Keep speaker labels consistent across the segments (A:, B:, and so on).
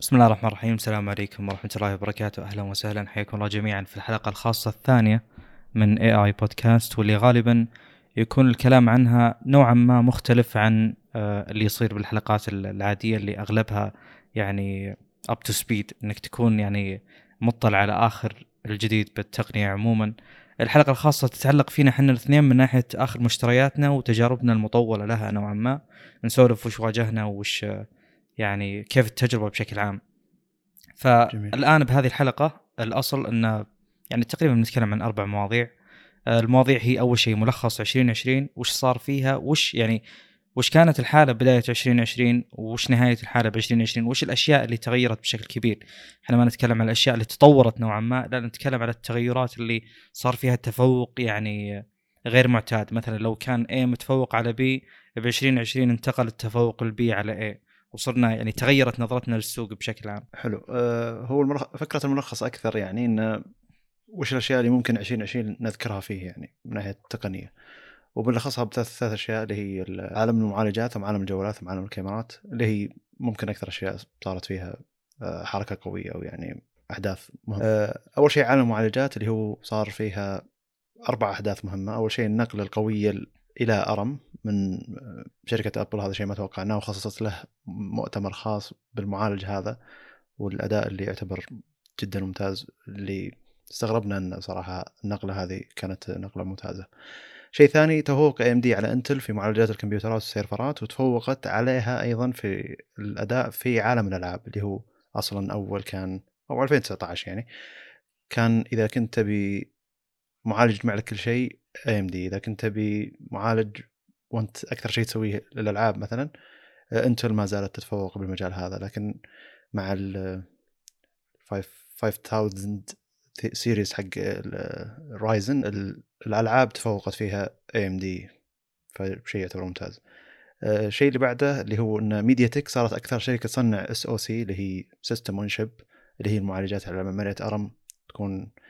A: بسم الله الرحمن الرحيم. السلام عليكم ورحمة الله وبركاته. أهلا وسهلا. حياكم الله جميعا في الحلقة الخاصة الثانية من اي اي بودكاست واللي غالبا يكون الكلام عنها نوعا ما مختلف عن آه، اللي يصير بالحلقات العادية اللي أغلبها يعني up to speed إنك تكون يعني مطلع على آخر الجديد بالتقنية عموما. الحلقة الخاصة تتعلق فينا إحنا الاثنين من ناحية آخر مشترياتنا وتجاربنا المطولة لها نوعا ما. نسولف وش واجهنا وش آه، يعني كيف التجربة بشكل عام. فالآن بهذه الحلقة الأصل أن يعني تقريبا بنتكلم عن أربع مواضيع. المواضيع هي أول شيء ملخص 2020 وش صار فيها وش يعني وش كانت الحالة بداية 2020 وش نهاية الحالة ب 2020 وش الأشياء اللي تغيرت بشكل كبير. إحنا ما نتكلم عن الأشياء اللي تطورت نوعا ما لا نتكلم على التغيرات اللي صار فيها تفوق يعني غير معتاد. مثلا لو كان A متفوق على B ب 2020 انتقل التفوق البي على A. وصرنا يعني تغيرت نظرتنا للسوق بشكل عام.
B: حلو. أه هو الملخ... فكرة الملخص أكثر يعني انه وش الأشياء اللي ممكن 2020 نذكرها فيه يعني من ناحية التقنية. وبنلخصها بثلاث ثلاث أشياء اللي هي عالم المعالجات وعالم الجوالات وعالم الكاميرات اللي هي ممكن أكثر أشياء صارت فيها آه، حركة قوية أو يعني أحداث مهمة. أه أول شيء عالم المعالجات اللي هو صار فيها أربع أحداث مهمة، أول شيء النقله القويه إلى أرم من شركة أبل هذا شيء ما توقعناه وخصصت له مؤتمر خاص بالمعالج هذا والأداء اللي يعتبر جدا ممتاز اللي استغربنا أن صراحة النقله هذه كانت نقلة ممتازة. شيء ثاني تفوق AMD على Intel في معالجات الكمبيوترات والسيرفرات وتفوقت عليها أيضا في الأداء في عالم الألعاب اللي هو أصلا أول كان أو 2019 يعني كان إذا كنت تبي معالج يجمع لك كل شيء AMD إذا كنت تبي معالج وأنت أكثر شيء تسويه للألعاب مثلا Intel ما زالت تتفوق بالمجال هذا لكن مع ال 5000 series حق Ryzen الألعاب تفوقت فيها AMD فشيء يعتبر ممتاز. الشيء اللي بعده اللي هو إن MediaTek صارت أكثر شركة تصنع SoC اللي هي system on chip اللي هي المعالجات على معماريه أرم تكون آه،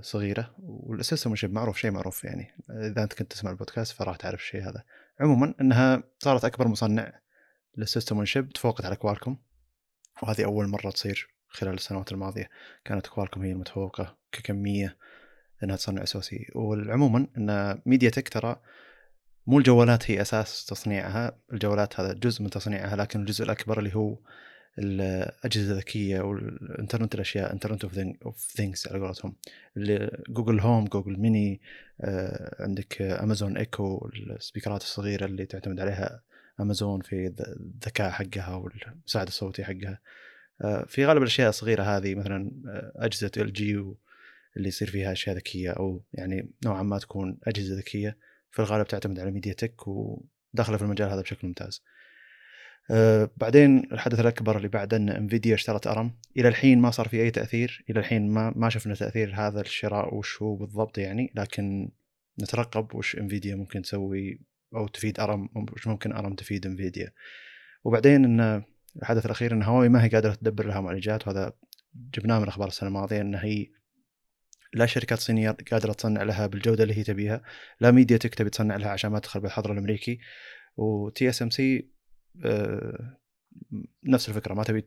B: صغيرة وال system شيء معروف شيء معروف يعني. إذا أنت كنت تسمع البودكاست فراح تعرف الشيء هذا. عموما إنها صارت أكبر مصنع لل system chip تفوقت على Qualcomm وهذه أول مرة تصير خلال السنوات الماضية. كانت Qualcomm هي المتفوقة ككمية إنها تصنع SoC وعموما إن MediaTek ترى مو الجوالات هي أساس تصنيعها الجوالات هذا جزء من تصنيعها لكن الجزء الأكبر اللي هو الأجهزة الذكية والانترنت الأشياء internet of things على قولتهم. Google Home Google Mini عندك Amazon Echo السبيكرات الصغيرة اللي تعتمد عليها امازون في الذكاء حقها والمساعد الصوتي حقها. آه، في غالب الأشياء الصغيرة هذه مثلا آه، أجهزة LG اللي يصير فيها أشياء ذكية أو يعني نوعا ما تكون أجهزة ذكية. في الغالب تعتمد على MediaTek وداخله في المجال هذا بشكل ممتاز. آه، بعدين الحدث الأكبر اللي بعده أن انفيديا اشترت أرم إلى الحين ما صار في أي تأثير إلى الحين ما ما شفنا تأثير هذا الشراء وش هو بالضبط يعني لكن نترقب وش انفيديا ممكن تسوي أو تفيد أرم وش ممكن أرم تفيد انفيديا وبعدين إن الحدث الأخير إن هواوي ما هي قادرة تدبر لها معالجات وهذا جبناه من أخبار السنة الماضية إن هي لا شركات صينية قادرة تصنع لها بالجودة اللي هي تبيها لا ميديا تك تبي تصنع لها عشان ما تدخل بالحظر الأمريكي. و TSMC نفس الفكرة ما تبي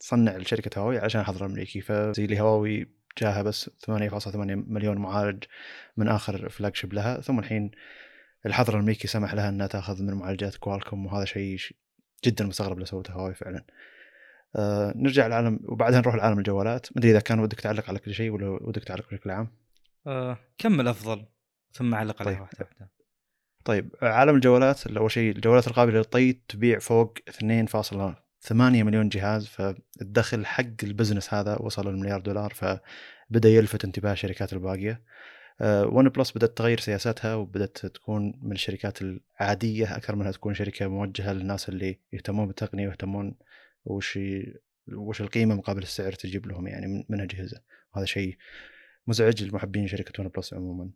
B: تصنع لشركة هواوي عشان الحظر الامريكي فزي اللي هواوي جاها بس 8.8 مليون معالج من آخر flagship لها ثم الحين الحظر الأمريكي سمح لها إنها تأخذ من معالجات Qualcomm وهذا شيء جدا مستغرب اللي سوته هواوي فعلا. آه نرجع لعالم وبعدها نروح لعالم الجوالات، ما أدري إذا كان ودك تعلق على كل شيء ولا ودك تعلق بشكل عام؟
A: آه كمل أفضل ثم علق عليها
B: طيب. واحدة واحدة. طيب عالم الجوالات أول شيء الجوالات القابلة للطي تبيع فوق 2.8 مليون جهاز فالدخل حق ال business هذا وصل المليار دولار فبدأ يلفت انتباه الشركات الباقية. One آه، Plus بدأت تغير سياساتها وبدأت تكون من الشركات العادية أكثر منها تكون شركة موجهة للناس اللي يهتمون بالتقنية ويهتمون وش وش القيمة مقابل السعر تجيب لهم يعني من اجهزه وهذا شيء مزعج لمحبين شركة OnePlus عموما.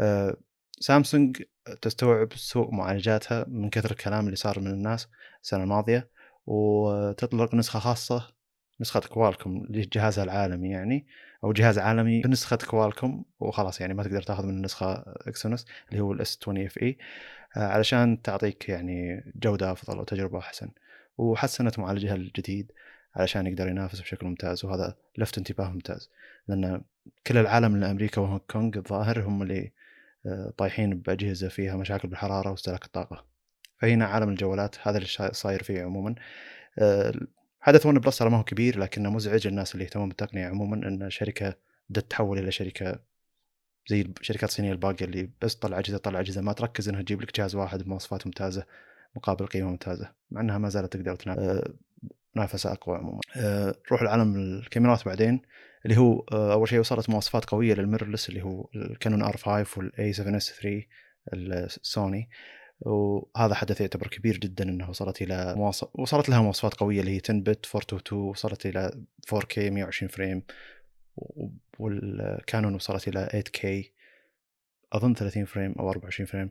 B: آه، سامسونج تستوعب سوء معالجاتها من كثر الكلام اللي صار من الناس السنة الماضية وتطلق نسخة خاصة نسخة Qualcomm لجهازها العالمي يعني أو جهاز عالمي بنسخة Qualcomm وخلاص يعني ما تقدر تاخذ من النسخه Exynos اللي هو ال S20 FE علشان تعطيك يعني جودة أفضل وتجربة أحسن. وحسنت معالجها الجديد علشان يقدر ينافس بشكل ممتاز وهذا لفت انتباه ممتاز. لأن كل العالم من أمريكا وهونغ كونغ الظاهر هم اللي آه، طايحين بأجهزة فيها مشاكل بالحرارة واستهلاك الطاقة. فهنا عالم الجوالات هذا اللي صاير فيه عموما. آه، حدث ون بلس ما هو كبير لكنه مزعج الناس اللي يهتمون بالتقنية عموما إن شركة بدات تتحول إلى شركة زي الشركات الصينية الباقية اللي بس تطلع أجهزة تطلع أجهزة ما تركز إنها تجيب لك جهاز واحد بمواصفات ممتازة مقابل قيمة ممتازة مع إنها ما زالت تقدر تنا- آه، أقوى عموما. آه، نروح لعالم الكاميرات بعدين. اللي هو آه، أول شيء وصلت مواصفات قوية لل mirrorless اللي هو ال Canon R5 وال a7S 3 السوني وهذا حدث يعتبر كبير جدا انه وصلت إلى مواصف... وصلت لها مواصفات قوية اللي هي 10 bit 422 وصلت إلى 4K 120 frame وال Canon وصلت إلى 8K أظن 30 frame أو 24 frame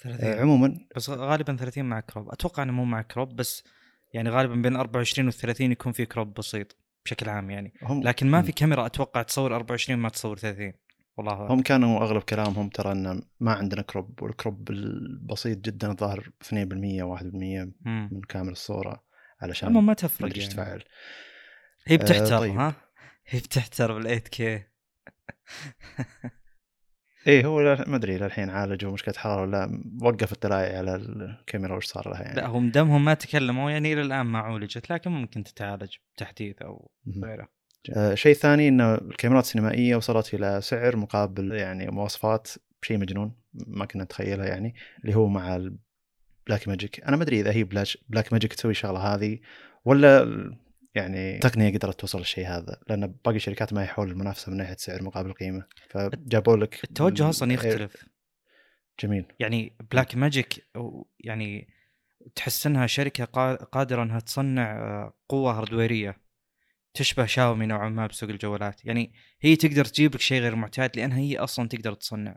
A: 30
B: آه، عموما
A: بس غالبا 30 مع crop أتوقع إنه مو مع crop بس يعني غالبا بين 24 و 30 يكون في crop بسيط. بشكل عام يعني
B: هم
A: لكن ما. في كاميرا أتوقع تصور 24 ما تصور 30 والله أعلم.
B: هم كانوا أغلب كلامهم ترى ان ما عندنا crop وال crop البسيط جدا الظاهر 2% 1%
A: مم.
B: من كامل الصورة علشان
A: اما ما تفرق يعني.
B: تفعل
A: هي
B: آه،
A: بتحتر
B: طيب.
A: ها هي بتحتر بال 8 K
B: إيه هو ما أدري للحين عالجوا مشكله حرارة ولا وقف الدلائع على الكاميرا وش صار لها يعني.
A: لا هم دمهم ما تكلموا يعني إلى الآن ما عولجت لكن ممكن تتعالج بتحديث
B: أو.
A: غيره.
B: آه، شيء ثاني انه الكاميرات السينمائية وصلت إلى سعر مقابل يعني مواصفات شيء مجنون ما كنا نتخيلها يعني اللي هو مع ال Blackmagic أنا ما أدري إذا هي Blackmagic تسوي الشغلة هذه ولا يعني تقنيه قدرت توصل للشيء هذا لأن باقي الشركات ما يحول المنافسه من ناحية سعر مقابل قيمة. فجابوا لك
A: التوجه
B: أصلا
A: يختلف.
B: جميل.
A: يعني Blackmagic يعني تحس إنها شركة قا- قادرة إنها تصنع آه، قوة هاردويريه تشبه شاومي نوعا ما بسوق الجوالات. يعني هي تقدر تجيب لك شيء غير معتاد لانها هي أصلا تقدر تصنع.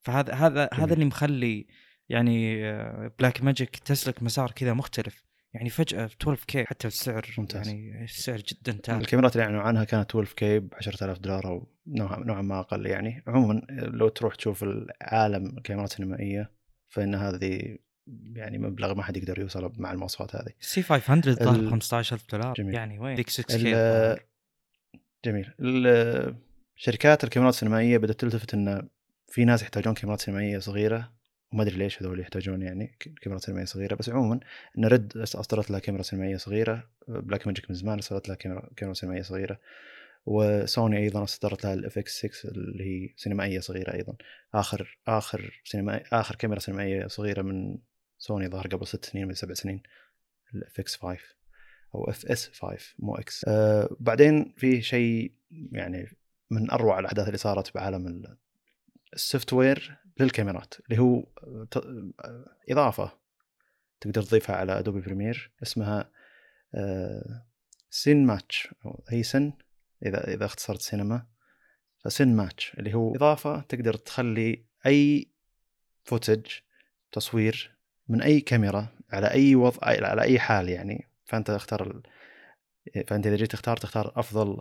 A: فهذا هذا
B: جميل.
A: هذا اللي مخلي يعني Blackmagic تسلك مسار كذا مختلف. يعني فجأة 12 K حتى السعر
B: ممتاز.
A: يعني السعر جدا تافه
B: الكاميرات اللي اعلنوا عنها كانت 12K ب 10000 دولار أو نوعا ما أقل يعني. عموما لو تروح تشوف العالم الكاميرات السينمائيه فإن هذه يعني مبلغ ما حد يقدر يوصل مع المواصفات هذه.
A: C 500 ظهر
B: ال-
A: 15000 دولار.
B: جميل.
A: يعني وين؟ ديك 6
B: ال-
A: K
B: جميل. ال- شركات الكاميرات السينمائية بدأت تلتفت إن في ناس يحتاجون كاميرات سينمائية صغيرة وما أدري ليش هذول يحتاجون يعني ك- كاميرات سينمائية صغيرة بس عموما إن RED أصدرت لها كاميرا سينمائية صغيرة Blackmagic من زمان اصدرت لها كاميرا كاميرا سينمائية صغيرة. وسوني أيضا أصدرت لها ال FX 6 اللي هي سينمائية صغيرة أيضا. آخر آخر سينمائي آخر كاميرا سينمائية صغيرة من سوني ظهر قبل ست سنين من سبع سنين ال FX 5 أو FS 5 مو X. آه بعدين في شيء يعني من أروع الأحداث اللي صارت بعالم ال- ال software للكاميرات اللي هو آه، إضافة تقدر تضيفها على Adobe Premiere اسمها آه، CineMatch أو هي cine إذا إذا اختصرت سينما. ف CineMatch اللي هو إضافة تقدر تخلي أي footage تصوير من أي كاميرا على أي وضع على أي حال يعني. فأنت اختار. فأنت إذا جيت تختار تختار أفضل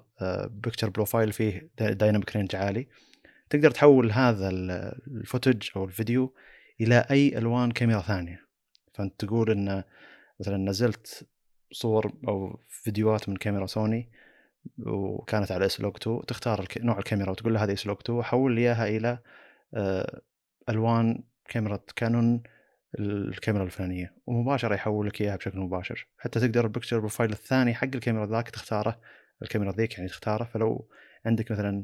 B: picture profile فيه dynamic range عالي. تقدر تحول هذا ال- ال footage أو الفيديو إلى أي ألوان كاميرا ثانية. فأنت تقول إن مثلا نزلت صور أو فيديوهات من كاميرا سوني وكانت على S-Log 2 تختار نوع الكاميرا وتقول له هذه S-Log 2 حول لي إياها إلى آه، ألوان كاميرا Canon الكاميرا الفلانية. ومباشره يحول لك إياها بشكل مباشر. حتى تقدر ال picture profile الثاني حق الكاميرا ذاك تختاره الكاميرا ذيك يعني تختاره. فلو عندك مثلا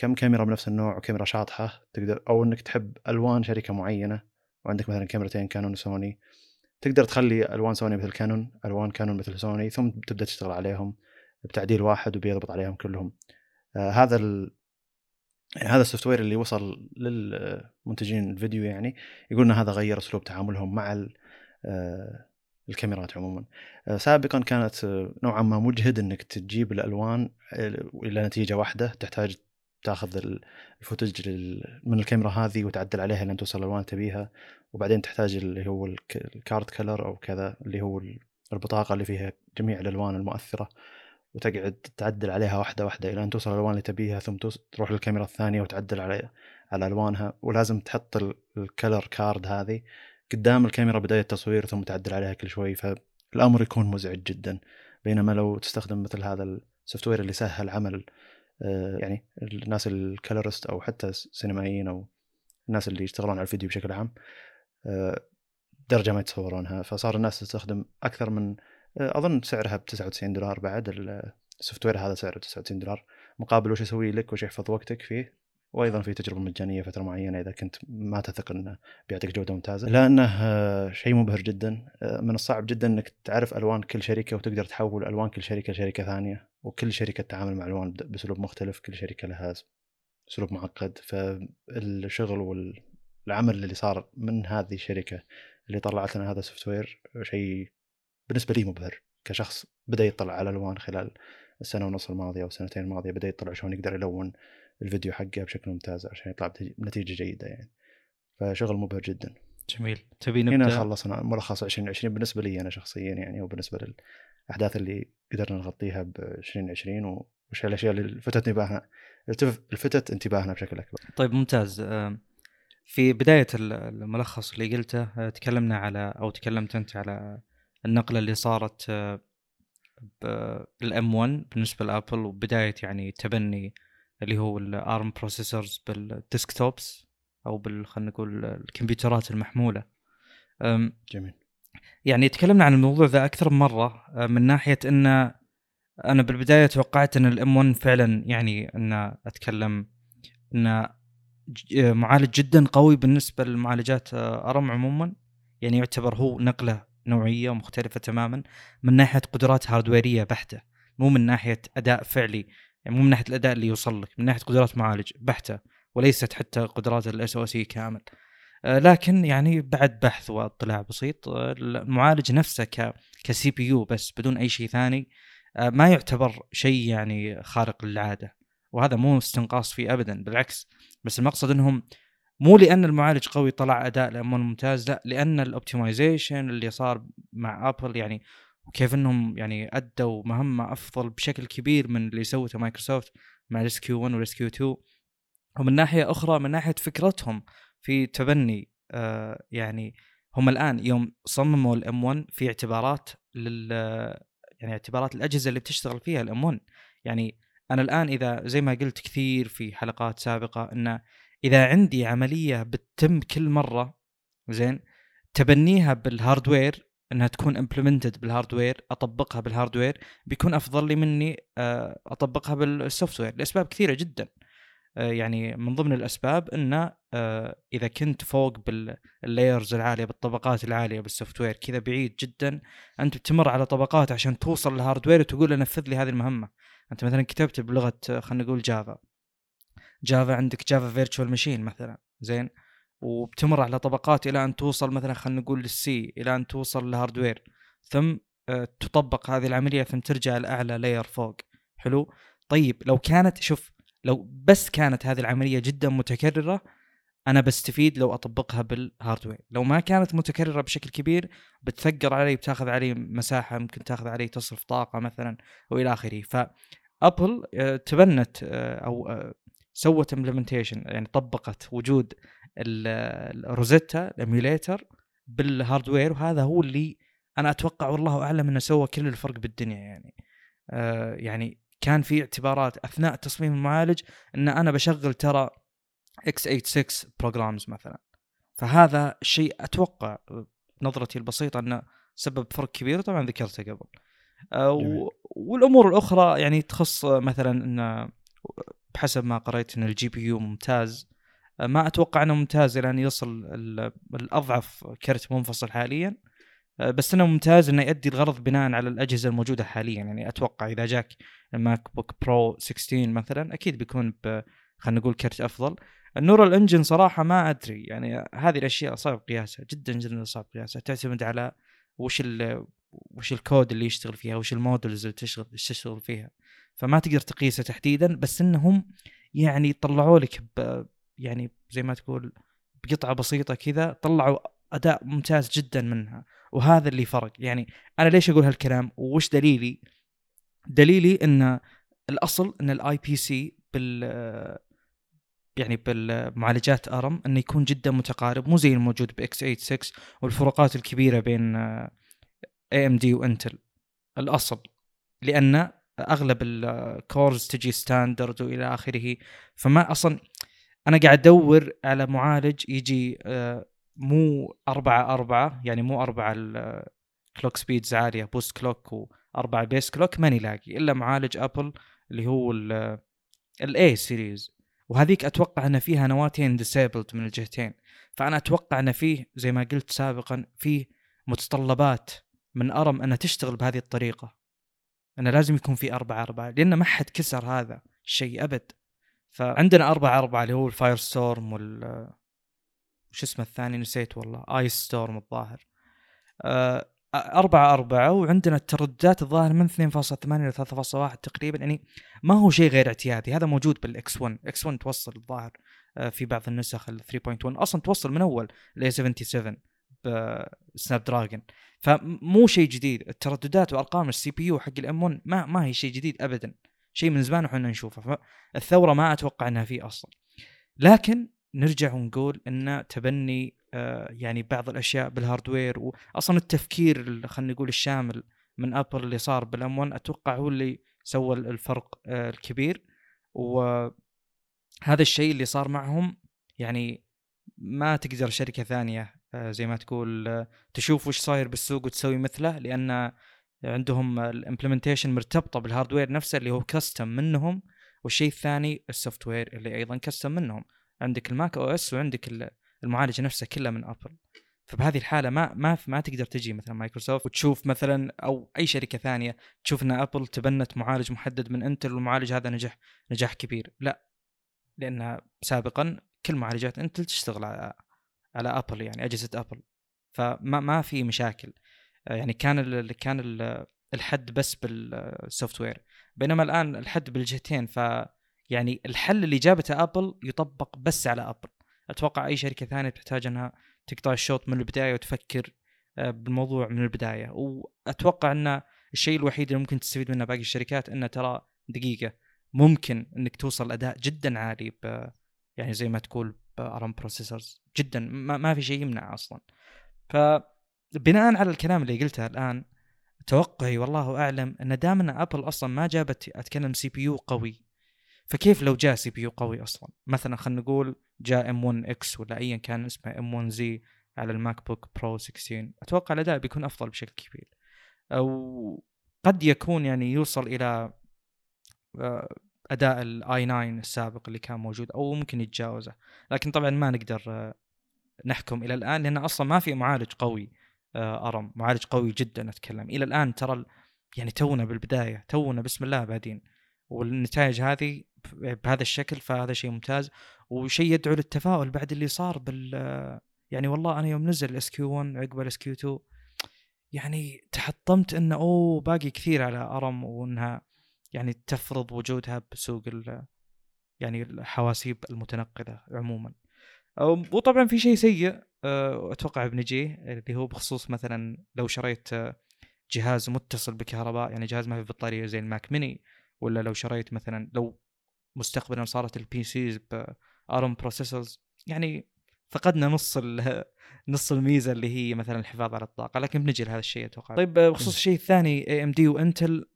B: كم كاميرا بنفس النوع وكاميرا شاطحة؟ تقدر أو إنك تحب ألوان شركة معينة وعندك مثلا كاميرتين Canon و Sony. تقدر تخلي ألوان سوني مثل Canon ألوان Canon مثل سوني ثم تبدأ تشتغل عليهم بتعديل واحد وبيضبط عليهم كلهم. آه هذا ال... يعني هذا ال software اللي وصل للمنتجين الفيديو يعني يقول إن هذا غير أسلوب تعاملهم مع ال- آه، الكاميرات عموما. آه، سابقا كانت آه، نوعا ما مجهد إنك تجيب الألوان آه، إلى نتيجة واحدة تحتاج تاخذ ال- ال footage من الكاميرا هذه وتعدل عليها لين توصل الالوان تبيها. وبعدين تحتاج اللي هو الك- ال card color أو كذا اللي هو ال- البطاقة اللي فيها جميع الألوان المؤثرة. وتقعد تعدل عليها واحدة واحدة إلى أن توصل الالوان اللي تبيها ثم تروح للكاميرا الثانية وتعدل على على ألوانها. ولازم تحط ال- ال color card هذه قدام الكاميرا بداية التصوير ثم تعدل عليها كل شوي. فالأمر يكون مزعج جدا. بينما لو تستخدم مثل هذا ال software اللي سهل عمل يعني الناس ال colorist أو حتى السينمائيين أو الناس اللي يشتغلون على الفيديو بشكل عام آه، درجة ما يتصورونها. فصار الناس تستخدم أكثر من آه، أظن سعرها ب 99 دولار بعد ال software هذا سعره 99 دولار. مقابل وش يسوي لك وش يحفظ وقتك فيه. وأيضا في تجربة مجانية فترة معينة إذا كنت ما تثق إنه بيعطيك جودة ممتازة. لأنه آه، شيء مبهر جدا آه، من الصعب جدا إنك تعرف ألوان كل شركة وتقدر تحول ألوان كل شركة لشركة ثانية وكل شركة تتعامل مع ألوان باسلوب مختلف كل شركة لها اسلوب معقد. فالشغل والعمل اللي صار من هذه الشركة اللي طلعت لنا هذا ال software شيء بالنسبة لي مبهر. كشخص بدأ يطلع على الالوان خلال السنة ونص الماضية أو السنتين الماضية بدأ يطلع شلون يقدر يلون الفيديو حقه بشكل ممتاز عشان يطلع بنتيجه جيدة يعني. فشغل مبهر جدا.
A: جميل. تبي نبدأ؟
B: هنا خلصنا ملخص 2020 بالنسبة لي أنا شخصيا يعني وبالنسبه للأحداث اللي قدرنا نغطيها ب 2020 وش الأشياء اللي لفتت انتباهنا لفتت انتباهنا بشكل أكبر.
A: طيب ممتاز. في بداية الملخص اللي قلته آه، تكلمنا على أو تكلمت أنت على النقلة اللي صارت آه، بال M 1 بالنسبة ل Apple وبداية يعني تبني اللي هو ال ARM processors بال desktops أو بال خلينا نقول الكمبيوترات المحمولة.
B: جميل.
A: يعني تكلمنا عن الموضوع ذا أكثر من مرة أه، من ناحية إن أنا بالبداية توقعت إن ال M 1 فعلا يعني إن أتكلم إن معالج جدا قوي بالنسبة للمعالجات ARM عموما. يعني يعتبر هو نقلة نوعية ومختلفه تماما من ناحية قدرات hardware يه بحتة مو من ناحية أداء فعلي يعني مو من ناحية الأداء اللي يوصل لك من ناحية قدرات معالج بحتة وليست حتى قدرات ال SoC كامل. آه، لكن يعني بعد بحث واطلاع بسيط آه، المعالج نفسه ك ك CPU بس بدون أي شيء ثاني آه، ما يعتبر شيء يعني خارق للعادة. وهذا مو استنقاص فيه ابدا بالعكس. بس المقصد إنهم مو لأن المعالج قوي طلع أداء ممتاز لا لأن ال optimization اللي صار مع ابل يعني وكيف إنهم يعني أدوا مهمة أفضل بشكل كبير من اللي سوته مايكروسوفت مع ال SQ1 وال SQ2 ومن ناحية أخرى من ناحية فكرتهم في تبني آه يعني هم الآن يوم صمموا ال M1 في اعتبارات لل يعني اعتبارات الأجهزة اللي بتشتغل فيها ال M1 يعني أنا الآن إذا زي ما قلت كثير في حلقات سابقة إن إذا عندي عملية بتتم كل مرة زين تبنيها بال hardware إنها تكون implemented بال hardware أطبقها بال hardware بيكون أفضل لي مني آه، أطبقها بال software لأسباب كثيرة جدا. آه، يعني من ضمن الأسباب إنه آه، إذا كنت فوق بال layers العالية بالطبقات العالية بال software كذا بعيد جدا أنت بتمر على طبقات عشان توصل لل hardware وتقول نفذ لي هذه المهمة. أنت مثلا كتبت بلغة خلينا نقول Java Java عندك Java virtual machine مثلا زين؟ وبتمر على طبقات إلى أن توصل مثلا خلينا نقول لل C إلى أن توصل لل hardware ثم آه، تطبق هذه العملية ثم ترجع لأعلى layer فوق. حلو؟ طيب لو كانت شوف لو بس كانت هذه العملية جدا متكررة أنا بستفيد لو أطبقها بال hardware. لو ما كانت متكررة بشكل كبير بتثقل علي بتاخذ علي مساحة ممكن تاخذ علي تصرف طاقة مثلا وإلى آخره. ف Apple آه، تبنت آه، أو سوت implementation يعني طبقت وجود ال Rosetta ال emulator بال hardware وهذا هو اللي أنا أتوقع والله أعلم إنه سوى كل الفرق بالدنيا يعني. آه يعني كان في اعتبارات أثناء تصميم المعالج إن أنا بشغل ترى x86 programs مثلا. فهذا الشيء أتوقع نظرتي البسيطة إنه سبب فرق كبير طبعا ذكرته قبل. آه والأمور الأخرى يعني تخص مثلا إن بحسب ما قريت إن ال GPU ممتاز. ما أتوقع إنه ممتاز إلى أن يصل لأضعف كرت منفصل حاليا. بس إنه ممتاز إنه يؤدي الغرض بناء على الأجهزة الموجودة حاليا. يعني أتوقع إذا جاك ال MacBook Pro 16 مثلا أكيد بيكون خلينا نقول كرت أفضل. ال neural engine صراحة ما أدري. يعني هذه الأشياء صعب قياسها جدا جدا صعب قياسها. تعتمد على وش وش الكود اللي يشتغل فيها وش ال models اللي تشتغل تشتغل فيها. فما تقدر تقيسه تحديدا بس إنهم يعني طلعوا لك يعني زي ما تقول بقطعة بسيطة كذا طلعوا أداء ممتاز جدا منها. وهذا اللي فرق. يعني أنا ليش أقول هالكلام؟ وش دليلي؟ دليلي إن الأصل إن ال IPC بال يعني بالمعالجات ARM إنه يكون جدا متقارب. مو زي الموجود ب x86 والفروقات الكبيرة بين AMD و Intel الأصل. لأن أغلب ال cores تجي standard وإلى آخره. فما أصلا أنا قاعد أدور على معالج يجي آه، مو أربعة أربعة يعني مو أربعة ال clock speeds عالية boost clock وأربعة base clock ماني لاقي إلا معالج Apple اللي هو ال A series وهذيك أتوقع أن فيها نواتين disabled من الجهتين. فأنا أتوقع أن فيه زي ما قلت سابقا فيه متطلبات من ARM انها تشتغل بهذه الطريقة. انه لازم يكون في أربعة أربعة لأن ما حد كسر هذا الشيء أبد. فعندنا أربعة أربعة اللي هو ال Firestorm وال وش اسمه الثاني نسيت والله Icestorm الظاهر. آه، أربعة أربعة وعندنا الترددات الظاهر من 2.8 إلى 3.1 تقريبا يعني ما هو شيء غير اعتيادي. هذا موجود بال X1 X1 توصل الظاهر آه، في بعض النسخ ال 3.1 أصلا توصل من أول ال 77 ب Snapdragon فمو شيء جديد. الترددات وأرقام ال CPU حق ال M1 ما ما هي شيء جديد ابدا. شيء من زمان وحنا نشوفه. فالثورة ما أتوقع إنها فيه أصلا. لكن نرجع ونقول إن تبني آه يعني بعض الأشياء بال hardware واصلا التفكير خلينا نقول الشامل من Apple اللي صار بال M1 أتوقع هو اللي سوى الفرق آه الكبير. وهذا الشيء اللي صار معهم يعني ما تقدر شركة ثانية آه، زي ما تقول تشوف وش صاير بالسوق وتسوي مثله لأن عندهم ال implementation مرتبطة بال hardware نفسه اللي هو custom منهم والشيء الثاني ال software اللي أيضا custom منهم. عندك ال macOS وعندك المعالج نفسه كله من Apple فبهذه الحالة ما ما ما تقدر تجي مثلا مايكروسوفت وتشوف مثلا أو أي شركة ثانية تشوف إن Apple تبنت معالج محدد من Intel والمعالج هذا نجح نجاح كبير. لا لأن سابقا كل معالجات Intel تشتغل على على Apple يعني أجهزة Apple فما ما في مشاكل. يعني كان ال كان ال الحد بس بال software. بينما الآن الحد بالجهتين ف يعني الحل اللي جابته Apple يطبق بس على Apple أتوقع أي شركة ثانية تحتاج إنها تقطع الشوط من البداية وتفكر آه، بالموضوع من البداية. وأتوقع إن الشيء الوحيد اللي ممكن تستفيد منه باقي الشركات إنه ترى دقيقة ممكن إنك توصل أداء جدا عالي ب يعني زي ما تقول ARM processors جدا ما, ما في شيء يمنع أصلا. فبناء على الكلام اللي قلته الآن توقعي والله أعلم أن دام أن ابل أصلا ما جابت أتكلم CPU قوي فكيف لو جاء CPU قوي أصلا؟ مثلا خلينا نقول جاء M1X ولا ايا كان اسمه M1Z على الماك بوك برو 16 أتوقع الأداء بيكون أفضل بشكل كبير. أو قد يكون يعني يوصل إلى آه، أداء ال i9 السابق اللي كان موجود أو ممكن يتجاوزه. لكن طبعا ما نقدر آه، نحكم إلى الآن لأن أصلا ما في معالج قوي ARM. معالج قوي جدا أتكلم. إلى الآن ترى يعني تونا بالبداية تونا بسم الله بعدين. والنتائج هذه بهذا الشكل فهذا شيء ممتاز. وشيء يدعو للتفاؤل بعد اللي صار بال يعني والله أنا يوم نزل ال SQ1 عقب ال SQ2 يعني تحطمت إنه أوه باقي كثير على ARM وإنها يعني تفرض وجودها بسوق يعني الحواسيب المتنقلة عموما. وطبعا في شيء سيء آه، أتوقع بنجيه اللي هو بخصوص مثلا لو شريت جهاز متصل بكهرباء يعني جهاز ما في بطارية زي الماك ميني ولا لو شريت مثلا لو مستقبلا صارت ال PCs ب ARM processors يعني فقدنا نص نص الميزة اللي هي مثلا الحفاظ على الطاقة لكن بنجي لهذا الشيء أتوقع. طيب بخصوص الشيء الثاني AMD وانتل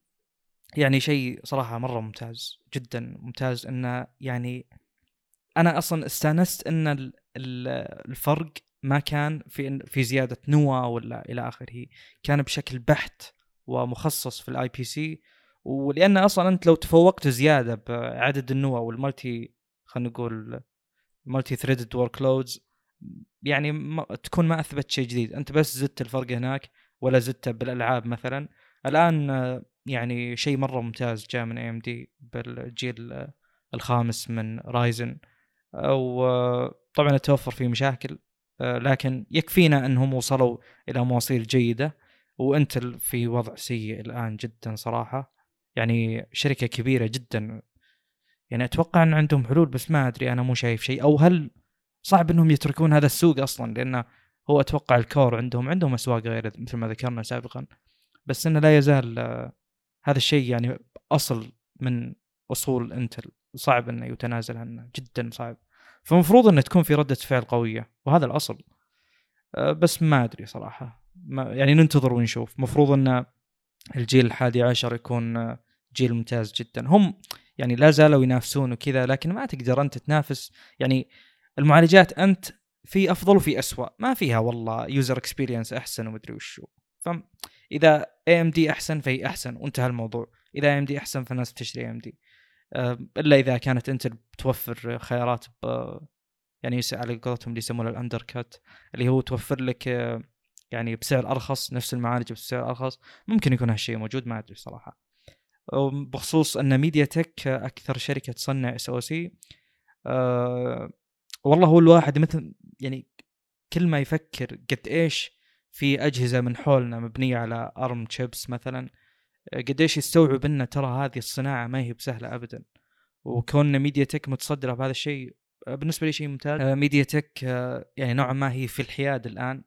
A: يعني شيء صراحة مرة ممتاز جدا ممتاز إنه يعني أنا أصلا استأنست إن الفرق ما كان في في زيادة نوا ولا إلى آخره. كان بشكل بحت ومخصص في ال IPC ولأن أصلا أنت لو تفوقت زيادة بعدد النوا وال multi خلينا نقول multi-threaded workloads يعني ما تكون ما أثبت شيء جديد. أنت بس زدت الفرق هناك ولا زدته بالألعاب مثلا. الآن يعني شيء مرة ممتاز جاء من AMD بالجيل الخامس من رايزن وطبعا توفر فيه مشاكل لكن يكفينا أنهم وصلوا إلى مواصيل جيدة. وإنتل في وضع سيء الآن جدا صراحة. يعني شركة كبيرة جدا. يعني أتوقع أن عندهم حلول بس ما أدري أنا مو شايف شيء. أو هل صعب أنهم يتركون هذا السوق أصلا؟ لأنه هو أتوقع الكور عندهم عندهم أسواق غير مثل ما ذكرنا سابقا. بس إنه لا يزال هذا الشيء يعني أصل من أصول إنتل. صعب إنه يتنازل عنه جدا صعب. فمفروض إنه تكون في ردة فعل قوية وهذا الأصل. أه، بس ما أدري صراحة. ما يعني ننتظر ونشوف. مفروض انه الجيل الحادي عشر يكون آه، جيل ممتاز جدا. هم يعني لا زالوا ينافسون وكذا لكن ما تقدر أنت تنافس. يعني المعالجات أنت في أفضل وفي اسوء ما فيها والله user experience أحسن ومدري وشو. فاذا AMD أحسن فهي أحسن وانتهى الموضوع. إذا AMD أحسن فالناس بتشتري AMD إلا إذا كانت انتل بتوفر خيارات يعني على قولتهم اللي يسمونه ال undercut اللي هو توفر لك آه، يعني بسعر أرخص نفس المعالج بسعر أرخص ممكن يكون هالشيء موجود ما أدري صراحة. بخصوص أن ميديا تك أكثر شركة تصنع SoC والله هو الواحد مثل يعني كل ما يفكر قد إيش في أجهزة من حولنا مبنية على ARM chips مثلا قديش يستوعب ان ترى هذه الصناعة ما هي بسهلة ابدا. وكوننا ميديا تك متصدرة بهذا الشيء بالنسبة لي شيء ممتاز. ميديا تك يعني نوعا ما هي في الحياد الآن.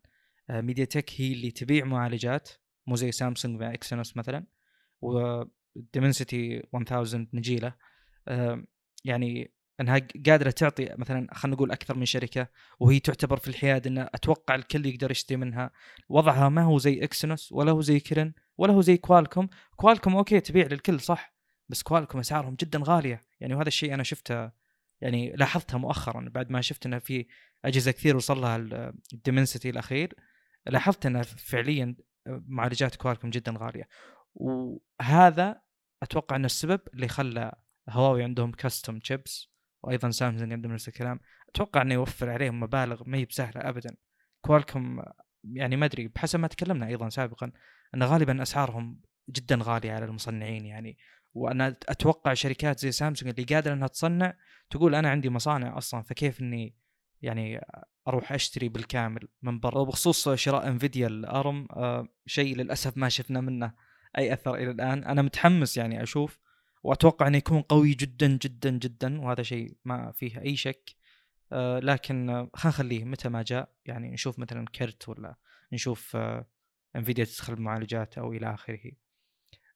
A: ميديا تك هي اللي تبيع معالجات مو زي سامسونج مع إكسينوس مثلا. وديمنسيتي 1000 نجيلة. يعني إنها قادرة تعطي مثلا خلينا نقول أكثر من شركة وهي تعتبر في الحياد إن أتوقع الكل يقدر يشتري منها. وضعها ما هو زي إكسينوس ولا هو زي كيرين. ولا هو زي كوالكوم كوالكوم أوكي تبيع للكل صح بس كوالكوم أسعارهم جدا غالية. يعني وهذا الشيء أنا شفته يعني لاحظتها مؤخرا بعد ما شفت إنه في أجهزة كثير وصل لها الديمنسيتي الأخير. لاحظت ان فعليا معالجات كوالكوم جدا غالية. وهذا أتوقع ان السبب اللي خلى هواوي عندهم كاستم شيبس وأيضا سامسونج عندهم نفس الكلام. أتوقع إنه يوفر عليهم مبالغ ما هي بسهلة ابدا. كوالكم يعني ما أدري بحسب ما تكلمنا أيضا سابقا أن غالبا أسعارهم جدا غالية على المصنعين يعني. وأنا أتوقع شركات زي سامسونج اللي قادرة إنها تصنع تقول أنا عندي مصانع أصلا فكيف إني يعني أروح أشتري بالكامل من برا؟ وبخصوص شراء انفيديا الارم آه شيء للأسف ما شفنا منه أي أثر إلى الآن. أنا متحمس يعني أشوف وأتوقع إنه يكون قوي جدا جدا جدا وهذا شيء ما فيه أي شك. آه لكن خلينا نخليه متى ما جاء يعني نشوف مثلا كرت ولا نشوف آه انفيديا تدخل بمعالجات أو إلى آخره.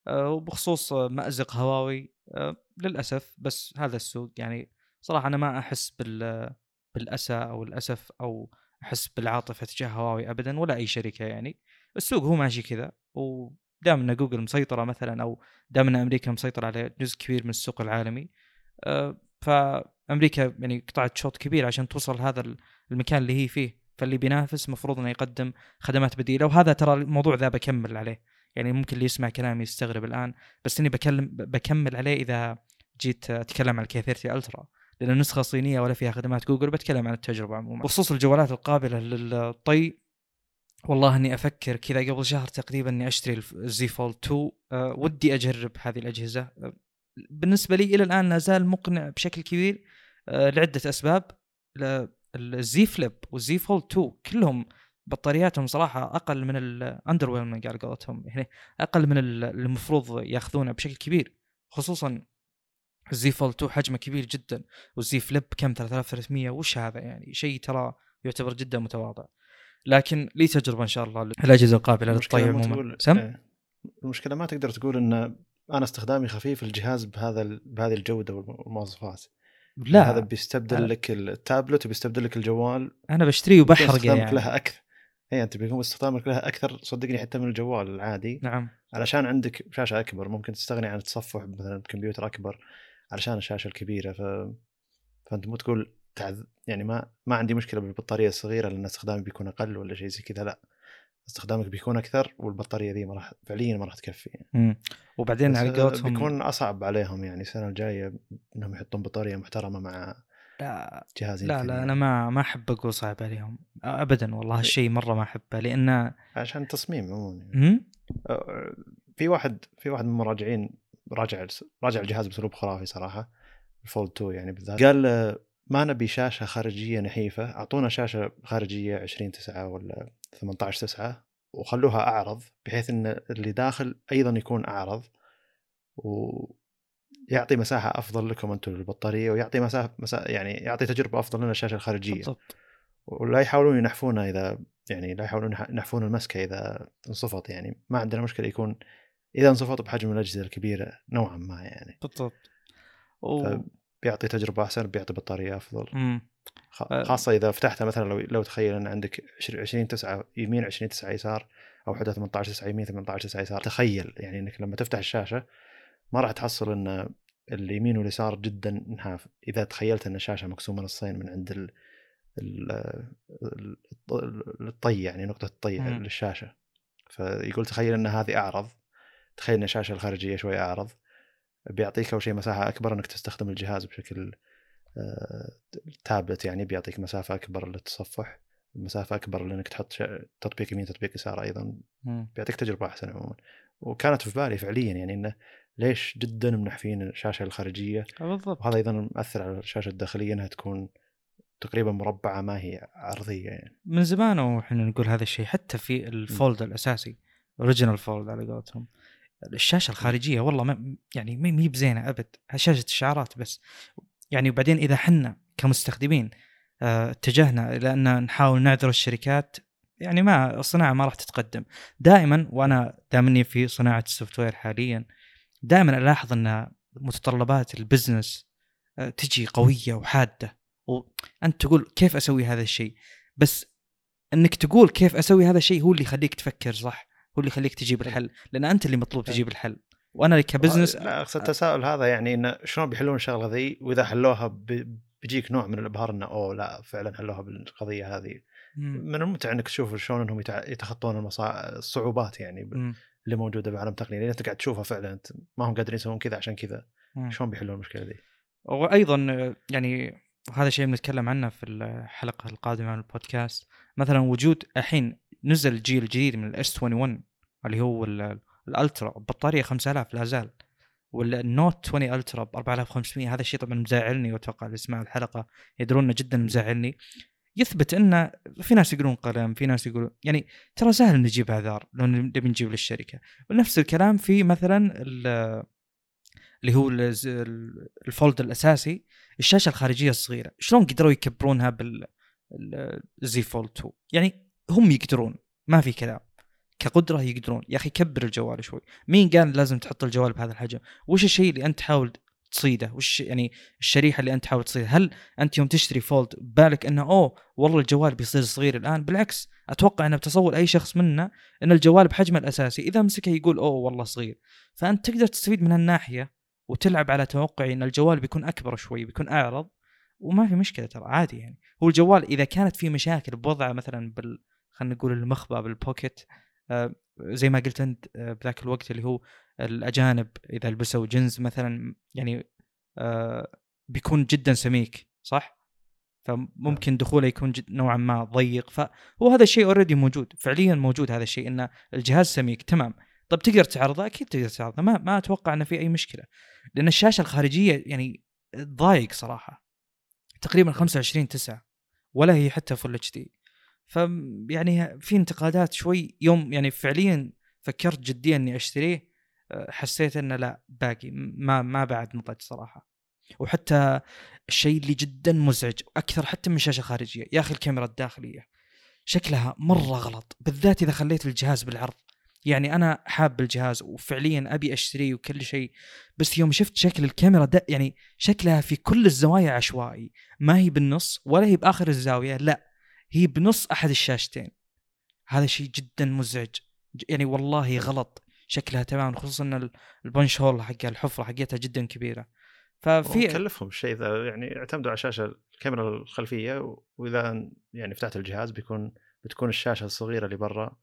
A: آه وبخصوص مأزق هواوي آه للأسف بس هذا السوق يعني صراحة أنا ما أحس بال بالأسى أو الأسف أو أحس بالعاطفة تجاه هواوي ابدا ولا أي شركة يعني. السوق هو ماشي كذا ودام ان جوجل مسيطرة مثلا أو دام ان أمريكا مسيطرة على جزء كبير من السوق العالمي. آه، فأمريكا يعني قطعت شوط كبير عشان توصل هذا المكان اللي هي فيه. فاللي بينافس المفروض إنه يقدم خدمات بديلة وهذا ترى الموضوع ذا بكمل عليه. يعني ممكن اللي يسمع كلامي يستغرب الآن بس إني بكلم بكمل عليه إذا جيت أتكلم عن الكي 30 ألترا. لأن النسخه صينية ولا فيها خدمات جوجل بتكلم عن التجربة عموما. بخصوص الجوالات القابلة للطي والله إني أفكر كذا قبل شهر تقريبا إني أشتري الزي فولد 2 أه ودي أجرب هذه الأجهزة. أه بالنسبة لي إلى الآن لا زال مقنع بشكل كبير. أه لعدة أسباب. الزي فليب والزي فولد 2 كلهم بطارياتهم صراحة أقل من ال underwhelming على قولتهم. يعني أقل من المفروض ياخذونه بشكل كبير خصوصا الزي فولد 2 حجمه كبير جدا والزي فليب كم؟ 3300 وش هذا؟ يعني شيء ترى يعتبر جدا متواضع. لكن لي تجربة إن شاء الله الاجهزه القابلة للطي عموما.
B: سم؟ إيه. المشكلة ما تقدر تقول إن أنا استخدامي خفيف الجهاز بهذا بهذه الجودة والمواصفات. لا. هذا بيستبدل. لك التابلت وبيستبدل لك الجوال
A: أنا بشتريه وبحرقه
B: يعني. لها أكثر. اي أنت بيكون استخدامك لها أكثر صدقني حتى من الجوال العادي.
A: نعم.
B: علشان عندك شاشة أكبر ممكن تستغني عن التصفح مثلا كمبيوتر أكبر علشان الشاشة الكبيرة. ف فأنت مو تقول تعذ... يعني ما ما عندي مشكلة بالبطارية الصغيرة لأن استخدامي بيكون أقل ولا شيء زي كذا لا. استخدامك بيكون أكثر والبطارية ذي ما راح فعليا ما راح تكفي
A: يعني. وبعدين على قولتهم
B: بيكون أصعب عليهم يعني السنة الجاية إنهم يحطون بطارية محترمة مع
A: لا جهاز لا لا أنا ما ما أحب أقول صعب عليهم. ابدا والله هالشيء مرة ما أحبه لأنه
B: عشان تصميم عموما يعني. في واحد في واحد من المراجعين راجع راجع الجهاز بأسلوب خرافي صراحة الفولد 2 يعني بالذات. قال ما نبي شاشة خارجية نحيفة أعطونا شاشة خارجية 20 9 ولا 18 9 وخلوها أعرض بحيث إن اللي داخل أيضا يكون أعرض ويعطي مساحة أفضل لكم أنتم للبطارية ويعطي مساحة مسا... يعني يعطي تجربة أفضل لنا الشاشة الخارجية. بالضبط. ولا يحاولون ينحفونها إذا يعني لا يحاولون ينحفون المسكة إذا انصفط يعني ما عندنا مشكلة يكون إذا انصفط بحجم الأجهزة الكبيرة نوعا ما يعني.
A: بالضبط.
B: و... بيعطي تجربة أحسن بيعطي بطارية أفضل مم. خاصة إذا فتحتها مثلا لو لو تخيل إن عندك 20 9 يمين 20 9 يسار أو حدها 18 9 يمين 18 9 يسار تخيل يعني إنك لما تفتح الشاشة ما راح تحصل إن اليمين واليسار جدا انحاف إذا تخيلت إن الشاشة مقسومة نصين من عند ال ال ال- الطي يعني نقطة الطي
A: مم.
B: للشاشة فيقول تخيل إن هذه أعرض تخيل إن الشاشة الخارجية شوي أعرض بيعطيك أول شيء مساحة أكبر إنك تستخدم الجهاز بشكل آه، تابلت يعني بيعطيك مسافة أكبر للتصفح مسافة أكبر لإنك تحط تطبيق يمين تطبيق يسار
A: أيضا.
B: بيعطيك تجربة أحسن عموما. وكانت في بالي فعليا يعني إنه ليش جدا منحفين الشاشة الخارجية؟
A: بالضبط.
B: وهذا أيضا مأثر على الشاشة الداخلية إنها تكون تقريبا مربعة ما هي عرضية يعني.
A: من زمان وإحنا نقول هذا الشيء حتى في الفولد الأساسي original Fold على قولتهم. الشاشة الخارجية والله ما يعني ما هي بزينة أبد. شاشة اشعارات بس. يعني وبعدين إذا حنا كمستخدمين آه، اتجهنا إلى أن نحاول نعذر الشركات يعني ما الصناعة ما راح تتقدم. دائما وأنا دامني في صناعة ال software حاليا دائما ألاحظ أن متطلبات ال business آه، تجي قوية وحادة. وانت تقول كيف أسوي هذا الشيء؟ بس إنك تقول كيف أسوي هذا الشيء هو اللي يخليك تفكر صح. هو اللي يخليك تجيب الحل لأن أنت اللي مطلوب تجيب الحل وأنا كبزنس
B: لا أقصد التساؤل هذا يعني انه شلون بيحلون الشغلة ذي وإذا حلوها بيجيك نوع من الإبهار إنه أوه لا فعلا حلوها بالقضية هذه. من الممتع إنك تشوف شلون إنهم يتخطون المصا... الصعوبات يعني ب-. اللي موجودة بعالم التقنيه لأن أنت قاعد تشوفها فعلا أنت ما هم قادرين يسوون كذا عشان كذا. شلون بيحلون المشكلة ذي؟
A: وأيضا يعني هذا شيء بنتكلم عنه في الحلقة القادمة من البودكاست مثلا وجود الحين نزل جيل جديد من ال S21 اللي هو ال- ال Ultra بطارية 5000 لا زال. وال Note 20 Ultra ب 4500 هذا الشيء طبعا مزعلني وأتوقع اللي يسمع الحلقة يدرون جدا مزعلني. يثبت إنه في ناس يقولون قلم في ناس يقولون يعني ترى سهل نجيب اعذار لو نبي نجيب للشركة. ونفس الكلام في مثلا ال- اللي هو ال Fold الأساسي الشاشة الخارجية الصغيرة. شلون قدروا يكبرونها بال الزي Fold 2 يعني هم يقدرون. ما في كلام. كقدرة يقدرون. يا أخي كبر الجوال شوي. مين قال لازم تحط الجوال بهذا الحجم؟ وش الشيء اللي أنت تحاول تصيده؟ وش يعني الشريحة اللي أنت تحاول تصيدها هل أنت يوم تشتري Fold بالك إنه أوه والله الجوال بيصير صغير الآن؟ بالعكس أتوقع ان بتصور أي شخص منا إن الجوال بحجمه الأساسي إذا مسكه يقول أوه والله صغير. فأنت تقدر تستفيد من هالناحية وتلعب على توقعي إن الجوال بيكون أكبر شوي بيكون أعرض. وما في مشكلة ترى عادي يعني. هو الجوال إذا كانت في مشاكل بوضعه مثلا بال خلينا نقول المخبى بال pocket آه، زي ما قلت أنت آه، بذاك الوقت اللي هو الأجانب إذا لبسوا جنز مثلا يعني آه، بيكون جدا سميك صح؟ فممكن دخوله يكون جد نوعا ما ضيق. فهو هذا الشيء already موجود فعليا موجود هذا الشيء إن الجهاز سميك تمام. طب تقدر تعرضه؟ أكيد تقدر تعرضه ما ما أتوقع إنه في أي مشكلة. لأن الشاشة الخارجية يعني ضايق صراحة. تقريبا 25 9 ولا هي حتى فل اتش دي ف يعني في انتقادات شوي يوم يعني فعليا فكرت جديا إني أشتريه حسيت إنه لا باقي ما ما بعد نضج صراحة. وحتى الشيء اللي جدا مزعج أكثر حتى من الشاشه الخارجيه يا أخي الكاميرا الداخلية. شكلها مرة غلط بالذات إذا خليت الجهاز بالعرض. يعني أنا حاب الجهاز وفعليا أبي أشتريه وكل شيء بس يوم شفت شكل الكاميرا ده يعني شكلها في كل الزوايا عشوائي. ما هي بالنص ولا هي بآخر الزاوية لا. هي بنص أحد الشاشتين. هذا شيء جدا مزعج. يعني والله غلط شكلها تمام خصوصا ان ال- البنش هول حق الحفرة حقتها جدا كبيرة.
B: في
A: ففي
B: كلفهم الشيء ذا يعني اعتمدوا على الشاشة الكاميرا الخلفية وإذا يعني فتحت الجهاز بيكون بتكون الشاشة الصغيرة اللي برا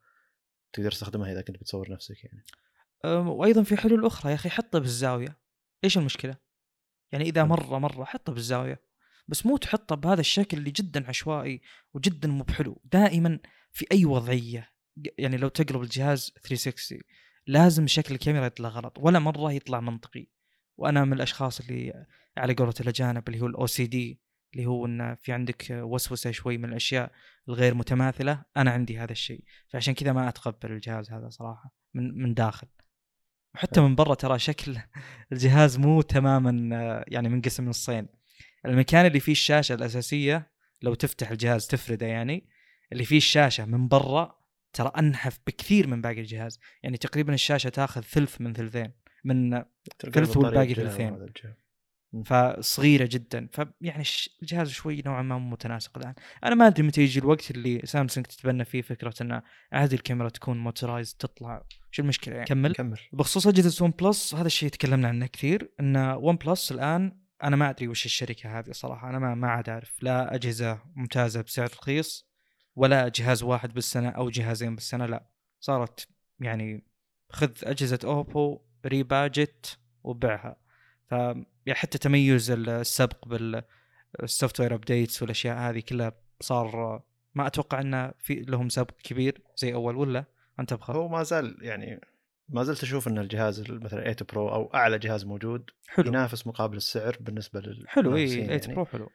B: تقدر تستخدمها إذا كنت بتصور نفسك يعني.
A: وأيضا في حلول أخرى يا أخي حطه بالزاوية. إيش المشكلة؟ يعني
B: إذا.
A: مرة مرة حطه بالزاوية. بس مو تحطه بهذا الشكل اللي جدا عشوائي وجدا مو بحلو. دائما في أي وضعية يعني لو تقلب الجهاز 360 لازم شكل الكاميرا يطلع غلط ولا مرة يطلع منطقي. وأنا من الأشخاص اللي على قولة الأجانب اللي هو الاو سي دي اللي هو إن في عندك وسوسة شوي من الأشياء الغير متماثلة أنا عندي هذا الشيء. فعشان كذا ما أتقبل الجهاز هذا صراحة من من داخل. وحتى من برا ترى شكل الجهاز مو تماما يعني منقسم نصين. المكان اللي فيه الشاشة الأساسية لو تفتح الجهاز تفرده يعني اللي فيه الشاشة من برا ترى أنحف بكثير من باقي الجهاز. يعني تقريبا الشاشة تاخذ ثلث من ثلثين من ثلث والباقي ثلثين. فصغيرة جدا. فيعني الش- الجهاز شوي نوعا ما متناسق الآن. أنا ما أدري متى يجي الوقت اللي سامسونج تتبنى فيه فكرة إن عادي الكاميرا تكون motorized تطلع. شو المشكلة يعني؟ كمل.
B: كمل.
A: بخصوص اجهزه ون بلس هذا الشيء تكلمنا عنه كثير إن ون بلس الآن أنا ما أدري وش الشركة هذه صراحة أنا ما ما عاد أعرف. لا أجهزة ممتازة بسعر رخيص ولا جهاز واحد بالسنة أو جهازين بالسنة لا. صارت يعني خذ أجهزة أوبو repackaged وبيعها. ف يعني حتى تميز السبق بال software updates والأشياء هذه كلها صار ما أتوقع إنه في لهم سبق كبير زي أول ولا؟ أنت بخير
B: هو ما زال يعني ما زلت أشوف إن الجهاز مثلا 8 Pro أو أعلى جهاز موجود
A: حلو.
B: ينافس مقابل السعر بالنسبة لل
A: حلو اي
B: المنافسين
A: 8
B: يعني.
A: Pro حلو.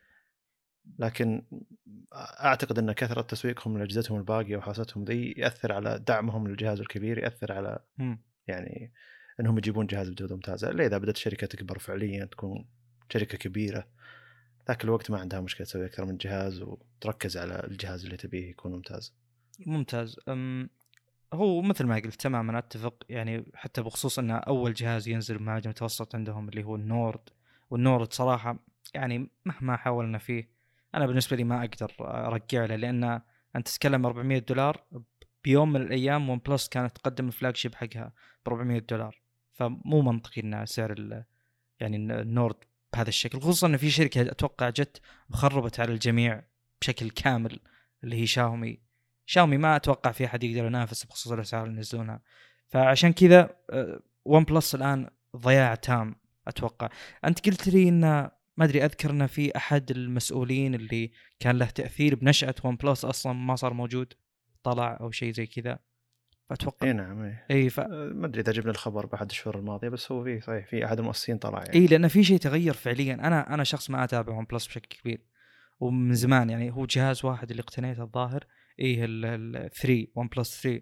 B: لكن أعتقد إن كثرة تسويقهم لأجهزتهم الباقية وحاستهم ذي يأثر على دعمهم للجهاز الكبير يأثر على
A: مم.
B: يعني إنهم يجيبون جهاز بجوده ممتازه الا إذا بدأت الشركة تكبر فعليا تكون شركة كبيرة. ذاك الوقت ما عندها مشكلة تسوي أكثر من جهاز وتركز على الجهاز اللي تبيه يكون ممتاز.
A: ممتاز. أم هو مثل ما قلت تماما أتفق. يعني حتى بخصوص إن أول جهاز ينزل بمعالج متوسط عندهم اللي هو النورد. وال Nord صراحة يعني مهما حاولنا فيه أنا بالنسبة لي ما أقدر أرجع له لأن أنت تتكلم 400 دولار بيوم من الأيام ون بلس كانت تقدم ال flagship حقها ب 400 دولار. فمو منطقي إن سعر يعني ال Nord بهذا الشكل. خصوصا إن في شركة أتوقع جت وخربت على الجميع بشكل كامل اللي هي شاومي. شاومي ما أتوقع في أحد يقدر ينافس بخصوص الأسعار اللي ينزلونها. فعشان كذا ون بلس الآن ضياع تام أتوقع. أنت قلت لي إن ما أدري أذكر إن في أحد المسؤولين اللي كان له تأثير بنشأة ون بلس أصلا ما صار موجود طلع أو شيء زي كذا. فأتوقع
B: إي نعم إي.
A: إي ف...
B: ما أدري إذا جبنا الخبر باحد الشهور الماضية بس هو في صحيح في أحد المؤسسين طلع يعني.
A: إي لأن في شيء تغير فعليا. أنا أنا شخص ما أتابع ون بلس بشكل كبير ومن زمان يعني هو جهاز واحد اللي اقتنيته الظاهر. إيه ال 3 ون بلس 3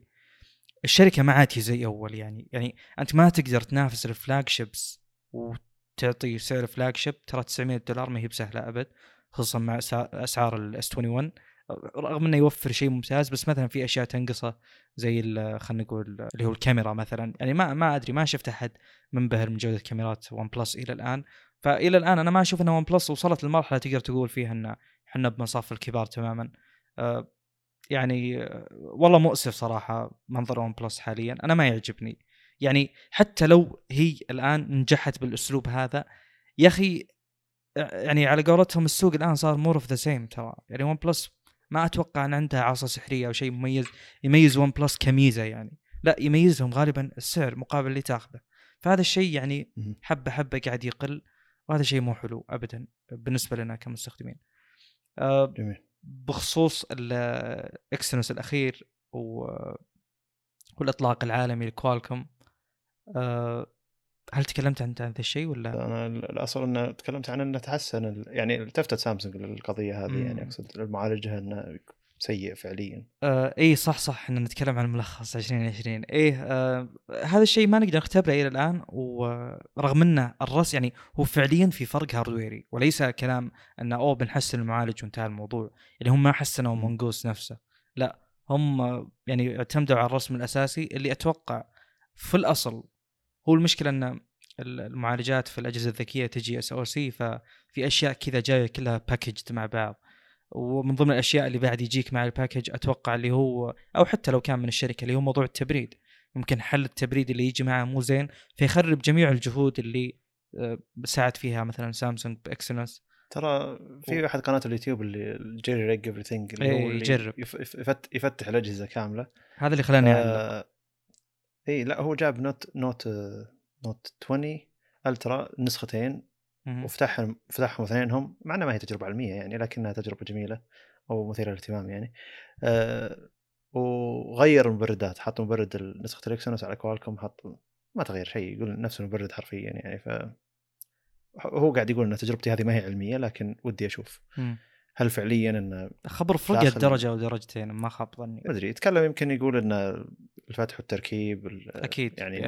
A: الشركة ما عاد هي زي أول يعني. يعني أنت ما تقدر تنافس ال flagships وتعطي سعر flagship ترى 900 دولار ما هي بسهلة أبد خصوصا مع أسعار ال S21 رغم إنه يوفر شيء ممتاز بس مثلا في أشياء تنقصه زي خلينا نقول اللي هو الكاميرا مثلا. يعني ما ما أدري ما شفت أحد منبهر من جودة كاميرات ون بلس إلى الآن. فإلى الآن أنا ما أشوف ان ون بلس وصلت لمرحلة تقدر تقول فيها ان إحنا بمصاف الكبار تماما. آه، يعني والله مؤسف صراحة منظر ون بلس حاليا أنا ما يعجبني. يعني حتى لو هي الآن نجحت بالأسلوب هذا يا أخي آه، يعني على قولتهم السوق الآن صار more of the same ترى. يعني ون بلس ما أتوقع أن عندها عصا سحرية أو شيء مميز يميز ون بلس كميزة يعني. لا يميزهم غالبا السعر مقابل اللي تاخذه. فهذا الشيء يعني. حبة حبة قاعد يقل وهذا شيء مو حلو ابدا بالنسبة لنا كمستخدمين. آه،
B: جميل.
A: بخصوص ال Exynos الأخير و... والإطلاق العالمي ل Qualcomm آه، هل تكلمت عن عن ذا الشيء ولا؟
B: أنا الاصل ان تكلمت عن انه تحسن يعني التفتت سامسونج للقضية هذه
A: مم.
B: يعني أقصد المعالجة إنه سيء فعليا.
A: آه اي صح صح إحنا نتكلم عن ملخص 2020 إيه آه هذا الشيء ما نقدر نختبره إلى الآن ورغم انه الرس يعني هو فعليا في فرق هاردويري وليس كلام انه أوه بنحسن المعالج وانتهى الموضوع. يعني هم ما حسنوا
B: مم.
A: مونجوس نفسه. لا هم يعني اعتمدوا على الرسم الأساسي اللي أتوقع في الأصل هو المشكلة إن المعالجات في الأجهزة الذكية تجي SoC ففي أشياء كذا جاية كلها packaged مع بعض. ومن ضمن الأشياء اللي بعد يجيك مع ال package أتوقع اللي هو أو حتى لو كان من الشركة اللي هو موضوع التبريد. ممكن حل التبريد اللي يجي معه مو زين فيخرب جميع الجهود اللي آه، ساعد فيها مثلا سامسونج ب Exynos
B: ترى في أحد قناة اليوتيوب اللي JerryRigEverything اللي
A: إيه،
B: هو اللي
A: يجرب.
B: يف- يف- يفت يفتح الأجهزة كاملة.
A: هذا اللي خلاني
B: آه اي لا هو جاب Note Note آه، Note 20 Ultra نسختين. وفتحهم فتحهم اثنينهم مع إنها ما هي تجربة علمية يعني لكنها تجربة جميلة أو مثيرة للاهتمام يعني. آه وغير المبردات حط مبرد نسخه ال Exynos على Qualcomm حط ما تغير شيء يقول نفس المبرد حرفيا يعني ف هو قاعد يقول إن تجربتي هذه ما هي علمية لكن ودي
A: أشوف.
B: هل فعليا انه
A: خبر فرقت درجة أو درجتين ما خاب ظني.
B: ما أدري يتكلم يمكن يقول إن الفتح والتركيب ال-
A: أكيد
B: يعني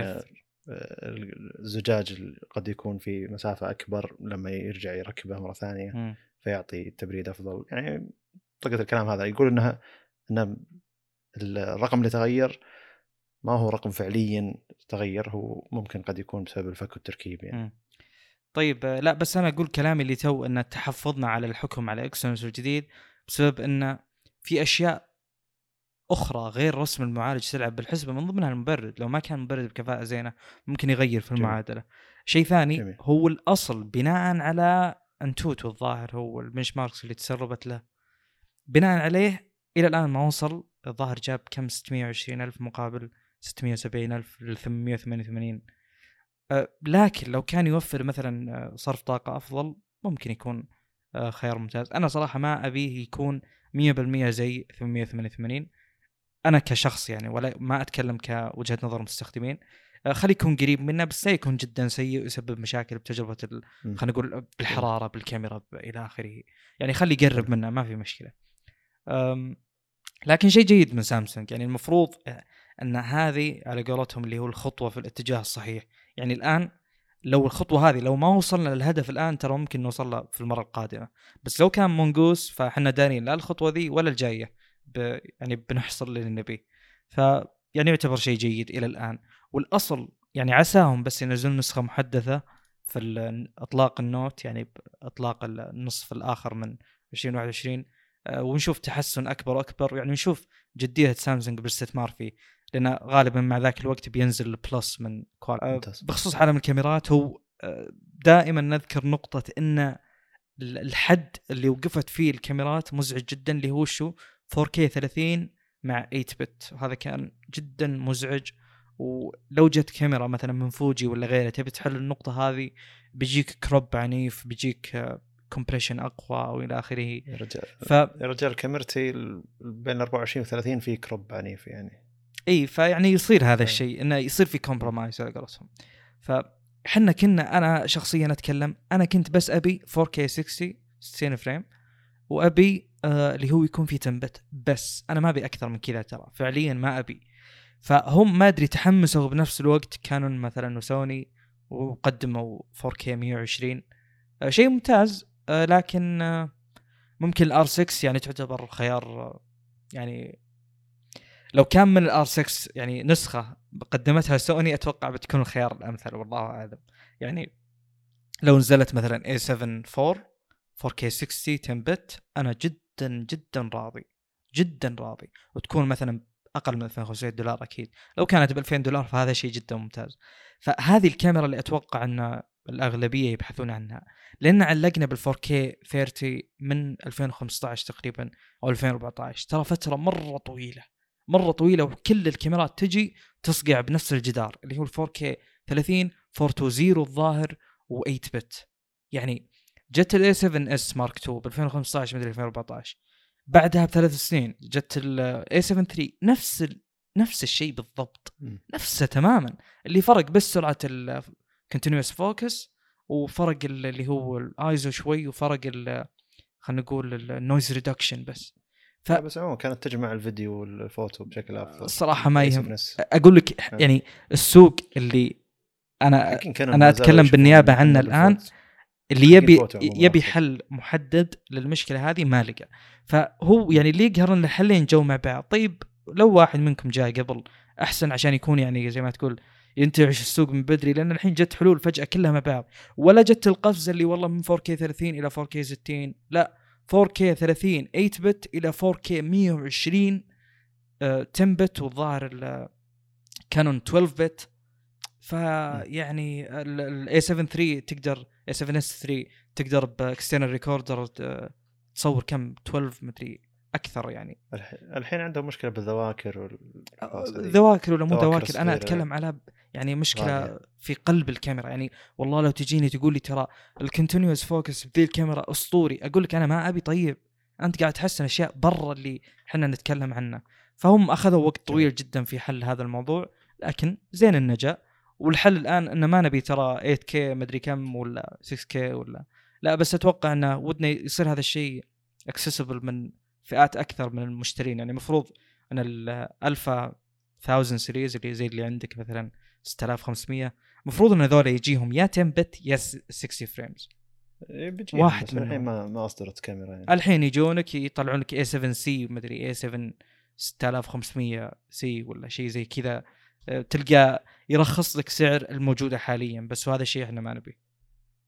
B: الزجاج قد يكون في مسافة أكبر لما يرجع يركبه مرة ثانية
A: مم.
B: فيعطي تبريد أفضل يعني طقة الكلام هذا يقول انها ان الرقم اللي تغير ما هو رقم فعليا تغير هو ممكن قد يكون بسبب الفك والتركيب يعني
A: مم. طيب لا بس أنا أقول كلامي اللي تو إن تحفظنا على الحكم على اكسينوس الجديد بسبب إن في أشياء أخرى غير رسم المعالج تلعب بالحسبة من ضمنها المبرد. لو ما كان مبرد بكفاءة زينة ممكن يغير في. المعادلة. شيء ثاني
B: جميل.
A: هو الأصل بناء على AnTuTu الظاهر هو ال benchmarks اللي تسربت له. بناء عليه إلى الآن ما وصل الظاهر جاب كم؟ 620 ألف مقابل 670 ألف ل 888 أه، لكن لو كان يوفر مثلا أه، صرف طاقة أفضل ممكن يكون أه، خيار ممتاز. أنا صراحة ما أبيه يكون 100% زي 888 أنا كشخص يعني ولا ما أتكلم كوجهة نظر المستخدمين آه، خليه يكون قريب منه بس لا يكون جدا سيء ويسبب مشاكل
B: بتجربة.
A: خلينا نقول بالحرارة بالكاميرا إلى آخره. يعني خليه يقرب منه ما في مشكلة. لكن شيء جيد من سامسونج يعني المفروض آه، أن هذه على قولتهم اللي هو الخطوة في الاتجاه الصحيح. يعني الآن لو الخطوة هذه لو ما وصلنا للهدف الآن ترى ممكن نوصل له في المرة القادمة. بس لو كان مونجوس فإحنا دارين لا الخطوة ذي ولا الجاية. ب... يعني بنحصل اللي نبيه ف يعني يعتبر شيء جيد إلى الآن. والأصل يعني عساهم بس ينزلون نسخة محدثة في إطلاق النوت يعني باطلاق النصف الآخر من 2021 آه، ونشوف تحسن أكبر وأكبر. يعني نشوف جدية سامسونج بالاستثمار فيه لأن غالبا مع ذاك الوقت بينزل البلس من
B: كوالكوم.
A: بخصوص عالم الكاميرات هو آه، دائما نذكر نقطة إن ال- الحد اللي وقفت فيه الكاميرات مزعج جدا اللي هو شو؟ 4K 30 مع 8 bit وهذا كان جدا مزعج. ولو جت كاميرا مثلا من فوجي ولا غيره تبي تحل النقطة هذه بيجيك crop عنيف بيجيك compression أقوى أو إلى آخره.
B: يا رجال.
A: ف
B: يا رجال كاميرتي بين 24 و 30 في crop عنيف يعني.
A: إي فيعني يصير هذا
B: إيه.
A: الشيء إنه يصير في compromise على قولتهم. فاحنا كنا أنا شخصيا أتكلم أنا كنت بس أبي 4K 60 60 frame وأبي آه اللي هو يكون في 10 bit. بس أنا ما أبي أكثر من كذا ترى. فعليا ما أبي. فهم ما أدري تحمسوا بنفس الوقت. كانون مثلا وسوني وقدموا 4K 120 آه شيء ممتاز. آه لكن ممكن ال R6 يعني تعتبر خيار يعني لو كان من ال R6 يعني نسخة قدمتها سوني أتوقع بتكون الخيار الأمثل والله أعلم. يعني لو نزلت مثلا A7 4 4K 60 10 بت أنا جدا جدا راضي جدا راضي. وتكون مثلا أقل من 2500 دولار أكيد. لو كانت ب 2000 دولار فهذا شيء جدا ممتاز. فهذه الكاميرا اللي أتوقع أن الأغلبية يبحثون عنها لأن علقنا بال 4K 30 من 2015 تقريبا أو 2014 ترى فترة مرة طويلة مرة طويلة وكل الكاميرات تجي تصقع بنفس الجدار اللي هو ال 4K 30 420 الظاهر و8 bit يعني جت ال a7S Mark 2 ب 2015 مدري 2014 بعدها بثلاث سنين جت ال a7 3 نفس ال... نفس الشيء بالضبط. نفسه تماما. اللي فرق بس سرعة ال continuous focus وفرق ال- اللي هو الايزو شوي وفرق خلينا نقول ال noise reduction بس. ف-
B: بس عموما كانت تجمع الفيديو والفوتو بشكل أفضل.
A: الصراحه ما يهم أقول لك يعني السوق اللي أنا
B: يشوفون
A: بالنيابة
B: إن
A: عنه
B: الفوتو-
A: الآن اللي يبي يبي. حل محدد للمشكلة هذه ما لقى. فهو يعني اللي يقهر ان الحلين جو مع بعض. طيب لو واحد منكم جاء قبل أحسن عشان يكون يعني زي ما تقول ينتعش السوق من بدري لأن الحين جت حلول فجأة كلها مع بعض. ولا جت القفزة اللي والله من 4K 30 إلى 4K 60 لا 4K 30 8 bit إلى 4K 120 آه، 10 bit والظاهر ال- كانون 12 bit فيعني ال a7 3 تقدر a7S 3 تقدر ب external recorder تصور كم؟ 12 مدري أكثر يعني.
B: الح- الحين عندهم مشكلة بالذواكر وال...
A: ذواكر ولا مو
B: ذواكر أنا.
A: أتكلم على يعني مشكلة
B: غالية.
A: في قلب الكاميرا. يعني والله لو تجيني تقول لي ترى ال continuous focus بذي الكاميرا أسطوري أقول لك أنا ما أبي طيب. أنت قاعد تحسن أشياء برا اللي إحنا نتكلم عنه. فهم أخذوا وقت طويل جدا في حل هذا الموضوع لكن زين النجا والحل الآن إنه ما نبي ترى 8K مدري كم ولا 6K ولا لا بس أتوقع إنه ودنا يصير هذا الشيء accessible من فئات أكثر من المشترين. يعني المفروض إن الالفا 1000 series اللي زي اللي عندك مثلا 6500 المفروض إن هذول يجيهم يا 10 bit يا 60 frames
B: إيه،
A: واحد
B: بس الحين. ما ما أصدرت كاميرا يعني.
A: الحين يجونك يطلعون لك اي 7 سي مدري اي 7 6500 سي ولا شيء زي كذا. تلقى يرخص لك سعر الموجودة حاليا بس وهذا الشيء إحنا ما نبي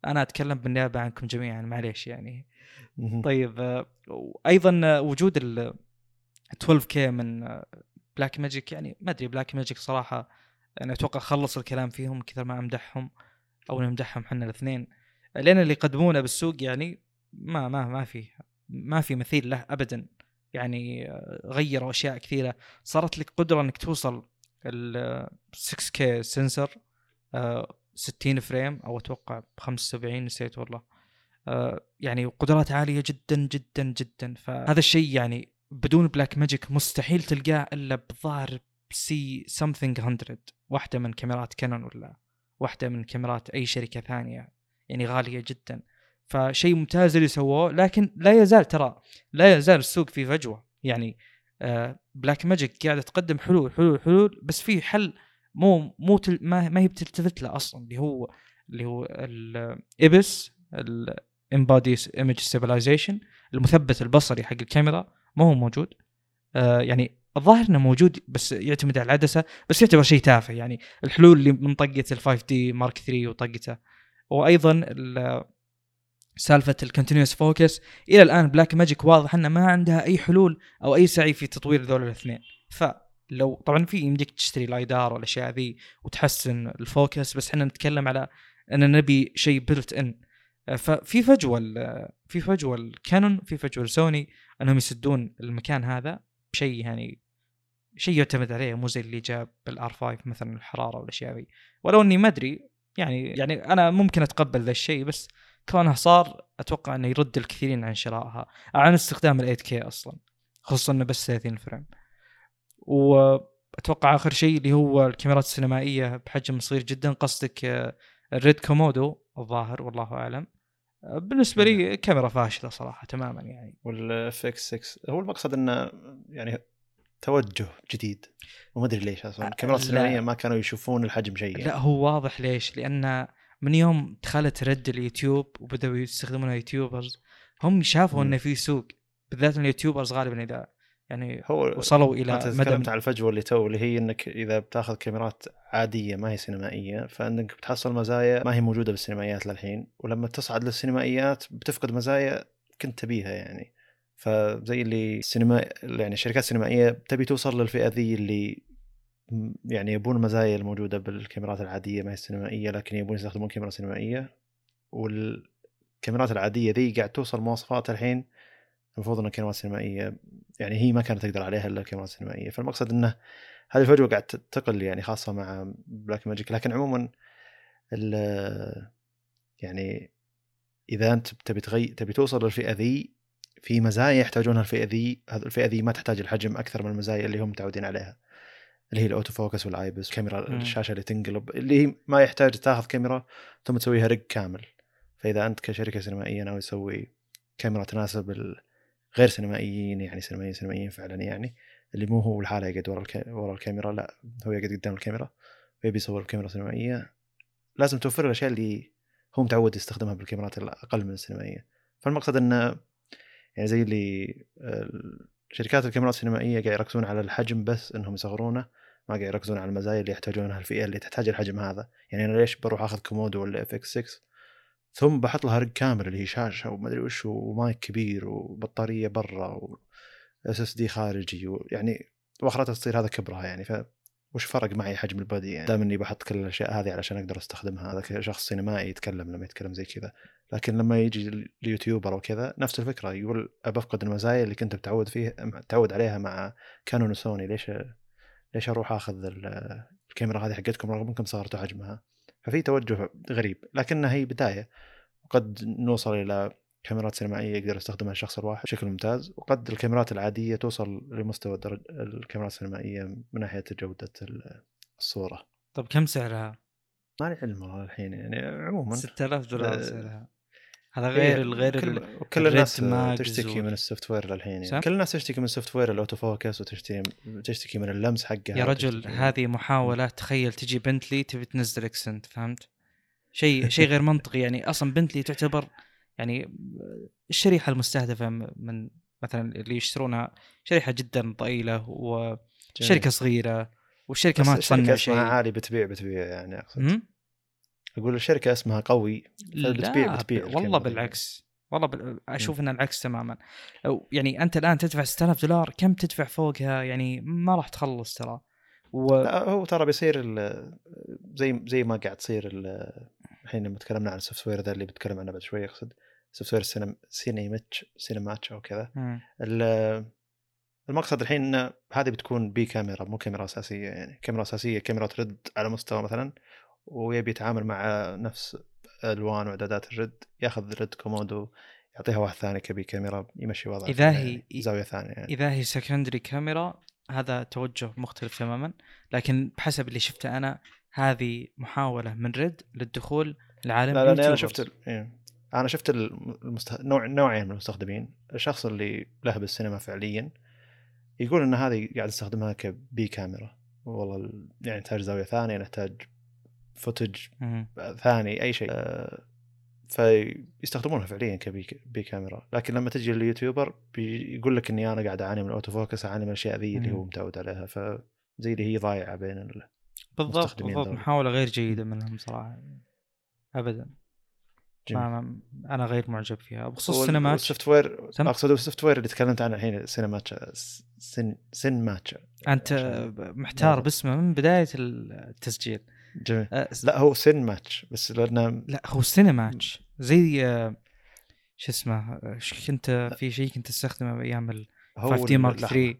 A: أنا أتكلم بالنيابة عنكم جميعا معليش يعني. طيب آه، وأيضا آه، وجود ال 12K من بلاك ماجيك يعني ما أدري بلاك ماجيك صراحة أنا أتوقع خلص الكلام فيهم كثر ما أمدحهم أو نمدحهم إحنا الاثنين. لأن اللي يقدمونه بالسوق يعني ما ما ما في ما في مثيل له ابدا. يعني آه، غيروا أشياء كثيرة. صارت لك قدرة إنك توصل ال 6K sensor آه، 60 frame أو أتوقع ب 75 نسيت والله. آه، يعني قدرات عالية جدا جدا جدا. فهذا الشيء يعني بدون بلاك ماجيك مستحيل تلقاه إلا بظاهر C something 100 واحدة من كاميرات كانون ولا واحدة من كاميرات أي شركة ثانية يعني غالية جدا. فشيء ممتاز اللي سووه لكن لا يزال ترى لا يزال السوق فيه فجوة. يعني بلاك ماجيك قاعدة تقدم حلول حلول حلول بس في حل مو مو تل ما, ما هي بتلتفت له أصلا اللي هو اللي هو ال IBIS ال in-body image stabilization المثبت البصري حق الكاميرا ما هو موجود. آه يعني الظاهر إنه موجود بس يعتمد على العدسة بس يعتبر شيء تافه يعني الحلول اللي من طقه ال 5D Mark 3 وطقته. وأيضا سالفة ال continuous focus إلى الآن بلاك ماجيك واضح إنه ما عندها أي حلول أو أي سعي في تطوير ذول الاثنين. فلو طبعا فيه يمديك تشتري LiDAR والاشياء ذي وتحسن ال focus بس إحنا نتكلم على إن نبي شيء built-in ففي فجوة في فجوة ال Canon في فجوة سوني أنهم يسدون المكان هذا بشيء يعني شيء يعتمد عليه مو زي اللي جاب بال R5 مثلا الحرارة والاشياء ذي. ولو إني ما أدري يعني يعني أنا ممكن أتقبل ذا الشيء بس كونه صار أتوقع إنه يرد الكثيرين عن شرائها عن استخدام ال 8K أصلا خصوصا إنه بس 30 frame. وأتوقع آخر شيء اللي هو الكاميرات السينمائية بحجم صغير جدا قصدك آه، ال RED Komodo الظاهر والله أعلم. آه، بالنسبة لي كاميرا فاشلة صراحة تماما يعني.
B: وال FX6 هو المقصد إنه يعني توجه جديد. وما أدري ليش أصلا. الكاميرات
A: لا.
B: السينمائية ما كانوا يشوفون الحجم شيء يعني.
A: لا هو واضح ليش؟ لأن من يوم دخلت RED ال YouTube وبدأوا يستخدمونها YouTubers هم شافوا. إنه في سوق بالذات ال YouTubers غالبا إذا يعني
B: هو
A: وصلوا
B: إلى
A: أنت
B: تكلمت عن الفجوة اللي تو اللي هي إنك إذا بتاخذ كاميرات عادية ما هي سينمائية فإنك بتحصل مزايا ما هي موجودة بالسينمائيات للحين ولما تصعد للسينمائيات بتفقد مزايا كنت تبيها يعني فزي اللي السينما يعني الشركات السينمائيه تبي توصل للفئة ذي اللي يعني يبون المزايا الموجودة بالكاميرات العادية ما هي السينمائية لكن يبون يستخدمون كاميرا سينمائية. والكاميرات العادية ذي قاعد توصل مواصفات الحين المفروض إنها كاميرات سينمائية يعني هي ما كانت تقدر عليها إلا الكاميرات السينمائيه فالمقصد إنه هذه الفجوة قاعد تقل يعني خاصة مع Blackmagic لكن عموما يعني إذا أنت تبي تغي... تبي توصل للفئة ذي في مزايا يحتاجونها الفئة ذي الفئة ذي ما تحتاج الحجم أكثر من المزايا اللي هم متعودين عليها. اللي هي ال auto focus وال IBIS كاميرا
A: مم.
B: الشاشة اللي تنقلب اللي هي ما يحتاج تاخذ كاميرا ثم تسويها rig كامل. فإذا أنت كشركة سينمائية ناوي تسوي كاميرا تناسب الغير سينمائيين يعني سينمائيين سينمائيين فعلا يعني اللي مو هو الحاله يقعد ورا الك... ورا الكاميرا لا هو يقعد قدام الكاميرا ويبي يصور بكاميرا سينمائية. لازم توفر له الأشياء اللي هو متعود يستخدمها بالكاميرات الأقل من السينمائية. فالمقصد إنه يعني زي اللي شركات الكاميرات السينمائية قاعد يركزون على الحجم بس إنهم يصغرونه ما قاعد يركزون على المزايا اللي يحتاجونها الفئة اللي تحتاج الحجم هذا. يعني أنا ليش بروح آخذ Komodo ولا FX6 ثم بحط لها rig كامل اللي هي شاشة وما أدري وش ومايك كبير وبطارية برا و SSD خارجي ويعني وأخرتها تصير هذا كبرها يعني. ف وش فرق معي حجم ال body؟ يعني دام إني بحط كل الأشياء هذه علشان أقدر أستخدمها هذا كشخص سينمائي يتكلم لما يتكلم زي كذا. لكن لما يجي ال YouTuber أو كذا نفس الفكرة يقول ابى أفقد المزايا اللي كنت متعود فيه متعود عليها مع Canon و Sony. ليش ليش أروح أخذ ال- الكاميرا هذه حقتكم رغم إنكم صغرتوا حجمها؟ ففي توجه غريب لكنها هي بداية. وقد نوصل إلى كاميرات سينمائية يقدر يستخدمها الشخص الواحد بشكل ممتاز وقد الكاميرات العادية توصل لمستوى درج الكاميرات السينمائية من ناحية جودة ال- الصورة
A: طب كم سعرها؟
B: ما لي علم والله الحين يعني عموما
A: 6000 دولار سعرها هذا غير
B: إيه،
A: الغير
B: كل,
A: ال-
B: كل الناس تشتكي من ال software للحين؟ يعني كل الناس تشتكي من ال software ال auto focus وتشتكي تشتكي من اللمس حقها
A: يا رجل هذه محاولة تخيل تجي بنتلي تبي تنزل Accent فهمت؟ شيء شيء غير منطقي يعني أصلا بنتلي تعتبر يعني الشريحة المستهدفة م- من مثلا اللي يشترونها شريحة جدا ضئيلة وشركة صغيرة والشركة
B: بس
A: ما تصنع
B: اسمها
A: شيء.
B: عالي بتبيع بتبيع يعني
A: أقصد؟
B: أقول الشركة اسمها قوي بتبيع
A: ب-
B: الكاميرا
A: والله. بالعكس والله بال... أشوف إن العكس تماما. أو يعني أنت الآن تدفع 6000 دولار كم تدفع فوقها؟ يعني ما راح تخلص ترى. و...
B: لا هو ترى بيصير ال- زي زي ما قاعد تصير ال- الحين لما تكلمنا عن ال software ذا اللي بتكلم عنه بعد شوي أقصد. software سينم CineMatch CineMatch أو كذا. المقصد الحين إن هذه بتكون B camera مو كاميرا أساسية يعني. كاميرا أساسية كاميرا ترد على مستوى مثلا ويبي يتعامل مع نفس ألوان وإعدادات ال RED يأخذ RED Komodo يعطيها واحد ثاني ك B camera يمشي وضعه
A: إذا
B: فيها
A: هي-
B: زاوية ثانية يعني.
A: إذا هي secondary camera هذا توجه مختلف تماما. لكن بحسب اللي شفته أنا هذه محاولة من RED للدخول لعالم
B: لا لا أنا
A: YouTubers.
B: شفت ال... أنا شفت المست... نوع نوعين من المستخدمين الشخص اللي له بالسينما فعليا يقول إن هذه قاعد يستخدمها ك B camera والله ال- يعني نحتاج زاوية ثانية نحتاج
A: footage.
B: ثاني أي شيء آه، فيستخدمونها فعليا ك B B camera لكن لما تجي ال YouTuber بيقول لك إني أنا قاعد أعاني من ال auto focus أعاني من الأشياء ذي اللي. هو متعود عليها فزي اللي هي ضايعة بين ال...
A: بالضبط بالضبط. محاولة غير جيدة منهم صراحة ابدا. ما أنا غير معجب فيها. بخصوص
B: وال- CineMat. وال
A: software؟
B: أقصد ال software اللي تكلمت عنه الحين CineMatch سن CineMatch
A: انت محتار. باسمه من بداية التسجيل.
B: جميل.
A: أه، س-
B: لا هو سن ماتش بس لأنه
A: لا هو سينماتش. زي آه، شو اسمه كنت في شيء كنت أستخدمه بأيام ال
B: هو
A: 5 دي مارك
B: لحظة.
A: 3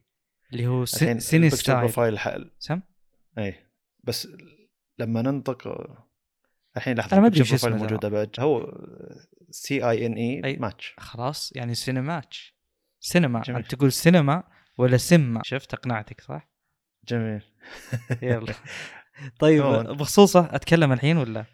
A: اللي هو سيني ستايل
B: بروفايل
A: سم؟
B: اي بس لما ننطق الحين لحظة
A: أنا ما
B: البكتشر
A: وش اسمه
B: موجوده بعد هو سي اي ان
A: أي.
B: ماتش
A: خلاص يعني سينماتش سينما
B: جميل.
A: أنت تقول سينما ولا سينما شفت اقنعتك صح؟
B: جميل
A: يلا طيب. بخصوصه أتكلم الحين ولا؟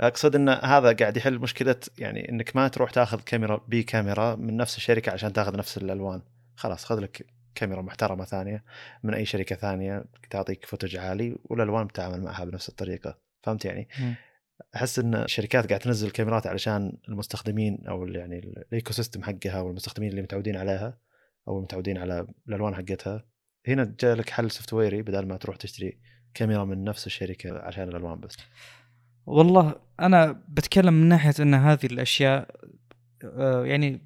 B: أقصد إن هذا قاعد يحل مشكلة يعني إنك ما تروح تاخذ كاميرا B camera من نفس الشركة عشان تاخذ نفس الألوان خلاص خذ لك كاميرا محترمة ثانية من أي شركة ثانية تعطيك footage عالي والألوان بتتعامل معها بنفس الطريقة فهمت يعني. أحس إن الشركات قاعد تنزل كاميرات علشان المستخدمين أو يعني ال- ال ecosystem حقها والمستخدمين اللي متعودين عليها أو متعودين على الألوان حقتها. هنا جاء لك حل سوفت ويري بدل ما تروح تشتري كاميرا من نفس الشركة عشان الألوان بس.
A: والله أنا بتكلم من ناحية إن هذه الأشياء آه، يعني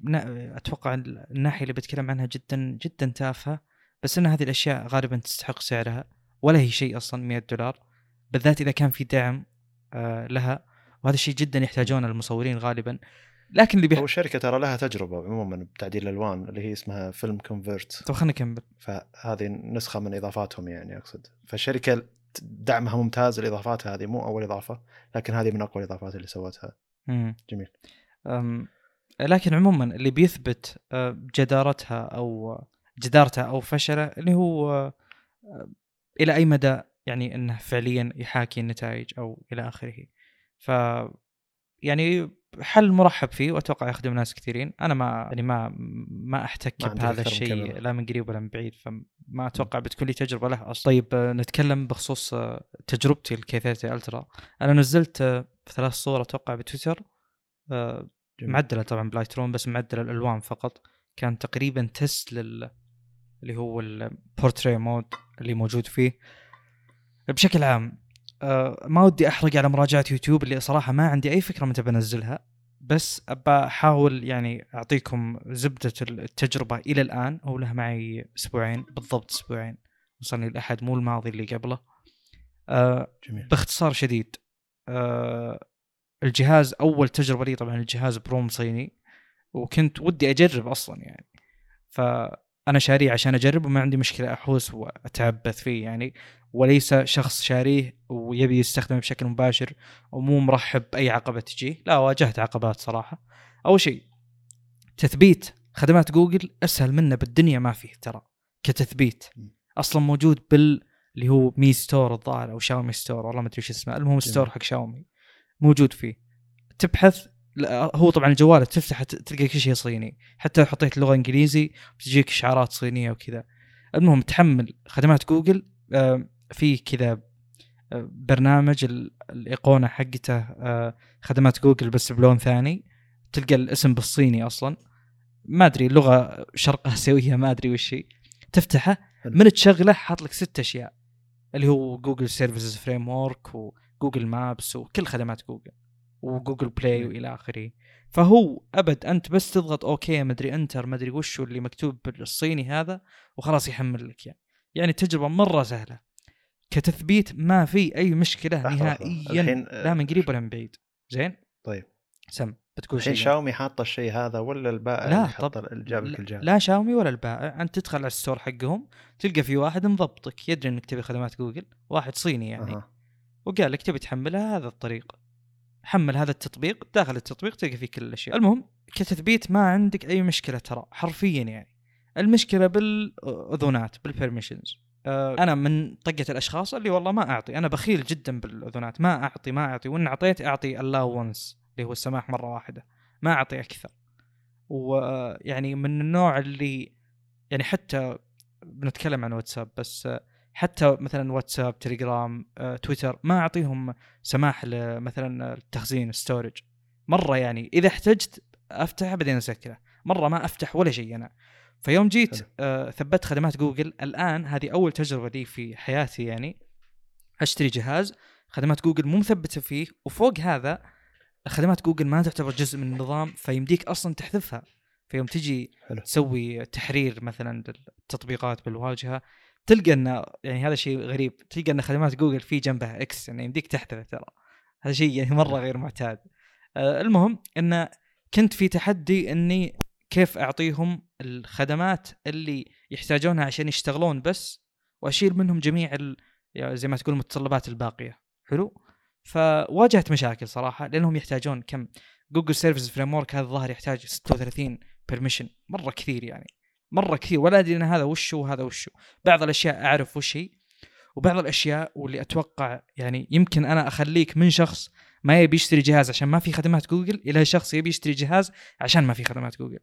A: أتوقع الناحية اللي بتكلم عنها جدا جدا تافهة بس إن هذه الأشياء غالبا تستحق سعرها ولا هي شيء أصلا 100 دولار. بالذات إذا كان في دعم آه، لها. وهذا الشيء جدا يحتاجونه المصورين غالبا. لكن اللي
B: هو
A: بيح...
B: الشركة ترى لها تجربة عموما بتعديل الألوان اللي هي اسمها فيلم كونفرت.
A: طب خلينا نكمل.
B: فهذه نسخة من إضافاتهم يعني أقصد. فالشركة دعمها ممتاز الاضافات هذه مو أول إضافة لكن هذه من أقوى الإضافات اللي سوتها.
A: مم.
B: جميل.
A: أم، لكن عموما اللي بيثبت آه، جدارتها أو جدارتها أو فشلها اللي هو آه، إلى أي مدى يعني إنه فعليا يحاكي النتائج أو إلى آخره. ف يعني حل مرحب فيه وأتوقع يخدم ناس كثيرين. أنا ما يعني ما ما أحتك
B: ما
A: بهذا الشيء. لا من قريب ولا من بعيد فما أتوقع بتكون لي تجربة له أصلا. طيب آه، نتكلم بخصوص آه، تجربتي ال K Ultra أنا نزلت آه، ثلاث صور أتوقع بتويتر. معدلة طبعا ب Lightroom بس معدل الألوان فقط. كان تقريبا test لل اللي هو ال portrait mode اللي موجود فيه. بشكل عام آه، ما ودي أحرق على مراجعة يوتيوب اللي صراحة ما عندي أي فكرة متى بنزلها بس ابى احاول يعني أعطيكم زبدة التجربة إلى الآن هو له معي أسبوعين بالضبط أسبوعين وصلني الأحد مو الماضي اللي قبله. آه،
B: جميل.
A: باختصار شديد آه الجهاز أول تجربة لي طبعا الجهاز بروم صيني وكنت ودي أجرب أصلا يعني. فأنا شاريه عشان أجرب وما عندي مشكلة أحوس وأتعبث فيه يعني. وليس شخص شاريه ويبي يستخدمه بشكل مباشر ومو مرحب بأي عقبة تجيه. لا واجهت عقبات صراحة. أول شيء تثبيت خدمات جوجل أسهل منه بالدنيا ما فيه ترى كتثبيت. أصلا موجود بال اللي هو Mi Store الظاهر أو شاومي Store والله ما أدري وش اسمه. المهم store حق شاومي. موجود فيه. تبحث هو طبعا الجوال تفتح تلقى كل شيء صيني. حتى لو حطيت لغة إنجليزي بتجيك إشعارات صينية وكذا. المهم تحمل خدمات جوجل في كذا آه، برنامج ال- الإيقونة حقته آه، خدمات جوجل بس بلون ثاني تلقى الاسم بالصيني أصلا. ما أدري لغة شرق اسيويه ما أدري وش هي. تفتحه. من تشغله حاط لك ست أشياء اللي هو جوجل Services Framework جوجل Maps وكل خدمات جوجل وجوجل
B: Play.
A: وإلى آخره. فهو أبد أنت بس تضغط okay مدري enter مدري وش اللي مكتوب بالصيني هذا وخلاص يحمل لك يعني. يعني التجربه مرة سهلة. كتثبيت ما في
B: أي مشكلة.
A: نهائيا.
B: الحين
A: لا من قريب ولا من بعيد. زين؟
B: طيب.
A: سم بتقول
B: الحين شاومي حاطة الشيء هذا ولا البائع
A: لا، طب-
B: جاب لك الجهاز؟
A: لا شاومي ولا البائع. أنت تدخل على ال store حقهم تلقى في واحد مضبطك. يدري إنك تبي خدمات جوجل. واحد صيني يعني.
B: أها.
A: وقال لك تبي تحملها هذا الطريق. حمل هذا التطبيق. داخل التطبيق تلقى فيه كل الأشياء. المهم كتثبيت ما عندك أي مشكلة ترى حرفيا يعني. المشكلة بالاذونات بال permissions آه، أنا من طبقة الأشخاص اللي والله ما أعطي أنا بخيل جدا بالاذونات ما أعطي ما أعطي وإن أعطيت أعطي ال once اللي هو السماح مرة واحدة ما أعطي أكثر. ويعني من النوع اللي يعني حتى بنتكلم عن واتساب بس حتى مثلا واتساب تليجرام آه، تويتر ما أعطيهم سماح مثلا التخزين storage مرة يعني إذا احتجت أفتح بعدين أسكره. مرة ما أفتح ولا شيء أنا. فيوم جيت. آه ثبت خدمات جوجل. الآن هذه أول تجربة لي في حياتي يعني. أشتري جهاز خدمات جوجل مو مثبتة فيه وفوق هذا خدمات جوجل ما تعتبر جزء من النظام فيمديك أصلا تحذفها. فيوم تجي
B: حلو.
A: تسوي تحرير مثلا للتطبيقات بالواجهة تلقى إن يعني هذا شيء غريب تلقى إن خدمات جوجل في جنبها إكس يعني يمديك تحذفه ترى. هذا شيء يعني مرة غير معتاد. آه، المهم إن كنت في تحدي إني كيف أعطيهم الخدمات اللي يحتاجونها عشان يشتغلون بس وأشيل منهم جميع ال... زي ما تقول المتطلبات الباقية. حلو؟ فواجهت مشاكل صراحة لأنهم يحتاجون كم؟ جوجل Service Framework هذا الظاهر يحتاج 36 permission مرة كثير يعني. مرة كثير. ولا أدري إن هذا وش هو وهذا وش بعض الأشياء أعرف وش هي وبعض الأشياء واللي أتوقع يعني يمكن أنا أخليك من شخص ما يبي يشتري جهاز عشان ما في خدمات جوجل إلى شخص يبي يشتري جهاز عشان ما في خدمات جوجل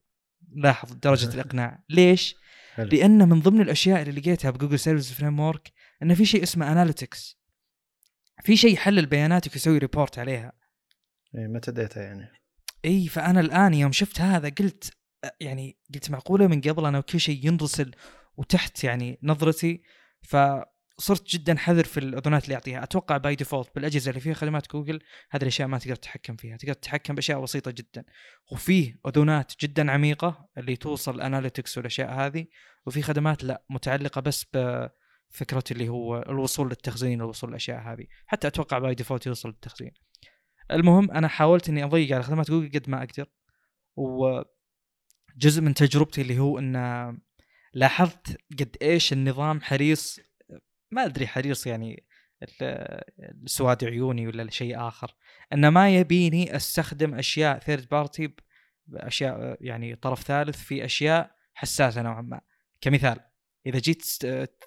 A: لاحظ درجة الإقناع. ليش؟
B: حلو.
A: لأن من ضمن الأشياء اللي لقيتها بجوجل Service Framework انه في شيء اسمه analytics في شيء يحلل بياناتك ويسوي report عليها.
B: إيه، metadata يعني؟
A: إي فأنا الآن يوم شفت هذا قلت يعني قلت معقولة من قبل أنا كل شيء ينرسل وتحت يعني نظرتي فصرت جدا حذر في الاذونات اللي اعطيها أتوقع by default بالأجهزة اللي فيها خدمات جوجل هذه الأشياء ما تقدر تتحكم فيها. تقدر تتحكم بأشياء بسيطة جدا. وفيه اذونات جدا عميقة اللي توصل ال analytics والأشياء هذه وفي خدمات لا متعلقة بس بفكره اللي هو الوصول للتخزين الوصول للأشياء هذه. حتى أتوقع by default يوصل للتخزين. المهم أنا حاولت إني أضيق على خدمات جوجل قد ما أقدر. وجزء من تجربتي اللي هو إن لاحظت قد إيش النظام حريص ما أدري حريص يعني ال- سواد عيوني ولا شيء آخر إنه ما يبيني أستخدم أشياء third party أشياء يعني طرف ثالث في أشياء حساسة نوعا ما. كمثال إذا جيت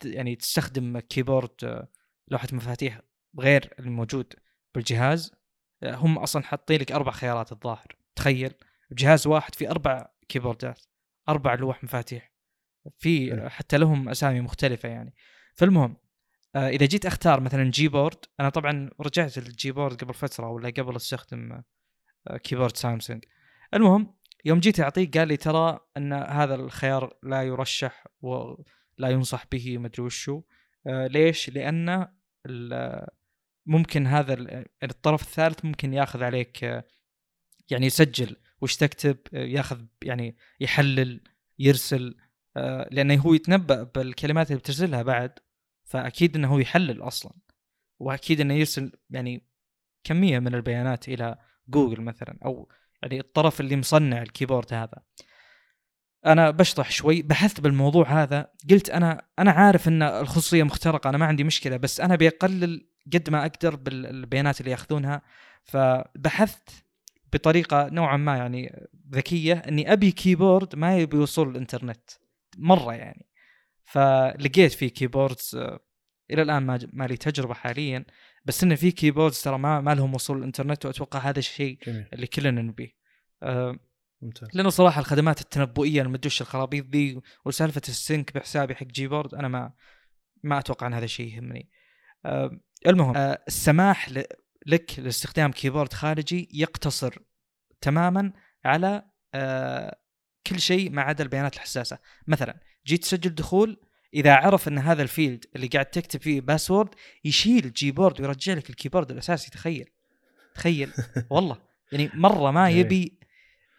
A: يعني تستخدم keyboard لوحة مفاتيح غير الموجود بالجهاز هم أصلا حاطين لك أربع خيارات الظاهر. تخيل بجهاز واحد في أربع keyboard ات أربع لوح مفاتيح في. حتى لهم أسامي مختلفة يعني. فالمهم آه، إذا جيت أختار مثلا Gboard أنا طبعا رجعت لل Gboard قبل فترة ولا قبل استخدم آه، keyboard سامسونج. المهم يوم جيت اعطيه قال لي ترى أن هذا الخيار لا يرشح ولا ينصح به مدري وشو. آه، ليش؟ لأن ممكن هذا ال- الطرف الثالث ممكن يأخذ عليك آه، يعني يسجل وش تكتب؟ آه، يأخذ يعني يحلل يرسل آه، لأنه هو يتنبأ بالكلمات اللي بترسلها بعد. فأكيد إنه هو يحلل أصلا. وأكيد إنه يرسل يعني كمية من البيانات إلى جوجل مثلا أو يعني الطرف اللي مصنع الكيبورد هذا. أنا بشطح شوي بحثت بالموضوع هذا قلت أنا أنا عارف إن الخصوصية مخترقة أنا ما عندي مشكلة بس أنا بقلل قد ما أقدر بالبيانات اللي يأخذونها. فبحثت بطريقة نوعا ما يعني ذكية إني أبي keyboard ما يبي وصول الإنترنت مرة يعني. فلقيت في keyboards آه، إلى الآن ما ما لي تجربة حاليا بس انه في keyboards ترى ما, ما لهم وصول الإنترنت وأتوقع هذا الشيء اللي كلنا نبيه. آه،
B: ممتاز.
A: لأنه صراحة الخدمات التنبؤية المدوش الخرابيط ذي وسالفة ال sync بحسابي حق Gboard أنا ما ما أتوقع إن هذا الشيء يهمني. آه، المهم السماح لك لاستخدام keyboard خارجي يقتصر تماما على كل شيء ما عدا البيانات الحساسة، مثلا جيت تسجل دخول إذا عرف إن هذا ال field اللي قاعد تكتب فيه password يشيل ال Gboard ويرجع لك ال keyboard الأساسي. تخيل تخيل. والله يعني مرة ما
B: إيه.
A: يبي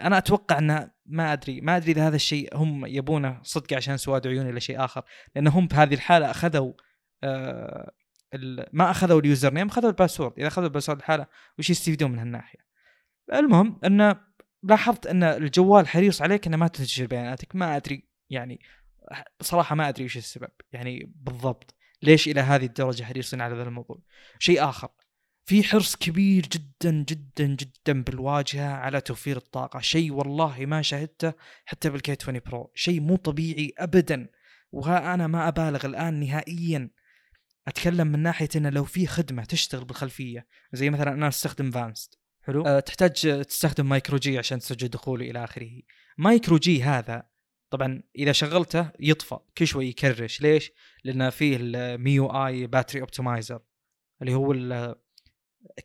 A: أنا أتوقع إنه ما أدري ما أدري إذا هذا الشيء هم يبونه صدق عشان سواد عيون ولا شيء آخر. لأن هم بهذه الحالة أخذوا آه ما أخذوا ال username أخذوا ال password إذا أخذوا ال password الحالة وش يستفيدون من هالناحية؟ المهم إنه لاحظت إن الجوال حريص عليك إنه ما تنتشر بياناتك. ما أدري يعني صراحة ما أدري وش السبب. يعني بالضبط. ليش إلى هذه الدرجة حريصين على هذا الموضوع؟ شيء آخر. في حرص كبير جدا جدا جدا بالواجهة على توفير الطاقة. شيء والله ما شاهدته حتى بال K 20 Pro. شيء مو طبيعي ابدا. وها أنا ما أبالغ الآن نهائيا. أتكلم من ناحية إنه لو في خدمة تشتغل بالخلفية. زي مثلا أنا أستخدم Vanced. حلو؟ أه تحتاج تستخدم MicroG عشان تسجل دخولي إلى آخره. MicroG هذا طبعا إذا شغلته يطفى كل شوي ي crash. ليش؟ لأن فيه ال MIUI battery optimizer اللي هو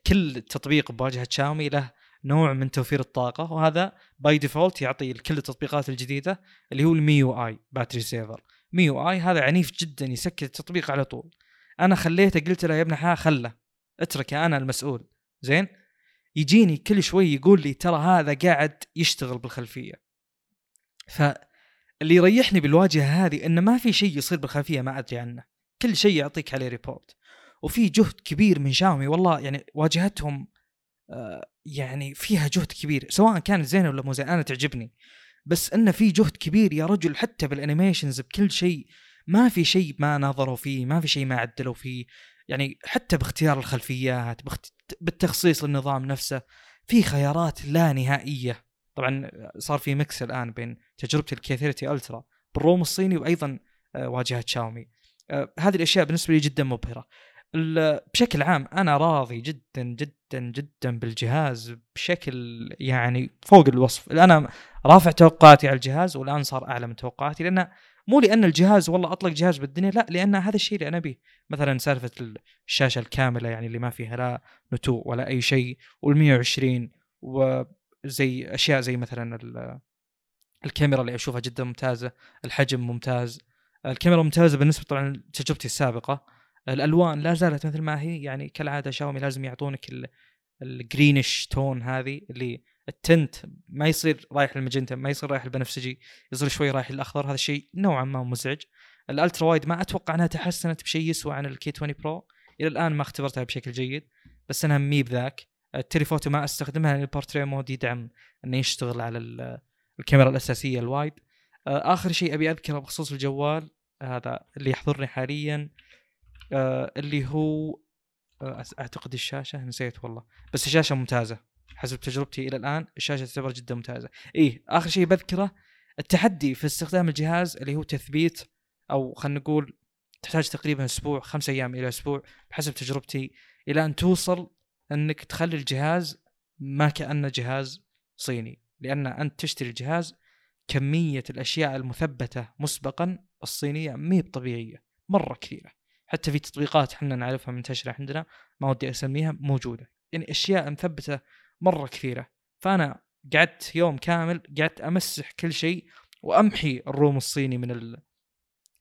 A: كل تطبيق بواجهة شاومي له نوع من توفير الطاقة وهذا by default يعطي كل التطبيقات الجديدة اللي هو ال MIUI battery saver MIUI هذا عنيف جدا يسكر التطبيق على طول. أنا خليته قلت له يا ابن الحلال خله اتركه أنا المسؤول. زين؟ يجيني كل شوي يقول لي ترى هذا قاعد يشتغل بالخلفية. فاللي يريحني بالواجهة هذه انه ما في شيء يصير بالخلفية ما أدري عنه. كل شيء يعطيك عليه report وفي جهد كبير من شاومي والله يعني واجهتهم آه، يعني فيها جهد كبير سواء كانت زينة ولا مو زينة أنا تعجبني. بس إنه في جهد كبير يا رجل حتى بال animations بكل شيء. ما في شيء ما نظروا فيه ما في شيء ما عدلوا فيه. يعني حتى باختيار الخلفيات. بالتخصيص للنظام نفسه في خيارات لا نهائية. طبعا صار في mix الآن بين تجربة ال K 30 Ultra بال ROM الصيني وأيضا آه، واجهة شاومي. آه، هذه الأشياء بالنسبة لي جدا مبهرة. بشكل عام أنا راضي جدا جدا جدا بالجهاز بشكل يعني فوق الوصف. أنا رافع توقعاتي على الجهاز والآن صار أعلى من توقعاتي لأن مو لأن الجهاز والله أطلق جهاز بالدنيا لا لأن هذا الشيء اللي أنا أبيه. مثلا سالفة الشاشة الكاملة يعني اللي ما فيها لا نتوء ولا أي شيء وال120 وزي أشياء زي مثلا ال- الكاميرا اللي أشوفها جدا ممتازة الحجم ممتاز. الكاميرا ممتازة بالنسبة طبعا لتجربتي السابقة. الألوان لا زالت مثل ما هي يعني كالعادة شاومي لازم يعطونك ال- ال greenish tone هذه اللي ال tint ما يصير رايح المجنتا ما يصير رايح البنفسجي يصير شوي رايح الاخضر هذا الشيء نوعا ما مزعج. ال ultra wide ما أتوقع إنها تحسنت بشيء يسوى عن ال K 20 Pro إلى الآن ما اختبرتها بشكل جيد بس إنها مي بذاك. ال telephoto ما أستخدمها لأن ال portrait mode يدعم إنه يشتغل على ال- الكاميرا الأساسية ال wide. آه، آخر شيء أبي أذكره بخصوص الجوال هذا اللي يحضرني حاليا آه، اللي هو آه، أعتقد الشاشة نسيت والله بس الشاشة ممتازة. حسب تجربتي إلى الآن الشاشة تعتبر جدا ممتازة. إيه آخر شيء بذكره التحدي في استخدام الجهاز اللي هو تثبيت أو خلينا نقول تحتاج تقريبا أسبوع خمسة أيام إلى أسبوع بحسب تجربتي. إلى أن توصل انك تخلي الجهاز ما كأنه جهاز صيني لأن أنت تشتري الجهاز كمية الأشياء المثبتة مسبقا الصينية مي طبيعيه مرة كثيرة. حتى في تطبيقات إحنا نعرفها منتشرة عندنا ما ودي أسميها موجودة. يعني أشياء مثبتة مرة كثيرة. فأنا قعدت يوم كامل قعدت أمسح كل شيء وأمحي ال ROM الصيني من ال...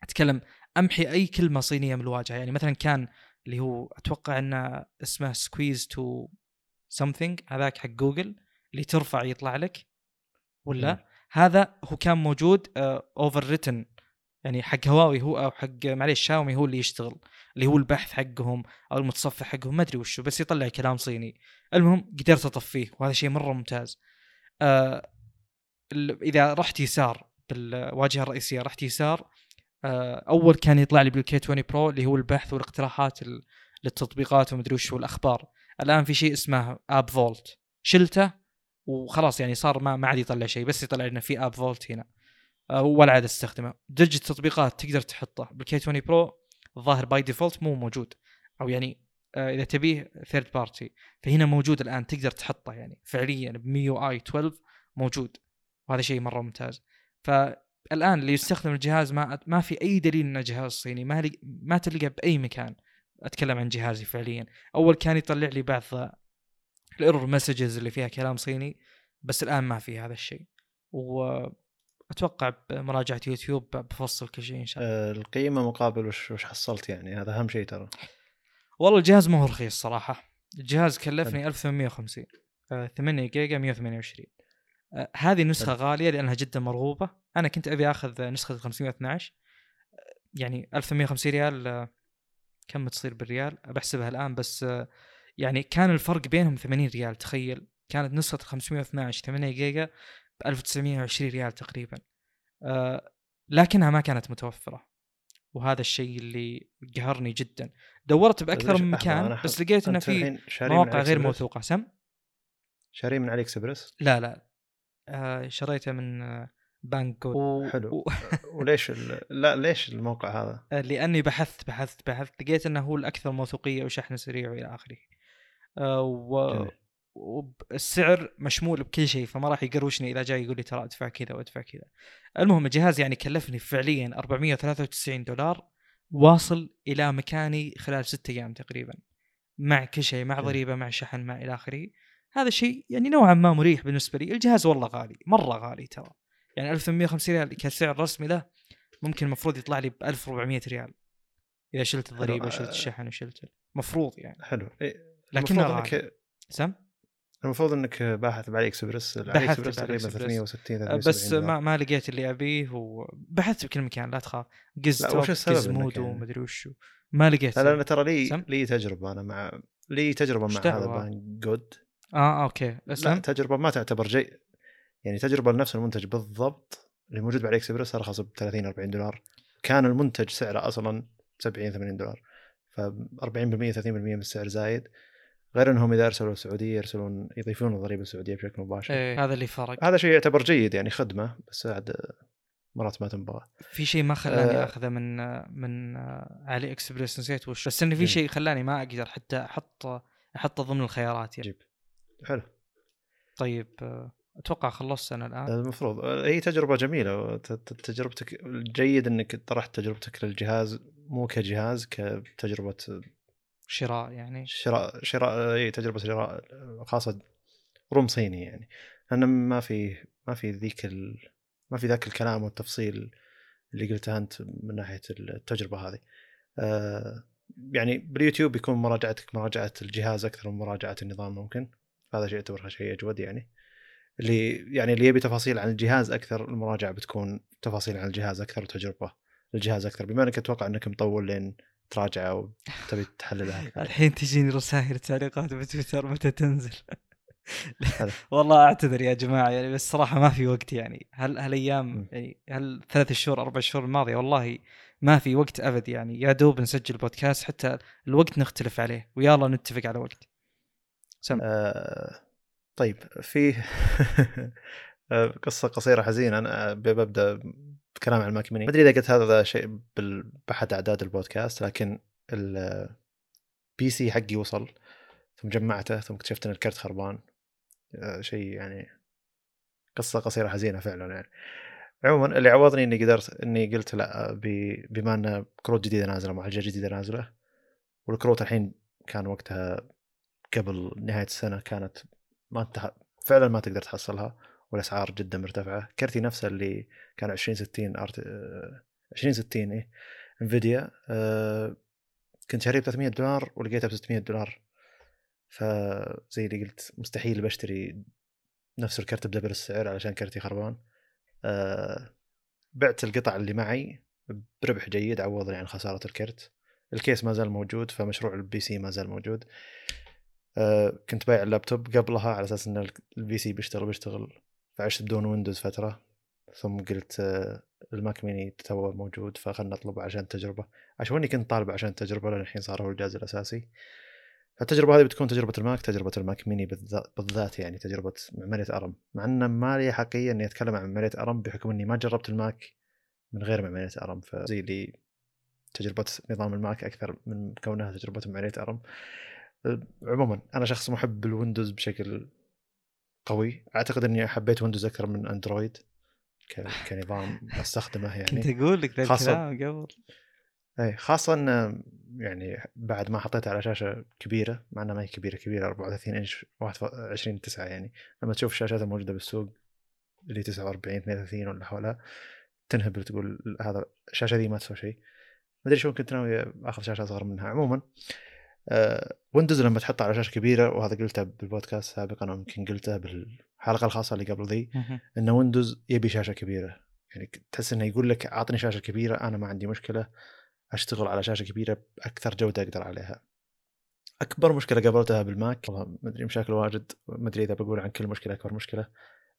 A: أتكلم أمحي أي كلمة صينية من الواجهة. يعني مثلا كان اللي هو أتوقع إنه اسمه squeeze to something هذاك حق جوجل اللي ترفع يطلع لك. ولا؟
B: مم.
A: هذا هو كان موجود overwritten يعني حق هواوي هو أو حق معليش شاومي هو اللي يشتغل اللي هو البحث حقهم أو المتصفح حقهم ما أدري وشو بس يطلع كلام صيني. المهم قدرت أطفيه وهذا شيء مرة ممتاز. آه إذا رحت يسار بالواجهة الرئيسية رحت يسار آه أول كان يطلع لي بال K 20 Pro اللي هو البحث والاقتراحات ال- للتطبيقات ومدري وش والأخبار. الآن في شيء اسمه app vault شلته وخلاص يعني صار ما ما عاد يطلع شيء بس يطلع لنا في app vault هنا. آه، ولا عاد أستخدمه. درجه التطبيقات تقدر تحطه. بال K 20 Pro الظاهر by default مو موجود. أو يعني آه، إذا تبيه third party فهنا موجود الآن تقدر تحطه يعني. فعليا ب MIUI 12 موجود. وهذا شيء مرة ممتاز. فالان اللي يستخدم الجهاز ما ما في أي دليل انه جهاز صيني ما ما تلقى بأي مكان أتكلم عن جهازي فعليا. أول كان يطلع لي بعض ال error messages اللي فيها كلام صيني بس الآن ما في هذا الشيء. و أتوقع بمراجعة يوتيوب بفصل كل شيء إن شاء الله.
B: آه، القيمة مقابل وش وش حصلت يعني؟ هذا أهم شيء ترى.
A: والله الجهاز ما هو رخيص صراحة. الجهاز كلفني 1850 آه، 8 جيجا 128 آه، هذه نسخة غالية لأنها جدا مرغوبة. أنا كنت أبي آخذ نسخة 512 آه، يعني 1850 ريال آه، كم تصير بالريال؟ بحسبها الآن بس آه، يعني كان الفرق بينهم 80 ريال تخيل. كانت نسخة 512 8 جيجا ب 1920 ريال تقريبا. آه، لكنها ما كانت متوفرة. وهذا الشيء اللي قهرني جدا. دورت بأكثر
B: ليش-
A: من مكان
B: أنا
A: بس لقيت
B: أنت
A: في مواقع غير؟ موثوقة. سم؟
B: شاري من AliExpress
A: لا لا. آه شريته من آه بان جود و...
B: حلو.
A: و...
B: وليش ال... لا ليش الموقع هذا؟
A: آه، لأني بحثت بحثت بحثت لقيت إنه هو الأكثر موثوقية وشحن سريع وإلى آخره آه و...
B: جميل.
A: والسعر مشمول بكل شيء فما راح يقروشني اذا جاي يقول لي ترى أدفع كذا وأدفع كذا المهم الجهاز يعني كلفني فعليا 493 دولار واصل إلى مكاني خلال ستة أيام تقريبا مع كل شيء مع. ضريبة مع شحن مع إلى آخره هذا الشيء يعني نوعا ما مريح بالنسبة لي. الجهاز والله غالي مرة غالي ترى. يعني 1850 ريال كسعر رسمي له ممكن المفروض يطلع لي ب 1400 ريال. إذا شلت
B: الضريبة.
A: وشلت الشحن وشلت المفروض يعني.
B: حلو. إيه،
A: غالي.
B: انك
A: سم
B: المفروض إنك باحث بعلي اكسبرس علي
A: بحثت
B: اكسبرس تقريبا
A: إكسبرس.
B: 360
A: أه،
B: 370
A: بس. ما ما لقيت اللي أبيه وبحثت بكل مكان لا تخاف. قز
B: لا،
A: توب
B: وش السبب
A: قز
B: إنك
A: مودو
B: يعني-
A: مدري وشو ما لقيت
B: لا أنا ترى لي؟ لي تجربة أنا مع لي
A: تجربة
B: مع هذا؟ بان جود.
A: آه أوكي.
B: لا
A: أسلم.
B: تجربة ما تعتبر جي يعني تجربة لنفس المنتج بالضبط اللي موجود بعلي اكسبرس ارخص ب 30 40 دولار. كان المنتج سعره أصلا 70 80 دولار. ف 40% 30% من السعر زايد. غير إنهم إذا أرسلوا السعودية يرسلون يضيفون الضريبة السعودية بشكل مباشر.
A: إيه هذا اللي فرق
B: هذا شيء يعتبر جيد يعني خدمة بس عاد مرات ما تنبغى.
A: في شيء ما خلاني
B: آه.
A: أخذه من من علي اكسبريس نسيت وش. بس انه في. شيء خلاني ما أقدر حتى أحط أحطه ضمن الخيارات يعني.
B: عجيب حلو.
A: طيب آه، أتوقع خلصت أنا الان
B: المفروض. هي تجربة جميلة. تجربتك الجيد إنك طرحت تجربتك للجهاز مو كجهاز كتجربة
A: شراء يعني.
B: شراء شراء اي تجربة شراء خاصة روم صيني يعني. لأن ما في ما في ذيك ال... ما في ذاك الكلام والتفصيل اللي قلته أنت من ناحية التجربة هذه. آه يعني باليوتيوب بيكون مراجعتك مراجعة الجهاز أكثر من مراجعة النظام ممكن. هذا شيء يعتبر شيء أجود يعني. اللي يعني اللي يبي تفاصيل عن الجهاز أكثر المراجعة بتكون تفاصيل عن الجهاز أكثر وتجربة للجهاز أكثر. بما أنك أتوقع أنك مطول لين تراجعه وتبي تحللها.
A: الحين تجيني رسائل تعليقات بتويتر متى تنزل. والله أعتذر يا جماعة يعني بس صراحة ما في وقت يعني. هل
B: هالأيام.
A: يعني هل ثلاث شهور أربع شهور الماضية والله ما في وقت أبد يعني. يا دوب نسجل بودكاست حتى الوقت نختلف عليه. ويلا نتفق على وقت. سم.
B: آه طيب في آه، قصة قصيرة حزينة. أنا ببدأ بكلام عن الـ Mac mini ما أدري إذا قلت هذا شيء بأحد أعداد البودكاست لكن ال PC حقي وصل ثم جمعته ثم اكتشفت إن الكرت خربان. آه، شيء يعني قصة قصيرة حزينة فعلا يعني. عموما اللي عوضني إني قدرت إني قلت لا بما إن كروت جديدة نازلة معالجة جديدة نازلة والكروت الحين كان وقتها قبل نهاية السنة كانت ما انتهى فعلا ما تقدر تحصلها والأسعار جدا مرتفعة. كرتي نفسه اللي كان 2060 ارت 2060 إيه انفيديا آه، كنت شاريه ب 300 دولار ولقيتها ب 600 دولار فزي اللي قلت مستحيل بشتري نفس الكرت بدبل السعر علشان كرتي خربان. آه، بعت القطع اللي معي بربح جيد عوضني عن خسارة الكرت. الكيس ما زال موجود فمشروع ال PC ما زال موجود. كنت بايع اللابتوب قبلها على أساس إن ال PC بيشتغل بيشتغل. فعشت بدون ويندوز فترة ثم قلت آه، الماك ميني تو موجود فخلنا نطلبه عشان تجربة. عشان اني كنت طالب عشان تجربة لأن الحين صار هو الجهاز الأساسي. فالتجربة هذه بتكون تجربة الماك تجربة الماك ميني بالذات, يعني تجربة معماريه ARM. مع إن ما لي حقيقه إني أتكلم عن معماريه ARM بحكم إني ما جربت الماك من غير معماريه ARM. فزي اللي تجربة نظام الماك أكثر من كونها تجربة معماريه ARM. عموما أنا شخص محب الويندوز بشكل قوي. أعتقد إني حبيت ويندوز أكثر من أندرويد كنظام أستخدمه
A: كنت
B: يعني
A: أقول لك ذا
B: خاصة-
A: الكلام قبل.
B: اي خاصة ان يعني بعد ما حطيتها على شاشة كبيرة مع إنها ما هي كبيرة كبيرة 34 إنش 21 9 يعني. لما تشوف الشاشات الموجوده بالسوق اللي 49 32 ولا حولها تنهبل تقول هذا الشاشة ذي ما تسوي شيء. ما أدري شلون كنت ناوي أخذ شاشة أصغر منها. عموما آه ويندوز لما تحطها على شاشة كبيرة وهذا قلته بالبودكاست سابقا أو يمكن قلته بالحلقة الخاصة اللي قبل ذي إن ويندوز يبي شاشة كبيرة يعني تحس إنه يقول لك أعطني شاشة كبيرة أنا ما عندي مشكلة أشتغل على شاشة كبيرة بأكثر جودة أقدر عليها. أكبر مشكلة قابلتها بالماك والله ما أدري مشاكل واجد ما أدري إذا بقول عن كل مشكلة أكبر مشكلة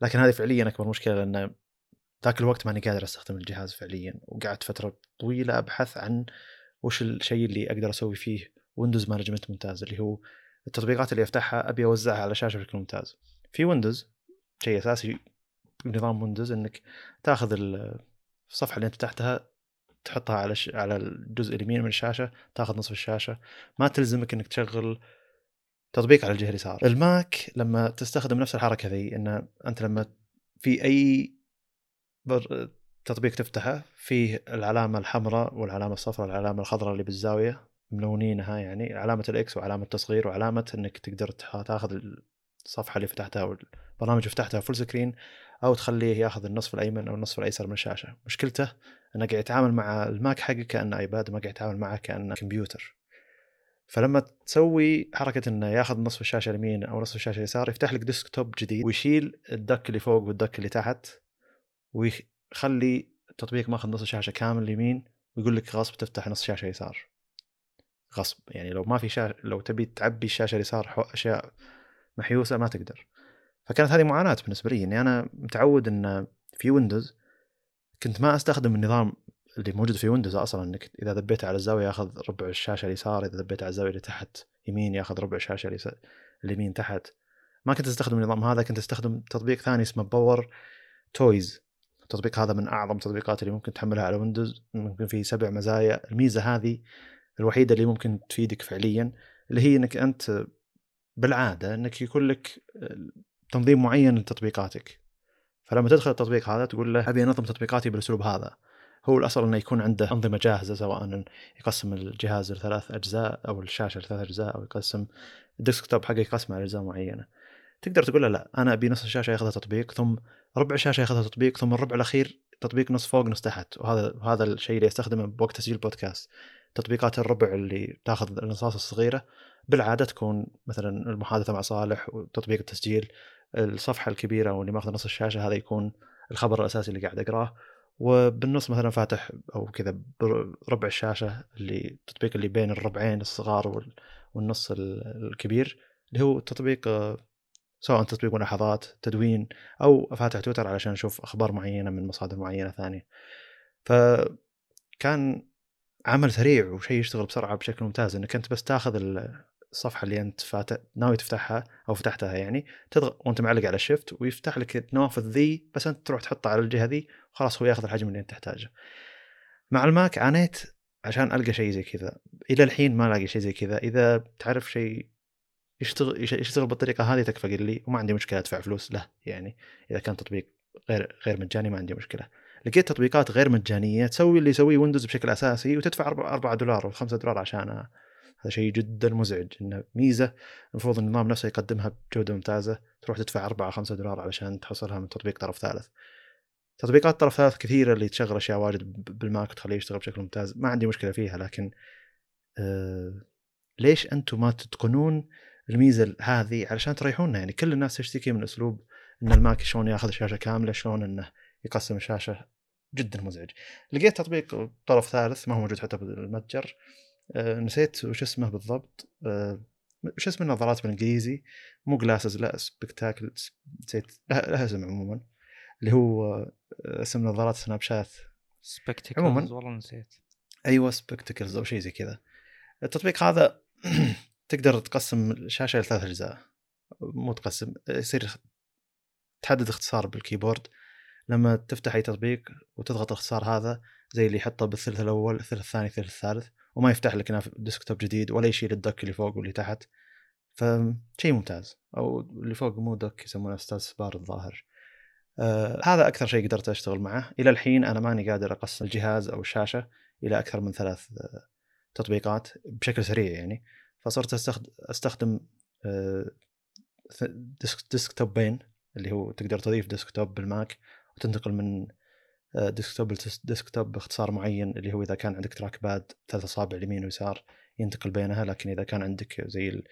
B: لكن هذه فعليا أكبر مشكلة لأن ذاك الوقت ماني قادر أستخدم الجهاز فعليا وقعدت فترة طويلة أبحث عن وش الشيء اللي أقدر أسوي فيه window management ممتاز اللي هو التطبيقات اللي افتحها أبي أوزعها على شاشة بشكل ممتاز. في ويندوز شيء أساسي بنظام ويندوز إنك تاخذ الصفحة اللي أنت فتحتها تحطها على ش... على الجزء اليمين من الشاشة تاخذ نصف الشاشة. ما تلزمك إنك تشغل تطبيق على الجهة اليسار. الماك لما تستخدم نفس الحركة ذي إن أنت لما في أي بر... تطبيق تفتحه فيه العلامة الحمراء والعلامة الصفراء والعلامه الخضراء اللي بالزاوية. ملونينها يعني علامة الإكس وعلامة التصغير وعلامة إنك تقدر تاخذ الصفحة اللي فتحتها أو البرنامج اللي فتحتها full screen أو تخليه ياخذ النصف الأيمن أو النصف الأيسر من الشاشة. مشكلته إنه قاعد يتعامل مع الماك حقك كأنه ايباد ما قاعد يتعامل معه كأنه كمبيوتر فلما تسوي حركة إنه ياخذ نصف الشاشة اليمين أو نصف الشاشة اليسار يفتح لك desktop جديد ويشيل ال dock اللي فوق وال dock اللي تحت ويخلي التطبيق ماخذ نص الشاشة كامل اليمين ويقول لك غصب تفتح نص شاشه يسار غصب. يعني لو ما في شاشه لو تبي تعبي الشاشه اليسار أشياء محيوسة ما تقدر. فكانت هذه معاناة بالنسبة لي إني أنا متعود إن في ويندوز كنت ما أستخدم النظام اللي موجود في ويندوز أصلا. إنك إذا ذبيت على الزاوية ياخذ ربع الشاشة اليسار إذا ذبيت على الزاوية اللي تحت يمين ياخذ ربع الشاشة اليمين تحت. ما كنت أستخدم النظام هذا كنت أستخدم تطبيق ثاني اسمه PowerToys التطبيق هذا من أعظم التطبيقات اللي ممكن تحملها على ويندوز ممكن فيه سبع مزايا. الميزة هذه الوحيدة اللي ممكن تفيدك فعليا اللي هي إنك أنت بالعادة إنك يكون لك تنظيم معين لتطبيقاتك. فلما تدخل التطبيق هذا تقول له أبي أنظم تطبيقاتي بالأسلوب هذا. هو الأصل إنه يكون عنده أنظمة جاهزة سواء يقسم الجهاز لثلاث أجزاء أو الشاشة لثلاث أجزاء أو يقسم الديسكتوب حقه يقسمه على أجزاء معينة. تقدر تقول له لا أنا أبي نص الشاشه ياخذها تطبيق ثم ربع الشاشه ياخذها تطبيق ثم الربع الأخير تطبيق نص فوق نص تحت. وهذا هذا الشيء اللي أستخدمه بوقت تسجيل البودكاست تطبيقات الربع اللي تاخذ الانصاص الصغيرة بالعادة تكون مثلا المحادثة مع صالح وتطبيق التسجيل الصفحة الكبيرة واللي ماخذ نص الشاشة هذا يكون الخبر الأساسي اللي قاعد أقراه. وبالنص مثلا فاتح أو كذا ربع الشاشة اللي التطبيق اللي بين الربعين الصغار والنص الكبير اللي هو تطبيق سواء تطبيق ملاحظات تدوين أو فاتح تويتر علشان أشوف أخبار معينة من مصادر معينة ثانية. فكان عمل سريع وشيء يشتغل بسرعة بشكل ممتاز إنك أنت بس تاخذ الصفحة اللي أنت فاتح ناوي تفتحها أو فتحتها يعني تضغط وأنت معلق على ال shift ويفتح لك النوافذ ذي بس أنت تروح تحطها على الجهة ذي وخلاص هو ياخذ الحجم اللي أنت تحتاجه. مع الماك عانيت عشان ألقى شيء زي كذا إلى الحين ما الاقي شيء زي كذا إذا تعرف شيء يشتغل يشتغل بالطريقة هذه تكفى قل لي وما عندي مشكلة أدفع فلوس له يعني إذا كان تطبيق غير غير مجاني ما عندي مشكلة. لقيت تطبيقات غير مجانية تسوي اللي يسويه ويندوز بشكل أساسي وتدفع 4 دولار أو 5 دولار عشانها هذا شيء جدا مزعج إنه ميزة. المفروض النظام نفسه يقدمها بجودة ممتازة. تروح تدفع 4 5 دولار علشان تحصلها من تطبيق طرف ثالث. تطبيقات طرف ثالث كثيرة اللي تشغل أشياء واجد بالماك وتخليه يشتغل بشكل ممتاز. ما عندي مشكلة فيها لكن آه ليش أنتم ما تتقنون الميزة هذه علشان تريحوننا يعني كل الناس تشتكي من أسلوب إن الماك شلون ياخذ شاشه كاملة شلون إنه يقسم الشاشة جدا مزعج. لقيت تطبيق طرف ثالث ما هو موجود حتى بالمتجر. آه نسيت وش اسمه بالضبط. آه وش اسم النظارات بالإنجليزي؟ مو glasses لا spectacle نسيت. لها اسم عموما. اللي هو آه، اسم نظارات سناب شات.
A: Spectacles عموما. والله نسيت.
B: أيوه Spectacles أو شيء زي كذا. التطبيق هذا تقدر تقسم الشاشة لثلاث أجزاء. مو تقسم يصير تحدد اختصار بال keyboard. لما تفتح أي تطبيق وتضغط الاختصار هذا زي اللي يحطه بالثلث الأول الثلث الثاني الثلث الثالث وما يفتح لك desktop جديد ولا يشيل ال dock اللي فوق واللي تحت. فشيء ممتاز. أو اللي فوق مو dock يسمونه status bar الظاهر. آه هذا أكثر شيء قدرت أشتغل معه. إلى الحين أنا ماني قادر اقسم الجهاز أو الشاشة إلى أكثر من ثلاث آه تطبيقات بشكل سريع يعني. فصرت استخدم أستخدم آه desktopين اللي هو تقدر تضيف desktop بالماك وتنتقل من آه، desktop ل desktop باختصار معين اللي هو إذا كان عندك trackpad ثلاث أصابع اليمين ويسار ينتقل بينها لكن إذا كان عندك زي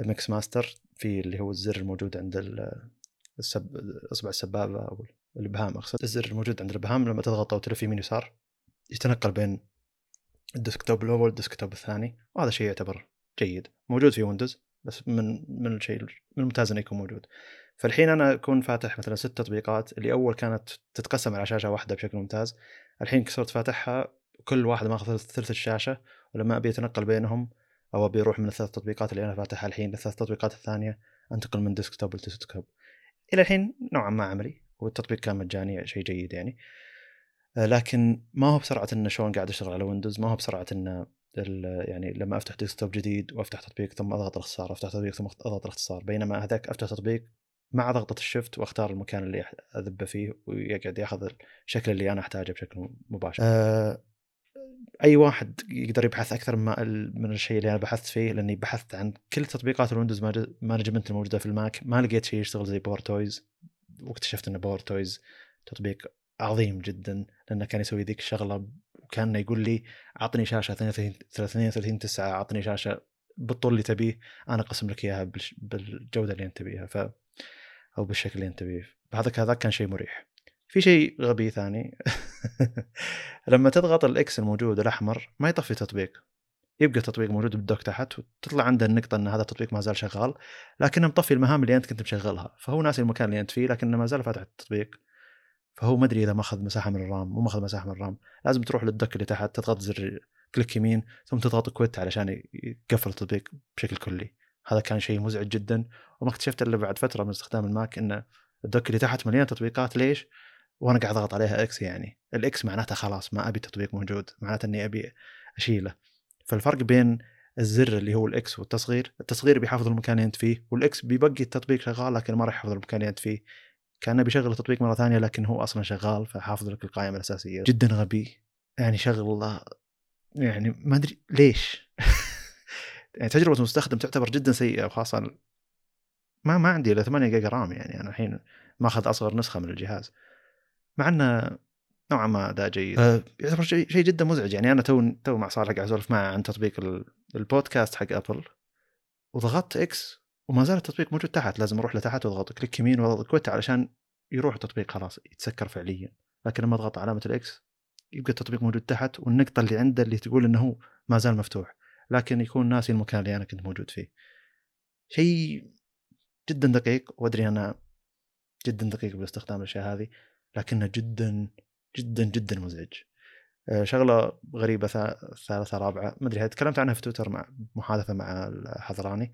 B: ال MX Master في اللي هو الزر الموجود عند السب... أصبع السبابة أو الإبهام أقصد. الزر الموجود عند الإبهام لما تضغطه وتلف يمين يسار يتنقل بين ال desktop الأول وال desktop الثاني وهذا شيء يعتبر جيد. موجود في Windows بس من من الشيء من الممتاز إنه يكون موجود. فالحين أنا أكون فاتح مثلا ست تطبيقات اللي أول كانت تتقسم على شاشة واحدة بشكل ممتاز. الحين صرت فاتحها كل واحد ماخذ ثلث الشاشة ولما أبي أتنقل بينهم أو أبي أروح من الثلاث تطبيقات اللي أنا فاتحها الحين للثلاث تطبيقات الثانية أنتقل من desktop ل desktop إلى الحين نوعا ما عملي والتطبيق كان مجاني شيء جيد يعني. آه، لكن ما هو بسرعة انه شلون قاعد أشتغل على Windows ما هو بسرعة انه يعني لما أفتح desktop جديد وأفتح تطبيق ثم أضغط الاختصار أفتح تطبيق ثم أضغط الاختصار. بينما هذاك أفتح تطبيق مع ضغطة ال shift واختار المكان اللي أذبه فيه ويقعد ياخذ الشكل اللي أنا أحتاجه بشكل مباشر. أه أي واحد يقدر يبحث أكثر من الشيء اللي أنا بحثت فيه لأني بحثت عن كل تطبيقات ال window management الموجودة في ال Mac. ما لقيت شيء يشتغل زي PowerToys. واكتشفت إن PowerToys تطبيق عظيم جدا لأنه كان يسوي ذيك الشغلة وكان يقول لي أعطني شاشة 32 32 9 أعطني شاشة بالطول اللي تبيه أنا أقسم لك إياها بالجودة اللي أنت تبيها. ف أو بالشكل اللي أنت تبيه هذا هذا كان شيء مريح. في شيء غبي ثاني. لما تضغط ال X الموجود الأحمر ما يطفي تطبيق. يبقى التطبيق موجود بال dock تحت وتطلع عنده النقطة إن هذا التطبيق ما زال شغال لكنه مطفي المهام اللي أنت كنت مشغلها. فهو ناسي المكان اللي أنت فيه لكنه ما زال فاتح التطبيق. فهو ما أدري إذا ماخذ مساحة من ال RAM مو ماخذ مساحة من ال RAM. لازم تروح لل dock اللي تحت تضغط زر click يمين ثم تضغط quit علشان يقفل التطبيق بشكل كلي. هذا كان شيء مزعج جدا. وما اكتشفت إلا بعد فترة من استخدام ال Mac إن ال dock اللي تحت مليان تطبيقات. ليش؟ وأنا قاعد أضغط عليها X يعني. ال X معناتها خلاص ما أبي تطبيق موجود. معناته إني أبي أشيله. فالفرق بين الزر اللي هو ال X والتصغير التصغير بيحافظ المكان اللي أنت فيه وال X بيبقي التطبيق شغال لكن ما راح يحافظ المكان اللي أنت فيه. كأنه بيشغل التطبيق مرة ثانية لكن هو أصلا شغال فحافظ لك القائمة الأساسية. جدا غبي. يعني شغلة يعني ما أدري ليش. يعني تجربة المستخدم تعتبر جدا سيئة وخاصة ما ما عندي إلا 8 جيجا RAM يعني أنا الحين ماخذ أصغر نسخة من الجهاز. مع إنه نوعا ما أداء جيد. يعتبر شيء شيء جدا مزعج يعني. أنا تو تو مع صالح قاعد أسولف معه عن تطبيق البودكاست حق Apple. وضغطت X وما زال التطبيق موجود تحت. لازم أروح لتحت وأضغط click يمين وأضغط quit علشان يروح التطبيق خلاص يتسكر فعليا. لكن لما أضغط علامة ال X يبقى التطبيق موجود تحت والنقطة اللي عنده اللي تقول إنه هو ما زال مفتوح. لكن يكون ناسي المكان اللي أنا كنت موجود فيه. شيء جدا دقيق وأدري أنا جدا دقيق باستخدام الأشياء هذه لكنه جدا جدا جدا مزعج. آه، شغلة غريبة ثالثة رابعة ما أدري تكلمت عنها في تويتر مع محادثة مع الحضراني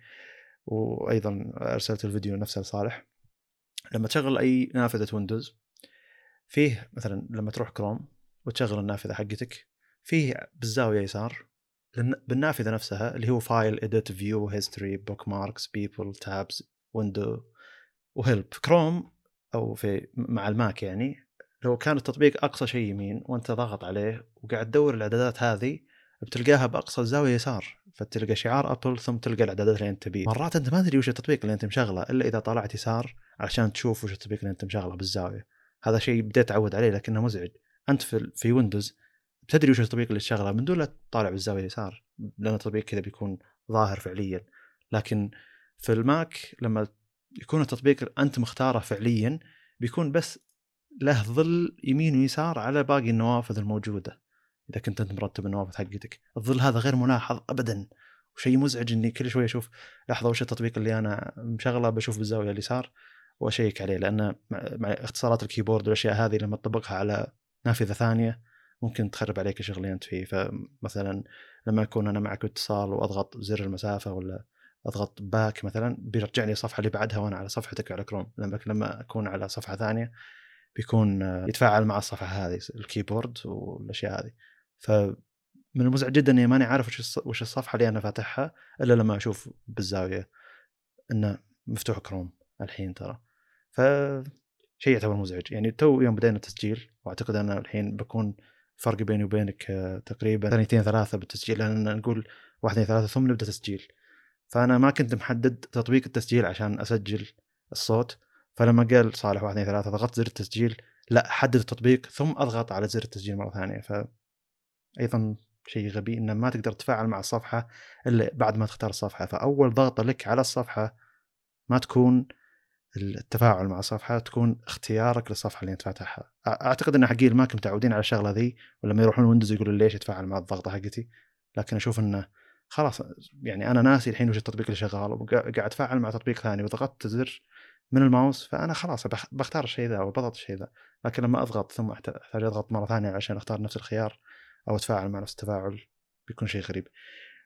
B: وأيضا أرسلت الفيديو نفسه لصالح. لما تشغل أي نافذة Windows فيه مثلا لما تروح كروم وتشغل النافذة حقتك فيه بالزاوية يسار بالنافذة نفسها اللي هو file edit view history bookmarks people tabs window و help Chrome أو في مع ال Mac يعني لو كان التطبيق أقصى شيء يمين وأنت ضاغط عليه وقاعد تدور الإعدادات هذه بتلقاها بأقصى الزاويه يسار فتلقى شعار Apple ثم تلقى الإعدادات اللي أنت تبيه. مرات أنت ما تدري وش التطبيق اللي أنت مشغله إلا إذا طلعت يسار عشان تشوف وش التطبيق اللي أنت مشغله بالزاوية. هذا شيء بديت اتعود عليه لكنه مزعج. أنت في في Windows بتدري وش التطبيق اللي تشغله؟ من دون لا تطالع بالزاوية اليسار لأن التطبيق كذا بيكون ظاهر فعليا. لكن في ال Mac لما يكون التطبيق أنت مختاره فعليا بيكون بس له ظل يمين ويسار على باقي النوافذ الموجودة. إذا كنت أنت مرتب النوافذ حقتك. الظل هذا غير ملاحظ ابدا. وشيء مزعج إني كل شوي أشوف لحظة وش التطبيق اللي أنا مشغله؟ بشوف بالزاوية اليسار وأشيك عليه. لأن مع اختصارات ال keyboard والأشياء هذه لما تطبقها على نافذة ثانية ممكن تخرب عليك أنت فيه. فمثلا لما أكون أنا معك اتصال وأضغط زر المسافة ولا أضغط back مثلا بيرجعني الصفحه اللي بعدها وأنا على صفحتك على كروم لما لما أكون على صفحة ثانية بيكون يتفاعل مع الصفحة هذه ال keyboard والأشياء هذه. ف من المزعج جدا إني ماني عارف وش الصفحة اللي أنا فاتحها إلا لما أشوف بالزاوية إنه مفتوح كروم الحين ترى. ف شيء يعتبر مزعج. يعني تو يوم بدينا التسجيل وأعتقد أنا الحين بكون فرق بيني وبينك تقريبا ثانيتين ثلاثة بالتسجيل. لأن نقول واحد اثنين ثلاثة ثم نبدأ تسجيل. فأنا ما كنت محدد تطبيق التسجيل عشان أسجل الصوت. فلما قال صالح واحد اثنين ثلاثة ضغطت زر التسجيل لا حدد التطبيق ثم أضغط على زر التسجيل مرة ثانية. ف أيضا شيء غبي إنه ما تقدر تتفاعل مع الصفحة إلا بعد ما تختار الصفحة. فأول ضغطة لك على الصفحة ما تكون التفاعل مع الصفحه تكون اختيارك للصفحة اللي أنت فاتحها. أعتقد إن حقين ال Mac متعودين على الشغلة ذي ولما يروحون Windows يقولوا ليش يتفاعل مع الضغطه حقتي؟ لكن أشوف إنه خلاص يعني أنا ناسي الحين وش التطبيق اللي شغال وقاعد أتفاعل مع تطبيق ثاني وضغطت زر من الماوس فأنا خلاص بختار الشيء ذا وبضغط الشيء ذا. لكن لما أضغط ثم أحتاج أضغط مرة ثانية عشان أختار نفس الخيار أو أتفاعل مع نفس التفاعل بيكون شيء غريب.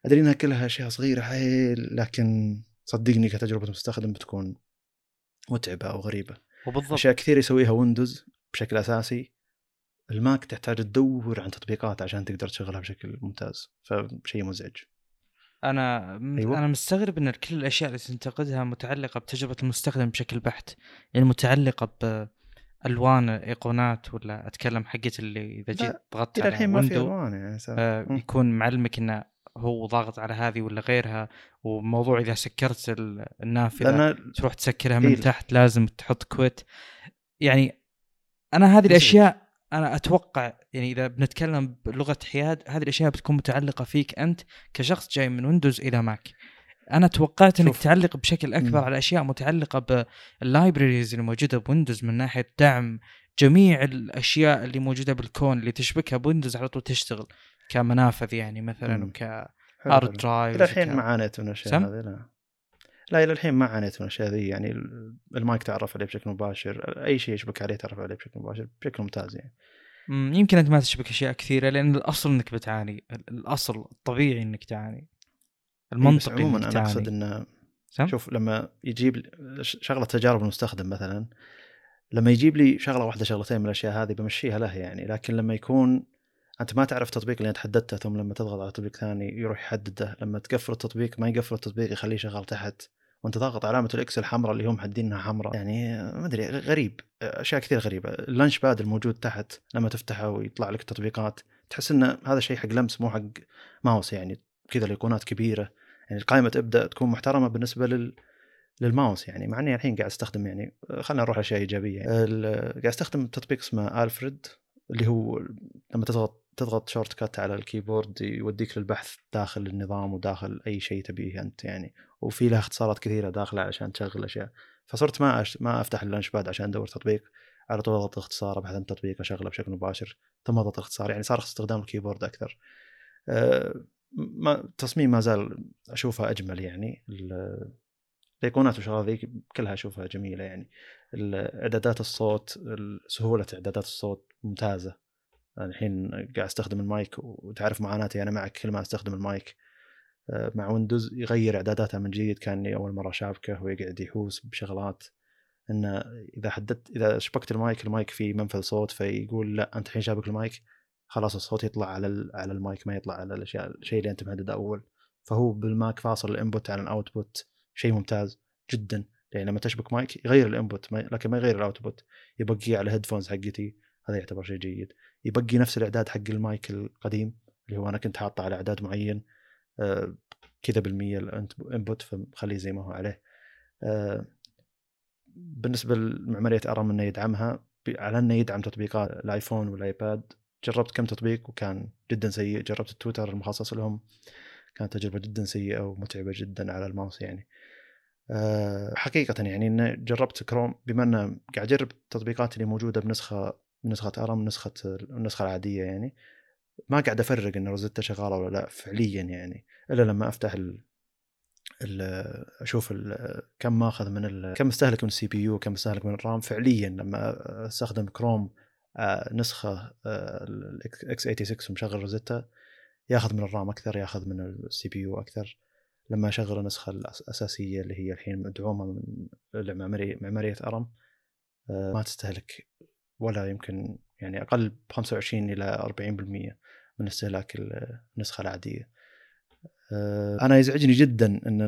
B: أدري إنها كلها أشياء صغيرة حيل لكن صدقني كتجربة مستخدم بتكون متعبة أو غريبة.
A: وبالضبط.
B: أشياء كثير يسويها Windows بشكل أساسي. ال Mac تحتاج تدور عن تطبيقات عشان تقدر تشغلها بشكل ممتاز فشيء مزعج.
A: أنا أيوة. أنا مستغرب إن كل الأشياء اللي تنتقدها متعلقة بتجربة المستخدم بشكل بحت يعني متعلقة بالوان ايقونات ولا أتكلم حقت اللي إذا جيت ضغطت
B: على الحين ما في ألوان يعني
A: آه يكون معلمك إنه هو ضاغط على هذه ولا غيرها وموضوع إذا سكرت النافذة تروح تسكرها من إيه. تحت لازم تحط quit. يعني أنا هذه الأشياء أنا أتوقع يعني إذا بنتكلم بلغة حياد هذه الأشياء بتكون متعلقة فيك أنت كشخص جاي من ويندوز إلى ماك أنا توقعت إنك تعلق بشكل أكبر على أشياء متعلقة بال libraries اللي موجودة بويندوز من ناحية دعم جميع الأشياء اللي موجودة بالكون اللي تشبكها بويندوز على طول تشتغل. كمنافذ يعني مثلا وك hard drive
B: إلى الحين ما عانيت من الأشياء هذه لا. لا إلى الحين ما عانيت من الأشياء ذي يعني المايك تعرف عليه بشكل مباشر أي شيء يشبك عليه تعرف عليه بشكل مباشر بشكل ممتاز يعني.
A: يمكن أنت ما تشبك أشياء كثيرة لأن الأصل إنك بتعاني الأصل الطبيعي إنك تعاني. المنطقي
B: عموما أنا أقصد إنه شوف لما يجيب شغلة تجارب المستخدم مثلا لما يجيب لي شغلة واحدة شغلتين من الأشياء هذه بمشيها له يعني لكن لما يكون أنت ما تعرف التطبيق اللي أنت حددته ثم لما تضغط على تطبيق ثاني يروح يحدده. لما تقفل التطبيق ما يقفل التطبيق يخليه شغال تحت. وأنت ضاغط علامة ال X الحمراء اللي هم محددينها حمراء. يعني ما أدري غريب. أشياء كثير غريبة. اللانش باد الموجود تحت لما تفتحه ويطلع لك التطبيقات تحس ان هذا شيء حق لمس مو حق ماوس يعني. كذا الأيقونات كبيرة. يعني القائمة تبدأ تكون محترمة بالنسبة لل للماوس يعني. مع إني الحين قاعد أستخدم يعني خلينا نروح أشياء إيجابية يعني. قاعد أستخدم تطبيق اسمه Alfred اللي هو لما تضغط تضغط shortcut على الكيبورد يوديك للبحث داخل النظام وداخل أي شيء تبيه أنت يعني. وفي له اختصارات كثيرة داخلة عشان تشغل أشياء. فصرت ما أش... ما أفتح اللانش باد عشان أدور تطبيق. على طول أضغط اختصار ابحث عن تطبيق أشغله بشكل مباشر. ثم أضغط اختصار. يعني صار استخدام الكيبورد أكثر. أه ما التصميم ما زال أشوفه أجمل يعني. الأيقونات والشغلات ذي كلها أشوفها جميلة يعني. إعدادات الصوت سهولة إعدادات الصوت ممتازة. الحين قاعد أستخدم المايك وتعرف معاناتي أنا معك كل ما أستخدم المايك. آه، مع ويندوز يغير اعداداتها من جديد كاني أول مرة شابكه ويقعد يحوس بشغلات. إنه إذا حددت إذا شبكت ال mic ال mic فيه منفذ صوت فيقول لا أنت الحين شابك المايك خلاص الصوت يطلع على على المايك ما يطلع على الأشياء الشيء اللي أنت محدده أول. فهو بالماك فاصل ال input عن ال output شيء ممتاز جدا. يعني لما تشبك مايك يغير ال input لكن ما يغير ال output. يبقيه على ال headphones حقتي هذا يعتبر شيء جيد. يبقي نفس الإعداد حق المايك القديم اللي هو أنا كنت حاطه على إعداد معين آه، كذا بالمية ال input فخليه زي ما هو عليه. آه، بالنسبة لمعماريه ARM إنه يدعمها على إنه يدعم تطبيقات الآيفون والآيباد. جربت كم تطبيق وكان جدا سيء. جربت التويتر المخصص لهم كانت تجربة جدا سيئة ومتعبة جدا على الماوس يعني. آه، حقيقة يعني إن جربت كروم بما أن قاعد أجرب التطبيقات اللي موجودة بنسخة نسخة ARM نسخة النسخة العادية يعني. ما قاعد أفرق إن Rosetta شغالة ولا لا فعليا يعني إلا لما أفتح ال ال أشوف ال كم ماخذ من كم استهلك من ال CPU كم استهلك من ال RAM فعليا لما أستخدم كروم آه، نسخة ال x86 ومشغل Rosetta ياخذ من ال RAM أكثر ياخذ من ال CPU أكثر. لما أشغل النسخة الأساسية اللي هي الحين مدعومة من معمارية ARM آه، ما تستهلك ولا يمكن يعني أقل ب 25 إلى 40% من استهلاك النسخة العادية. آه، أنا يزعجني جدا إن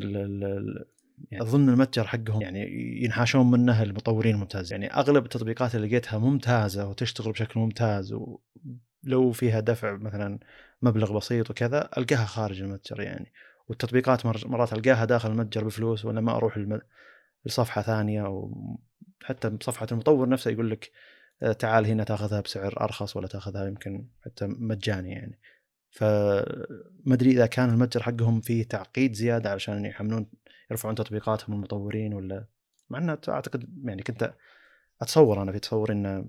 B: يعني أظن المتجر حقهم يعني ينحاشون منه المطورين الممتازين يعني أغلب التطبيقات اللي لقيتها ممتازة وتشتغل بشكل ممتاز ولو فيها دفع مثلا مبلغ بسيط وكذا ألقاها خارج المتجر يعني والتطبيقات مرات ألقاها داخل المتجر بفلوس ولا ما أروح. لصفحة ثانية أو حتى بصفحه المطور نفسه يقول لك تعال هنا تاخذها بسعر أرخص ولا تاخذها يمكن حتى مجاني يعني. فما أدري إذا كان المتجر حقهم فيه تعقيد زيادة علشان يحملون يرفعون تطبيقاتهم المطورين ولا مع إنه أعتقد يعني كنت أتصور أنا في تصوري إن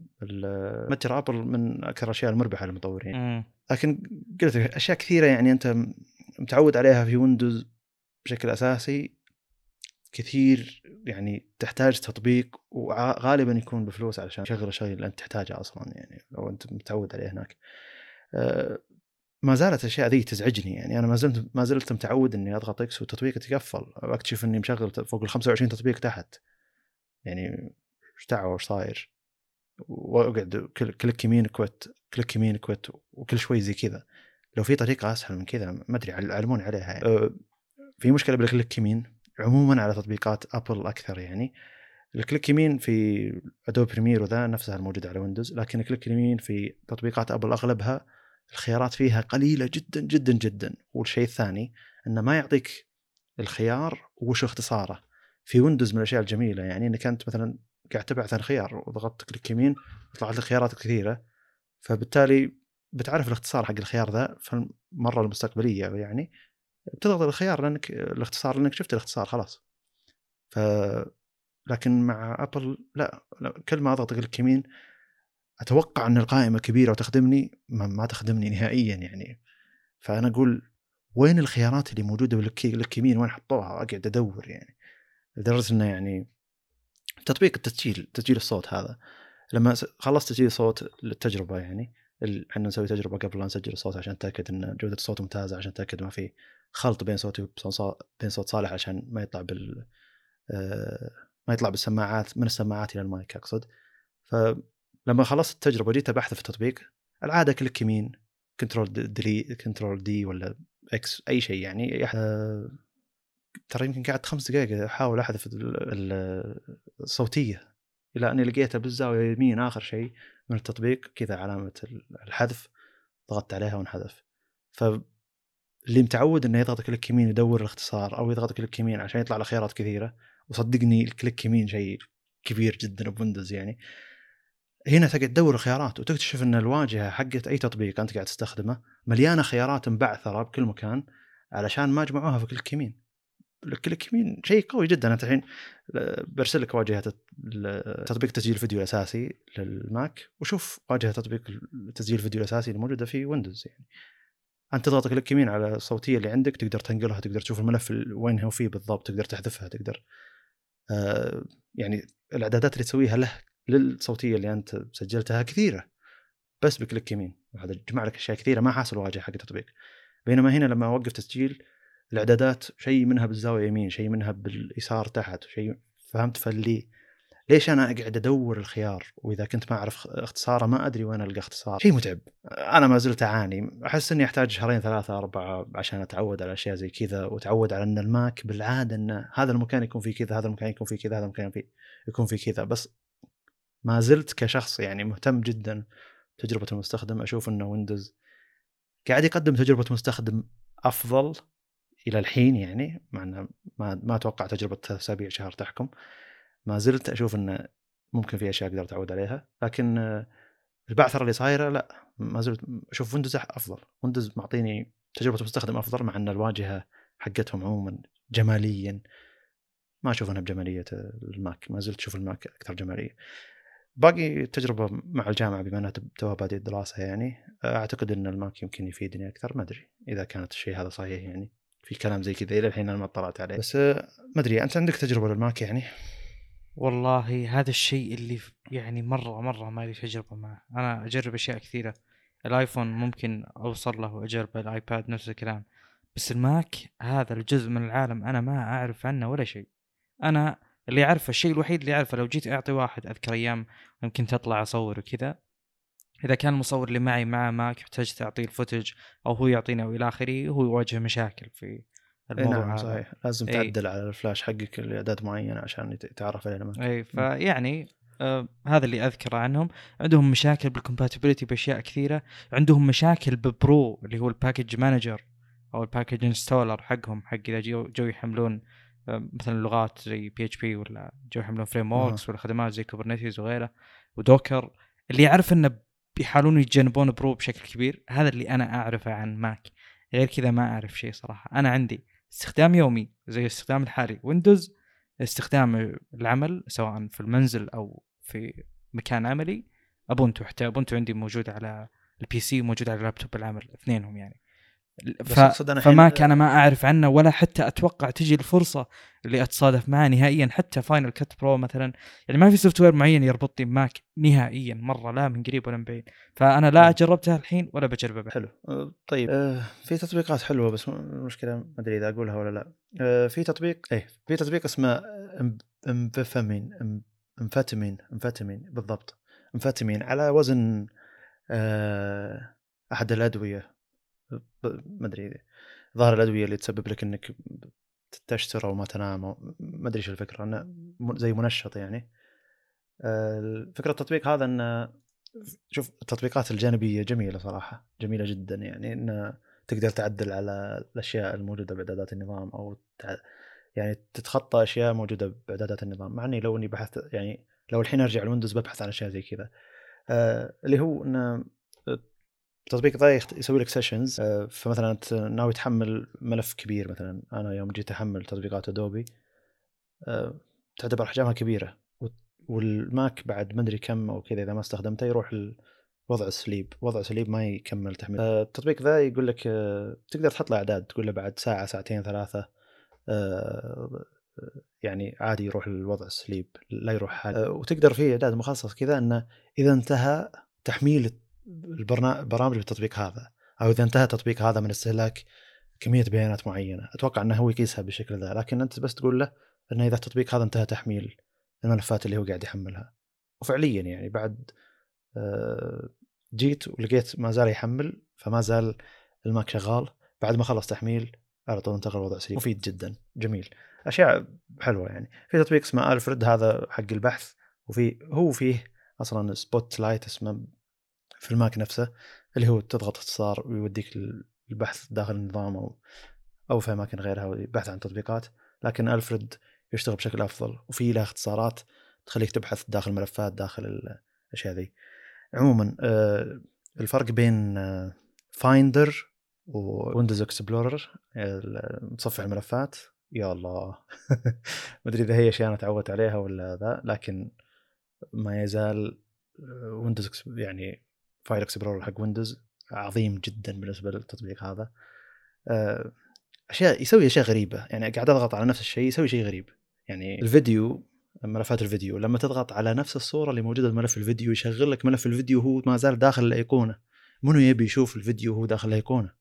B: متجر أبل من أكثر الأشياء المربحة للمطورين. لكن قلت أشياء كثيرة يعني أنت متعود عليها في ويندوز بشكل أساسي كثير يعني تحتاج تطبيق وغالبا يكون بفلوس علشان تشغل الشيء اللي أنت تحتاجه أصلا يعني لو أنت متعود عليه هناك. أه ما زالت الأشياء ذي تزعجني يعني. أنا ما زلت ما زلت متعود إني أضغط X والتطبيق يتقفل واكتشف إني مشغل فوق ال 25 تطبيق تحت. يعني إيش دعوة إيش صاير؟ وأقعد click يمين quit click يمين quit وكل شوي زي كذا. لو في طريقة أسهل من كذا ما أدري علموني عليها يعني. أه في مشكلة بال click يمين؟ عموما على تطبيقات أبل أكثر يعني. ال click يمين في Adobe Premiere وذا نفسها الموجودة على ويندوز لكن ال click يمين في تطبيقات أبل أغلبها الخيارات فيها قليلة جدا جدا جدا. والشيء الثاني إنه ما يعطيك الخيار وش اختصاره. في ويندوز من الأشياء الجميلة يعني إنك أنت مثلا قاعد تبحث عن خيار وضغطت click يمين طلعت لك خيارات كثيرة فبالتالي بتعرف الاختصار حق الخيار ذا في المره المستقبلية يعني. بتضغط الخيار لأنك الاختصار لأنك شفت الاختصار خلاص. ف لكن مع أبل لا, لا كل ما أضغط click يمين أتوقع أن القائمة كبيرة وتخدمني ما, ما تخدمني نهائيا يعني. فأنا أقول وين الخيارات اللي موجودة بالكليك يمين؟ وين حطوها؟ أقعد أدور يعني. لدرجة إنه يعني تطبيق التسجيل تسجيل الصوت هذا. لما خلصت تسجيل صوت للتجربة يعني إحنا نسوي تجربة قبل لا نسجل الصوت عشان نتاكد إن جودة الصوت ممتازة عشان نتاكد ما في خلط بين صوتي وبين صوت صالح عشان ما يطلع بال آه، ما يطلع بالسماعات من السماعات إلى المايك أقصد. فلما خلصت التجربة جيت ابحث في التطبيق. العادة click يمين control D control D ولا X أي شيء يعني آه، ترى يمكن قعدت خمس دقائق أحاول أحذف الصوتية إلى أني لقيتها بالزاوية اليمين آخر شيء. من التطبيق كذا علامة الحذف ضغطت عليها وانحذف. ف اللي متعود إنه يضغط click يمين يدور الاختصار أو يضغط click يمين عشان يطلع له خيارات كثيرة وصدقني ال click يمين شيء كبير جدا ب Windows يعني. هنا تقعد تدور الخيارات وتكتشف إن الواجهة حقت أي تطبيق أنت قاعد تستخدمه مليانة خيارات مبعثره بكل مكان علشان ما جمعوها في click يمين. ال click يمين. شيء قوي جدا. أنت الحين برسل لك واجهة تطبيق تسجيل الفيديو الاساسي لل Mac. وشوف واجهة تطبيق تسجيل الفيديو الأساسي الموجودة في Windows يعني. أنت تضغط click يمين على الصوتية اللي عندك تقدر تنقلها تقدر تشوف الملف وين هو فيه بالضبط تقدر تحذفها تقدر آه يعني الإعدادات اللي تسويها له للصوتية اللي أنت سجلتها كثيرة. بس بكليك يمين. هذا جمع لك أشياء كثيرة. ما حاصل واجهة حق التطبيق. بينما هنا لما أوقف تسجيل الإعدادات شيء منها بالزاوية يمين شيء منها باليسار تحت شيء فهمت؟ فاللي ليش أنا أقعد أدور الخيار؟ وإذا كنت ما أعرف اختصاره ما أدري وين ألقى اختصار. شيء متعب. أنا ما زلت أعاني. أحس إني أحتاج شهرين ثلاثة أربعة عشان أتعود على أشياء زي كذا وأتعود على إن الماك بالعادة إن هذا المكان يكون فيه كذا هذا المكان يكون فيه كذا هذا المكان فيه يكون فيه كذا. بس ما زلت كشخص يعني مهتم جدا بتجربة المستخدم. أشوف إنه Windows قاعد يقدم تجربة مستخدم أفضل. إلى الحين يعني مع إنه ما ما أتوقع تجربة ثلاث اسابيع شهر تحكم. ما زلت أشوف إنه ممكن في أشياء أقدر أتعود عليها. لكن البعثره اللي صايرة لا ما زلت أشوف Windows أفضل. Windows معطيني تجربة مستخدم أفضل مع إن الواجهة حقتهم عموما جماليا. ما أشوف إنها بجمالية ال Mac. ما زلت أشوف ال Mac أكثر جمالية. باقي التجربه مع الجامعة بما إنها توها بادئ الدراسه يعني أعتقد إن ال Mac يمكن يفيدني أكثر. ما أدري إذا كانت الشيء هذا صحيح يعني. في كلام زي كذا إلى الحين أنا ما اطلعت عليه. بس ما أدري أنت عندك تجربة لل Mac يعني؟
A: والله هذا الشيء اللي يعني مرة مرة ما لي تجربة معه. أنا أجرب أشياء كثيرة. ال iPhone ممكن أوصل له واجرب ال iPad نفس الكلام. بس ال Mac هذا الجزء من العالم أنا ما أعرف عنه ولا شيء. أنا اللي أعرفه الشيء الوحيد اللي أعرفه لو جيت أعطي واحد أذكر أيام يمكن تطلع أصور وكذا إذا كان المصور اللي معي معه Mac احتجت اعطيه ال footage أو هو يعطيني أو إلى آخره هو يواجه مشاكل في
B: الموضوع نعم صحيح. لازم أي. تعدل على الفلاش حقك لإعدادات معينة عشان يتعرف عليه ال
A: Mac إي فيعني آه هذا اللي أذكره عنهم. عندهم مشاكل بال compatibility بأشياء كثيرة. عندهم مشاكل ب brew اللي هو ال package manager أو ال package installer حقهم حق إذا جو, جو يحملون آه، مثلا لغات زي PHP ولا جو يحملون frameworks ولا خدمات زي Kubernetes وغيره و Docker اللي يعرف إنه بيحاولون يتجنبون brew بشكل كبير. هذا اللي أنا أعرفه عن Mac. غير كذا ما أعرف شيء صراحة. أنا عندي استخدام يومي زي الاستخدام الحالي Windows استخدام العمل سواء في المنزل أو في مكان عملي. Ubuntu حتى Ubuntu عندي موجود على ال PC موجود على لابتوب العمل اثنينهم يعني. ف...
B: أنا الحين-
A: ف Mac أنا ما أعرف عنه ولا حتى أتوقع تجي الفرصة اللي أتصادف معه نهائيا حتى Final Cut Pro مثلا. يعني ما في software معين يربطني ب Mac نهائيا مرة لا من قريب ولا من بعيد. فأنا لا. جربتها الحين ولا بجربها. بعد
B: حلو. أه، طيب. أه، في تطبيقات حلوة بس المشكلة ما أدري إذا أقولها ولا لا. أه، في تطبيق إيه في تطبيق اسمه أم- امفيتامين امفيتامين بالضبط. امفيتامين على وزن أه، أحد الأدوية. ما أدري ظاهر الأدوية اللي تسبب لك إنك تشتر أو ما تنام أو ما أدري إيش الفكرة إنه زي منشط يعني. أه، فكرة التطبيق هذا إنه شوف التطبيقات الجانبية جميلة صراحة جميلة جدا يعني إن تقدر تعدل على الأشياء الموجودة باعدادات النظام أو تع... يعني تتخطى أشياء موجودة باعدادات النظام. مع إني لو إني بحثت يعني لو الحين أرجع ال Windows ببحث عن أشياء زي كذا. آه اللي هو ان التطبيق ذا يخت- يسوي لك sessions آه فمثلا انت ناوي تحمل ملف كبير مثلا. أنا يوم جيت أحمل تطبيقات Adobe آه تعتبر أحجامها كبيرة وال Mac بعد ما أدري كم أو كذا إذا ما استخدمته يروح وضع sleep. وضع sleep ما يكمل تحميل. آه، التطبيق ذا يقول لك تقدر تحط له إعداد. تقول له بعد ساعة ساعتين ثلاثة يعني عادي يروح الوضع سليب لا يروح حال آه، وتقدر فيه أعداد مخصص كذا إنه إذا انتهى تحميل البرامج بالتطبيق هذا أو إذا انتهى التطبيق هذا من استهلاك كمية بيانات معينة. أتوقع إنه هو يقيسها بالشكل ذا لكن أنت بس تقول له إنه إذا التطبيق هذا انتهى تحميل الملفات اللي هو قاعد يحملها. وفعليا يعني بعد آه، جيت ولقيت ما زال يحمل فما زال ال Mac شغال. بعد ما خلص تحميل على طول انتقل وضع sleep مفيد جدا. جميل. أشياء حلوة يعني. في تطبيق اسمه Alfred هذا حق البحث. وفي هو فيه أصلا Spotlight اسمه في ال Mac نفسه اللي هو تضغط اختصار ويوديك البحث داخل النظام أو أو في أماكن غيرها البحث عن تطبيقات. لكن Alfred يشتغل بشكل أفضل وفي له اختصارات تخليك تبحث داخل ملفات داخل الأشياء ذي. عموما آه، الفرق بين Finder و Windows Explorer متصفح الملفات. يا الله. ما ادري إذا هي اشياء أنا تعودت عليها ولا ذا لكن ما يزال Windows يعني File Explorer حق Windows عظيم جدا بالنسبة للتطبيق هذا. آه، أشياء يسوي أشياء غريبة. يعني قاعد أضغط على نفس الشيء يسوي شيء غريب. يعني الفيديو. ملفات الفيديو. لما تضغط على نفس الصورة اللي موجودة بملف الفيديو يشغل لك ملف الفيديو وهو ما زال داخل الأيقونة. منو يبي يشوف الفيديو وهو داخل الأيقونة؟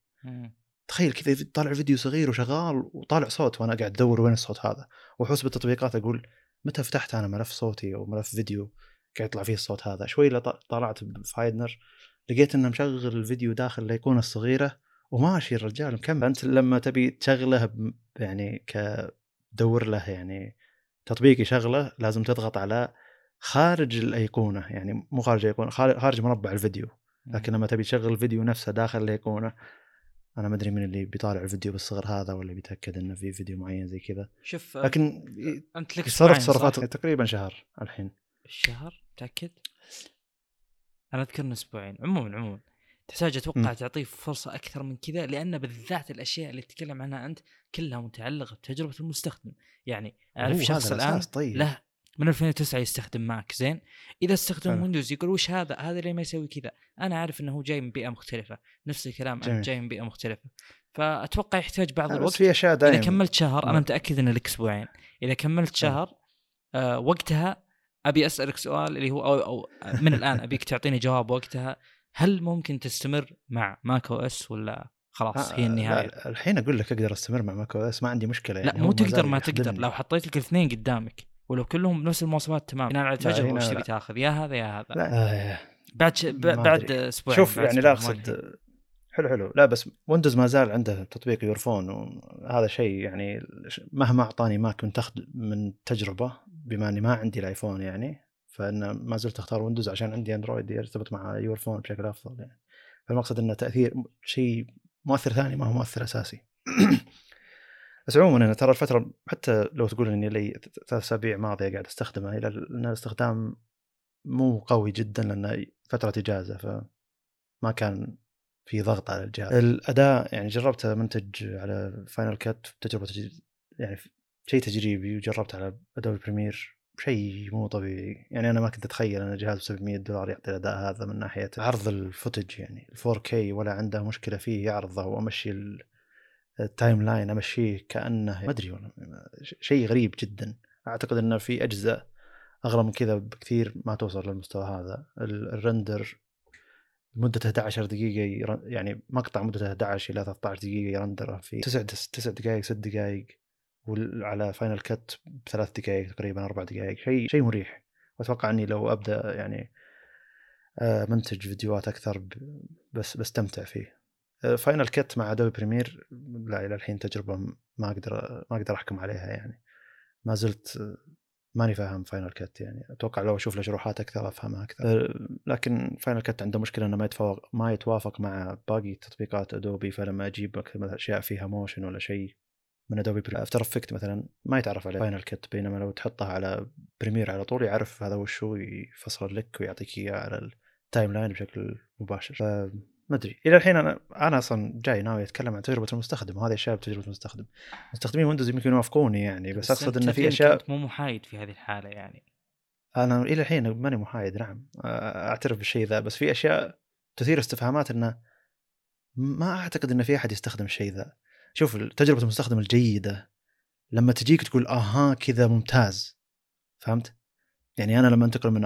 B: تخيل كذا طالع فيديو صغير وشغال وطالع صوت وأنا قاعد أدور وين الصوت هذا؟ وأحوس بالتطبيقات أقول متى فتحت أنا ملف صوتي أو ملف فيديو؟ قاعد يطلع فيه الصوت هذا. شوي طلعت بفايدنر لقيت إنه مشغل الفيديو داخل الأيقونة الصغيرة وماشي الرجال مكمل. أنت لما تبي تشغله يعني كدور له يعني تطبيق يشغله لازم تضغط على خارج الأيقونة يعني مو خارج الأيقونة خارج مربع الفيديو. لكن لما تبي تشغل الفيديو نفسه داخل الأيقونة أنا ما أدري من اللي بيطالع الفيديو بالصغر هذا ولا بيتأكد إنه في فيديو معين زي كذا.
A: شوف
B: لكن
A: أنت لك
B: يتصرف تصرفات تقريبا شهر الحين.
A: الشهر متأكد؟ أنا أذكر إنه أسبوعين. عموما عموما. تحتاج أتوقع تعطيه فرصة أكثر من كذا لأن بالذات الأشياء اللي تتكلم عنها أنت كلها متعلقة بتجربة المستخدم. يعني أعرف شخص الآن
B: طيب.
A: له من 2009 يستخدم ماك زين. إذا استخدم. ويندوز يقول وش هذا؟ هذا ليه ما يسوي كذا. أنا عارف إنه هو جاي من بيئة مختلفة. نفس الكلام
B: جميل.
A: انت جاي من بيئة مختلفة. فأتوقع يحتاج بعض
B: بس
A: الوقت.
B: في أشياء دائما
A: اذا كملت شهر
B: أنا.
A: متأكد ان لك أسبوعين. إذا كملت شهر آه وقتها أبي أسألك سؤال اللي هو أو, أو من الآن أبيك تعطيني جواب وقتها. هل ممكن تستمر مع macOS ولا خلاص هي النهايه
B: لا الحين أقول لك أقدر أستمر مع macOS ما عندي مشكلة يعني
A: لا مو تقدر ما تقدر. لو حطيت لك الاثنين قدامك ولو كلهم بنفس المواصفات تمام بناء على
B: لا،
A: تجربه
B: هنا
A: وش. تبي تاخذ؟ يا هذا يا هذا.
B: لا. آه
A: بعد ش... بعد. أسبوعين
B: شوف
A: بعد
B: يعني لا أقصد حلو حلو. لا بس Windows ما زال عنده تطبيق Your Phone وهذا شيء يعني مهما أعطاني Mac من تخد من تجربة بما أني ما عندي ال iPhone يعني فإن ما زلت أختار Windows عشان عندي Android يرتبط مع Your Phone بشكل أفضل يعني. فالمقصد إنه تأثير شيء مؤثر ثاني ما هو مؤثر أساسي. بس عموما أنا ترى الفترة حتى لو تقول إني لي ثلاث أسابيع ماضية قاعد أستخدمه إلا إن الاستخدام مو قوي جدا لأن فترة إجازة فما كان في ضغط على الجهاز. الاداء يعني جربته منتج على Final Cut تجربة تج... يعني شيء تجريبي وجربت على Adobe Premiere شيء مو طبيعي. يعني أنا ما كنت أتخيل أن جهاز ب 700 دولار يعطي الأداء هذا من ناحية عرض ال footage يعني 4K ولا عنده مشكلة فيه يعرضه وأمشي ال timeline أمشيه كأنه ما أدري والله شيء غريب جدا. أعتقد انه في أجزاء أغلى من كذا بكثير ما توصل للمستوى هذا. ال render مدته 11 دقيقة يعني مقطع مدته 11 إلى 13 دقيقة ي render ه في 9 9 دقائق 6 دقائق وعلى Final Cut بثلاث دقائق تقريبا أربع دقائق شيء شيء مريح. وأتوقع إني لو أبدأ يعني آه، منتج فيديوهات أكثر بس بستمتع فيه. Final Cut مع Adobe Premiere لا إلى الحين تجربة ما أقدر ما أقدر أحكم عليها يعني. ما زلت ماني فاهم Final Cut يعني. أتوقع لو أشوف له شروحات أكثر أفهمها أكثر. آه، لكن Final Cut عنده مشكلة إنه ما يتفوق ما يتوافق مع باقي تطبيقات Adobe فلما أجيب مثلا أشياء فيها motion ولا شيء من Adobe After Effects مثلا ما يتعرف عليه Final Cut بينما لو تحطها على Premiere على طول يعرف هذا وش هو يفصل لك ويعطيك إياه على ال timeline بشكل مباشر. ما أدري. إلى الحين أنا أنا أصلا جاي ناوي أتكلم عن تجربة المستخدم وهذه أشياء بتجربة المستخدم. مستخدمين Windows يمكن يوافقوني يعني بس, بس أقصد إن في اشياء
A: مو محايد في هذه الحالة يعني.
B: أنا إلى الحين ماني محايد نعم. أعترف بالشيء ذا بس في أشياء تثير استفهامات إنه ما أعتقد إن في أحد يستخدم الشيء ذا. شوف تجربة المستخدم الجيدة لما تجيك تقول آها كذا ممتاز. فهمت؟ يعني أنا لما أنتقل من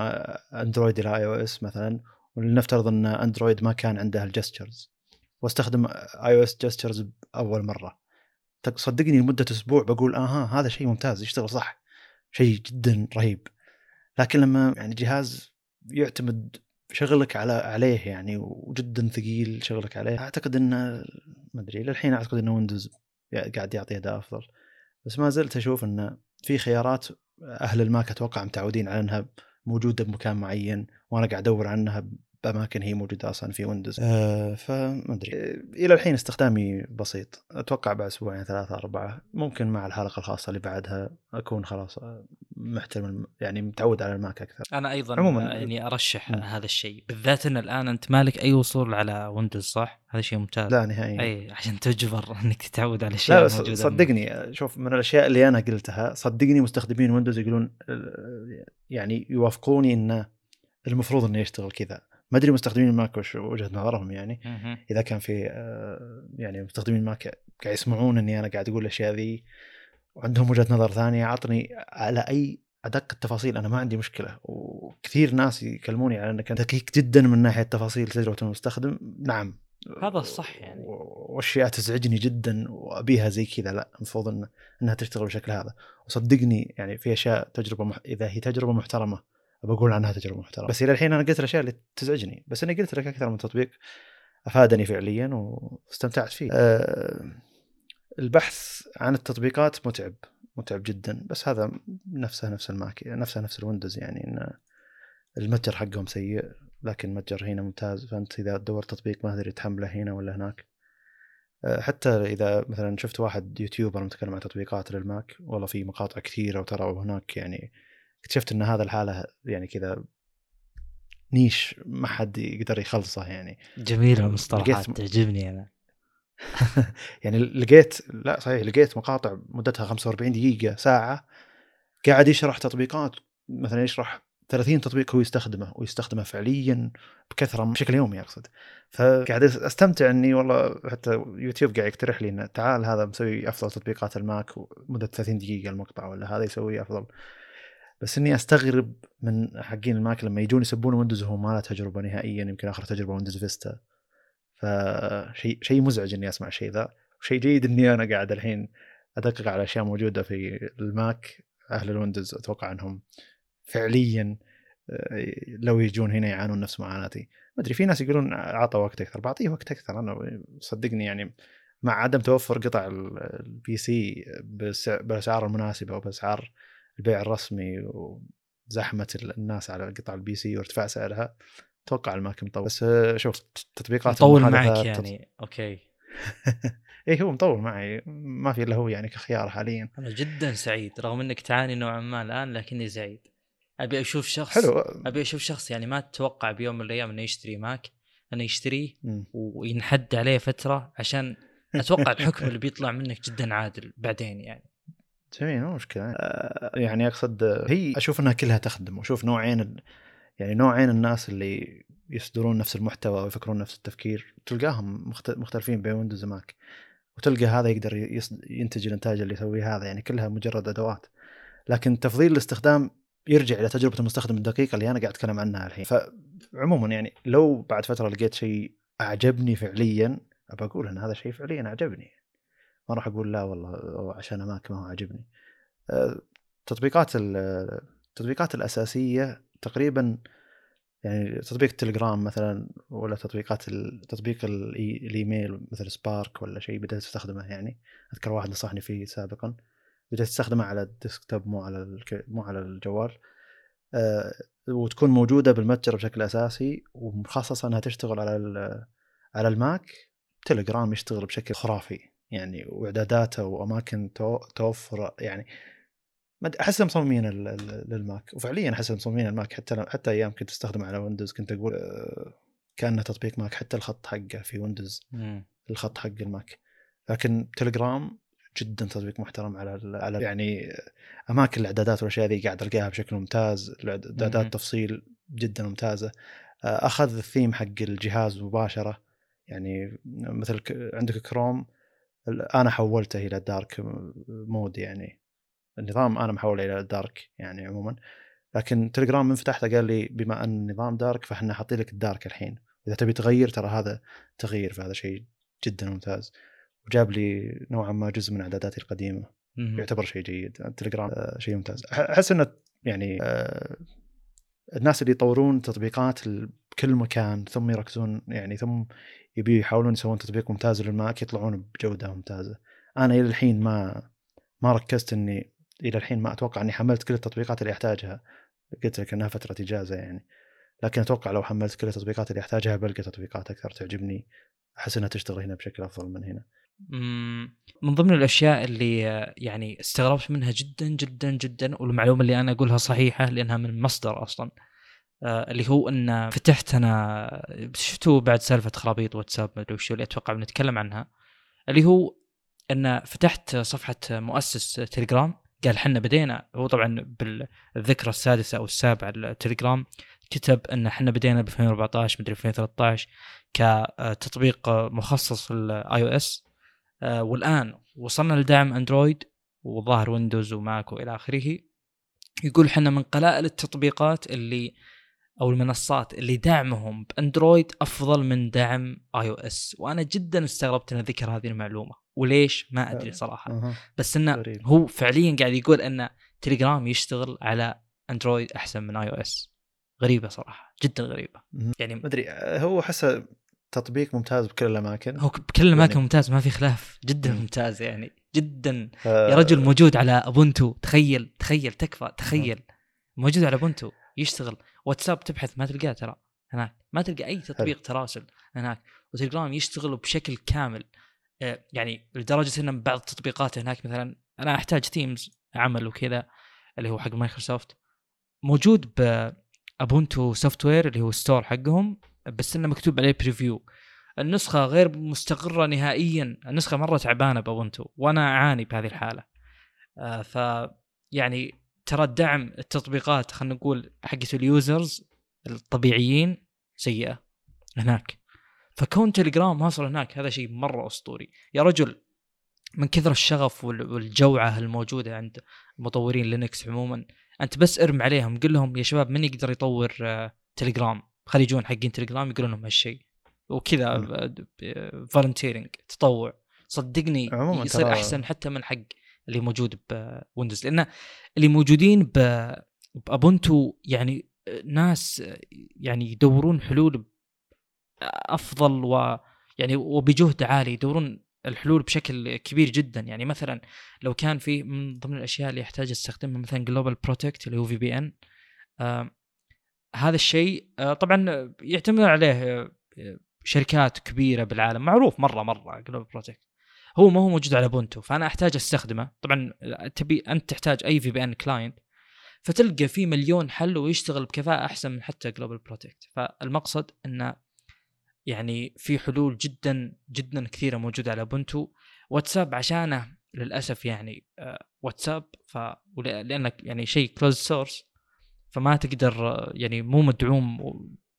B: Android إلى iOS مثلا ولنفترض إن Android ما كان عنده ال gestures. واستخدم iOS gestures اول مرة. صدقني لمدة أسبوع بقول آها هذا شيء ممتاز يشتغل صح. شيء جدا رهيب. لكن لما يعني جهاز يعتمد شغلك على عليه يعني وجدا ثقيل شغلك عليه أعتقد انه ما أدري للحين أعتقد إن Windows قاعد يعطي أداء أفضل. بس ما زلت أشوف انه في خيارات أهل ال Mac أتوقع متعودين على انها موجودة بمكان معين وأنا قاعد أدور عنها باماكن هي موجودة أصلا في Windows آه فما أدري. آه، إلى الحين استخدامي بسيط. أتوقع بعد أسبوعين ثلاثة أربعة. ممكن مع الحلقة الخاصة اللي بعدها أكون خلاص آه، محترم يعني متعود على ال Mac
A: أكثر. أنا أيضا عموما يعني أرشح م. هذا الشيء. بالذات إن الآن أنت مالك أي وصول على Windows صح؟ هذا شيء ممتاز.
B: لا نهائيا.
A: أي عشان تجبر إنك تتعود على الاشياء
B: لا بس صدقني شوف من الأشياء اللي أنا قلتها صدقني مستخدمين Windows يقولون يعني يوافقوني انه المفروض إنه يشتغل كذا. ما أدري مستخدمين ال Mac وش وجهة نظرهم يعني. إذا كان في آه، يعني مستخدمين ال Mac قاعد يسمعون إني أنا قاعد أقول الأشياء ذي وعندهم وجهة نظر ثانية عطني على أي أدق التفاصيل. أنا ما عندي مشكلة. وكثير ناس يكلموني على انك دقيق جدا من ناحية تفاصيل تجربه المستخدم؟ نعم.
A: هذا الصح يعني.
B: وأشياء تزعجني جدا وأبيها زي كذا. لا المفروض إن إنها تشتغل بالشكل هذا. وصدقني يعني في أشياء تجربة مح... إذا هي تجربة محترمة بقول عنها تجربة محترمة. بس إلى الحين أنا قلت الأشياء اللي تزعجني بس أنا قلت لك أكثر من تطبيق أفادني فعليا واستمتعت فيه. أه. البحث عن التطبيقات متعب متعب جدا بس هذا نفسه نفس ال Mac نفسه نفس ال Windows يعني إن المتجر حقهم سيء لكن المتجر هنا ممتاز. فأنت إذا دورت تطبيق ما تدري تحمله هنا ولا هناك. أه، حتى إذا مثلا شفت واحد YouTuber متكلم عن تطبيقات لل Mac والله في مقاطع كثيرة وترى هناك يعني اكتشفت إن هذا الحالة يعني كذا نيش ما حد يقدر يخلصه يعني.
A: جميله المصطلحات تعجبني أنا.
B: يعني لقيت لا صحيح لقيت مقاطع مدتها 45 دقيقة ساعة قاعد يشرح تطبيقات مثلا يشرح 30 تطبيق هو يستخدمه ويستخدمه فعليا بكثرة بشكل يومي أقصد. فقاعد أستمتع إني والله حتى يوتيوب قاعد يقترح لي إنه تعال هذا مسوي أفضل تطبيقات الماك ومدة 30 دقيقة المقطع ولا هذا يسوي أفضل. بس إني أستغرب من حقين ال Mac لما يجون يسبون Windows وهو ما له تجربة نهائيا يمكن آخر تجربة Windows Vista فشيء شيء مزعج إني أسمع الشيء ذا. وشيء جيد إني أنا قاعد الحين أدقق على أشياء موجودة في ال Mac أهل ال Windows أتوقع إنهم فعليا آه، لو يجون هنا يعانون نفس معاناتي. ما أدري في ناس يقولون أعطى وقت أكثر. بعطيه وقت أكثر أنا صدقني يعني مع عدم توفر قطع ال PC بالاسعار المناسبه وبأسعار البيع الرسمي وزحمة الناس على قطع ال PC وارتفاع سعرها. أتوقع ال Mac مطول. بس شوف تطبيقات
A: مطول معك يعني. أوكي.
B: إيه هو مطول معي. ما في إلا هو يعني كخيار حاليا.
A: أنا جدا سعيد رغم إنك تعاني نوعا ما الآن لكني سعيد. أبي أشوف شخص
B: حلو.
A: أبي أشوف شخص يعني ما تتوقع بيوم من الأيام إنه يشتري Mac. انه يشتريه. وينحد عليه فترة عشان أتوقع الحكم اللي بيطلع منك جدا عادل بعدين يعني.
B: جميل مو مشكلة. آه، يعني أقصد آه، هي أشوف إنها كلها تخدم وأشوف نوعين ال- يعني نوعين الناس اللي يصدرون نفس المحتوى ويفكرون نفس التفكير تلقاهم مخت- مختلفين بين ويندوز وماك. وتلقى هذا يقدر يص- ينتج الإنتاج اللي يسويه هذا يعني كلها مجرد أدوات. لكن تفضيل الاستخدام يرجع إلى تجربة المستخدم الدقيقة اللي أنا قاعد أتكلم عنها الحين. فعموما يعني لو بعد فترة لقيت شيء أعجبني فعليا أبى أقول إن هذا الشيء فعليا أعجبني. ما راح أقول لا والله عشان ماك ما هو عاجبني. آه، تطبيقات ال- التطبيقات الأساسية تقريبا يعني تطبيق التليجرام مثلا ولا تطبيقات تطبيق الإيميل مثل سبارك ولا شيء بدأت أستخدمه يعني. أذكر واحد نصحني فيه سابقا. بدأت أستخدمه على الديسكتوب مو على. مو على الجوال. آه وتكون موجودة بالمتجر بشكل أساسي ومخصصه أنها تشتغل على على ال Mac. Telegram يشتغل بشكل خرافي. يعني واعداداته واماكن تو- توفر يعني ما احسها مصممين لل Mac. وفعليا احسها مصممين ال Mac. حتى حتى أيام كنت أستخدمه على Windows كنت أقول آه، كأنه تطبيق Mac. حتى الخط حقه في Windows الخط حق ال Mac. لكن تليجرام جدا تطبيق محترم على على يعني أماكن الإعدادات والأشياء ذي قاعد ألقاها بشكل ممتاز. الإعدادات تفصيل جدا ممتازة. آه، أخذ الثيم حق الجهاز مباشرة. يعني مثل عندك كروم أنا حولته إلى dark mode يعني. النظام أنا محوله إلى dark يعني عموما. لكن تليجرام من فتحته قال لي بما أن النظام dark فإحنا حاطين لك ال dark الحين. إذا تبي تغير ترى هذا تغيير فهذا شيء جدا ممتاز. وجاب لي نوعا ما جزء من اعداداتي
A: القديمة.
B: يعتبر شيء جيد. التليجرام آه، شيء ممتاز. أحس إنه يعني آه، الناس اللي يطورون تطبيقات بكل مكان ثم يركزون يعني ثم يبي يحاولون يسوون تطبيق ممتاز للماك يطلعون بجودة ممتازة. أنا إلى الحين ما ما ركزت إني إلى الحين ما أتوقع إني حملت كل التطبيقات اللي أحتاجها. قلت لك إنها فترة إجازة يعني. لكن أتوقع لو حملت كل التطبيقات اللي أحتاجها بلقى تطبيقات أكثر تعجبني. أحس إنها تشتغل هنا بشكل أفضل من هنا.
A: من ضمن الأشياء اللي آه، يعني استغربت منها جدا جدا جدا والمعلومة اللي أنا أقولها صحيحة لأنها من مصدر أصلا آه، اللي هو أن فتحت أنا شفتوا بعد سالفة خرابيط واتساب ما أدري اللي أتوقع بنتكلم عنها اللي هو أن فتحت صفحة مؤسس تليجرام قال حنا بدينا هو طبعا بالذكرى السادسة أو السابعة للتليجرام كتب أن حنا بدينا ب 2014 مدري 2013 كتطبيق مخصص لل iOS. آه، والآن وصلنا لدعم Android وظاهر Windows و Mac وإلى آخره يقول حنا من قلائل التطبيقات اللي أو المنصات اللي دعمهم ب Android أفضل من دعم iOS. وأنا جدا استغربت انه ذكر هذه المعلومة. وليش؟ ما أدري
B: صراحة.
A: بس إنه
B: غريب.
A: هو فعليا قاعد يقول إن تليجرام يشتغل على Android أحسن من iOS. غريبة صراحة. جدا
B: غريبة.
A: يعني
B: ما أدري هو احسه تطبيق ممتاز بكل الأماكن.
A: هو بكل الأماكن
B: يعني-
A: ممتاز ما في خلاف. جدا
B: مم.
A: ممتاز يعني. جدا.
B: آه،
A: يا رجل موجود على Ubuntu تخيل تخيل تكفى تخيل. موجود على Ubuntu يشتغل. واتساب تبحث ما تلقاه ترى. هناك. ما تلقى أي تطبيق تراسل هناك. وتليجرام يشتغل بشكل كامل. آه، يعني لدرجة إن بعض التطبيقات هناك مثلا أنا أحتاج Teams عمل وكذا اللي هو حق مايكروسوفت موجود ب Ubuntu Software اللي هو store حقهم. بس إنه مكتوب عليه preview النسخة غير مستقرة نهائيا. النسخة مرة تعبانة ب Ubuntu وأنا أعاني بهذه الحالة. آه ف يعني ترى دعم التطبيقات خلينا نقول حقت ال users الطبيعيين سيئة هناك. فكون تليجرام واصل هناك هذا شيء مرة أسطوري. يا رجل من كثر الشغف وال- والجوعة الموجودة عند مطورين لينكس عموما أنت بس ارم عليهم قل لهم يا شباب من يقدر يطور آه، تليجرام؟ خلي يجون حقين تليجرام يقولون لهم هالشيء. وكذا volunteering تطوع. صدقني يصير أحسن حتى من حق اللي موجود ب Windows لأن اللي موجودين ب Ubuntu يعني ناس يعني يدورون حلول أفضل و يعني وبجهد عالي يدورون الحلول بشكل كبير جدا. يعني مثلا لو كان في من ضمن الأشياء اللي يحتاج أستخدمها مثلا GlobalProtect اللي هو VPN هذا الشيء آه، طبعا يعتمد عليه آه، شركات كبيرة بالعالم معروف مرة مرة GlobalProtect هو ما هو موجود على Ubuntu فأنا أحتاج أستخدمه. طبعا تبي أنت تحتاج أي VPN client فتلقى في مليون حل ويشتغل بكفاءة أحسن من حتى GlobalProtect فالمقصد إنه يعني في حلول جدا جدا كثيرة موجودة على Ubuntu واتساب عشانه للأسف يعني آه، واتساب ف لأنك يعني شيء closed source فما تقدر يعني مو مدعوم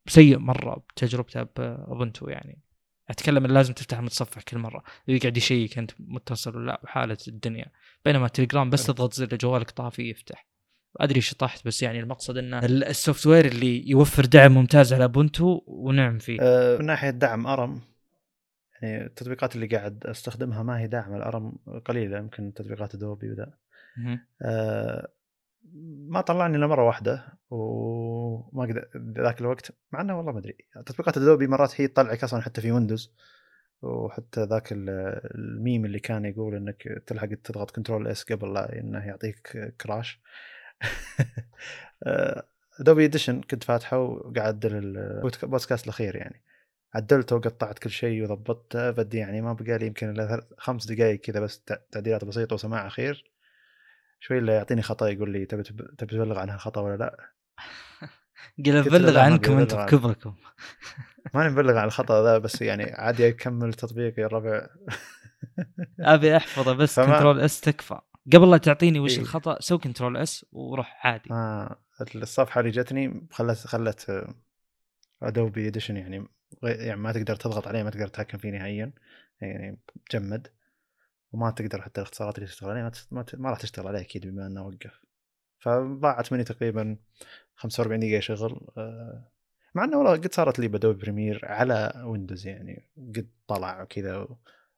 A: سيء مرة بتجربته ب Ubuntu يعني. أتكلم إن لازم تفتح المتصفح كل مرة. يقعد يشيك أنت متصل ولا لأ وحاله الدنيا. بينما التليجرام بس تضغط زر جوالك طافي يفتح. أدري شطحت بس يعني المقصد إنه ال software اللي يوفر دعم ممتاز على Ubuntu ونعم فيه.
B: أه من ناحية دعم ARM يعني التطبيقات اللي قاعد أستخدمها ما هي داعمه ال ARM قليلة يمكن تطبيقات Adobe وذا. أه ما طلعني إلا مرة واحدة وما قدر ذاك الوقت مع إنه والله ما أدري تطبيقات Adobe مرات هي تطلعك أصلا حتى في Windows وحتى ذاك الميم اللي كان يقول إنك تلحق تضغط Control S قبل لا إنه يعطيك crash Adobe Audition كنت فاتحه وقاعد اعدل البودكاست الأخير يعني. عدلته وقطعت كل شيء وضبطته بدي يعني ما بقى لي يمكن إلا خمس دقائق كذا بس تعديلات بسيطة وسماع أخير. شوي اللي يعطيني خطأ يقول لي تبي تبي تبلغ عنها خطا ولا لا؟
A: قل ابلغ عنكم أنتم بكبركم
B: ماني مبلغ عن الخطأ ذا بس يعني عادي أكمل تطبيق يا ربع
A: أبي أحفظه بس فما... Control S تكفى. قبل لا تعطيني وش إيه؟ الخطأ سوي Control S وروح عادي.
B: آه الصفحة اللي جتني خلت خلت Adobe Audition يعني يعني ما تقدر تضغط عليه ما تقدر تتحكم فيه نهائيا. يعني مجمد وما تقدر حتى الاختصارات اللي تشتغل عليها ما, راح تشتغل عليه أكيد بما انه وقف. فضاعت مني تقريبا 45 دقيقة شغل آه، مع إنه والله قد صارت لي ب Adobe Premiere على Windows يعني قد طلع وكذا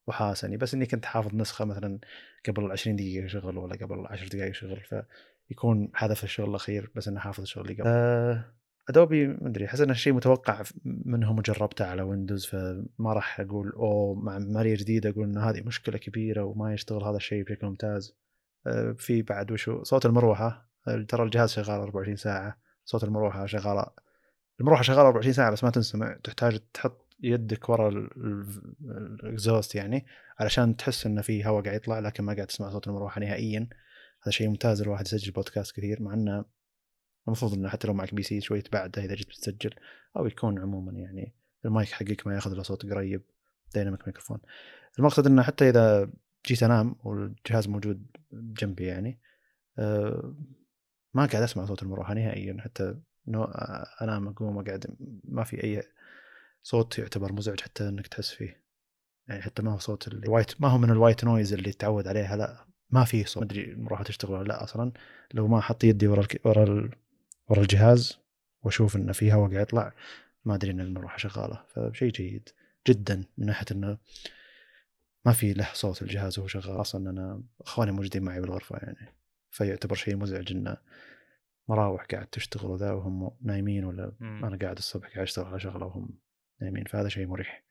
B: وحاسني بس إني كنت حافظ نسخة مثلا قبل 20 دقيقة شغل ولا قبل 10 دقائق شغل فيكون حذف الشغل الأخير بس انه حافظ الشغل اللي قبل أه Adobe ما أدري أحس إنه شيء متوقع منهم وجربته على Windows فما راح أقول أوه معمارية جديدة أقول ان هذه مشكلة كبيرة وما يشتغل هذا الشيء بشكل ممتاز. أه في بعد وشو صوت المروحة ترى الجهاز شغال 24 ساعة صوت المروحة شغاله المروحة شغاله 24 ساعة بس ما تنسمع تحتاج تحط يدك ورا ال exhaust يعني علشان تحس إنه في هواء قاعد يطلع لكن ما قاعد تسمع صوت المروحة نهائيا. هذا شيء ممتاز الواحد يسجل بودكاست كثير مع إنه المفروض إنه حتى لو معك PC شوي تبعده إذا جيت بتسجل أو يكون عموما يعني المايك حقك ما يأخذ له صوت قريب dynamic microphone المقصد إنه حتى إذا جيت أنام والجهاز موجود جنبي يعني أه ما قاعد أسمع صوت المروحة نهائيا حتى إنه أنام أقوم أقعد ما في أي صوت يعتبر مزعج حتى إنك تحس فيه يعني حتى ما هو صوت ال white ما هو من ال white noise اللي تعود عليها لا ما في صوت ما أدري المروحة تشتغل ولا لا أصلا لو ما أحط يدي ورا. ورا. ورا الجهاز وأشوف إنه في هواء قاعد يطلع. ما أدري إن المروحة شغالة فشيء جيد جدا من ناحية إنه ما في له صوت الجهاز وهو شغال. أصلا أنا أخواني موجودين معي بالغرفة يعني فيعتبر شيء مزعج إنه مراوح قاعد تشتغل وذا وهم نايمين ولا مم. أنا قاعد الصبح قاعد أشتغل على شغلة وهم نايمين فهذا شيء مريح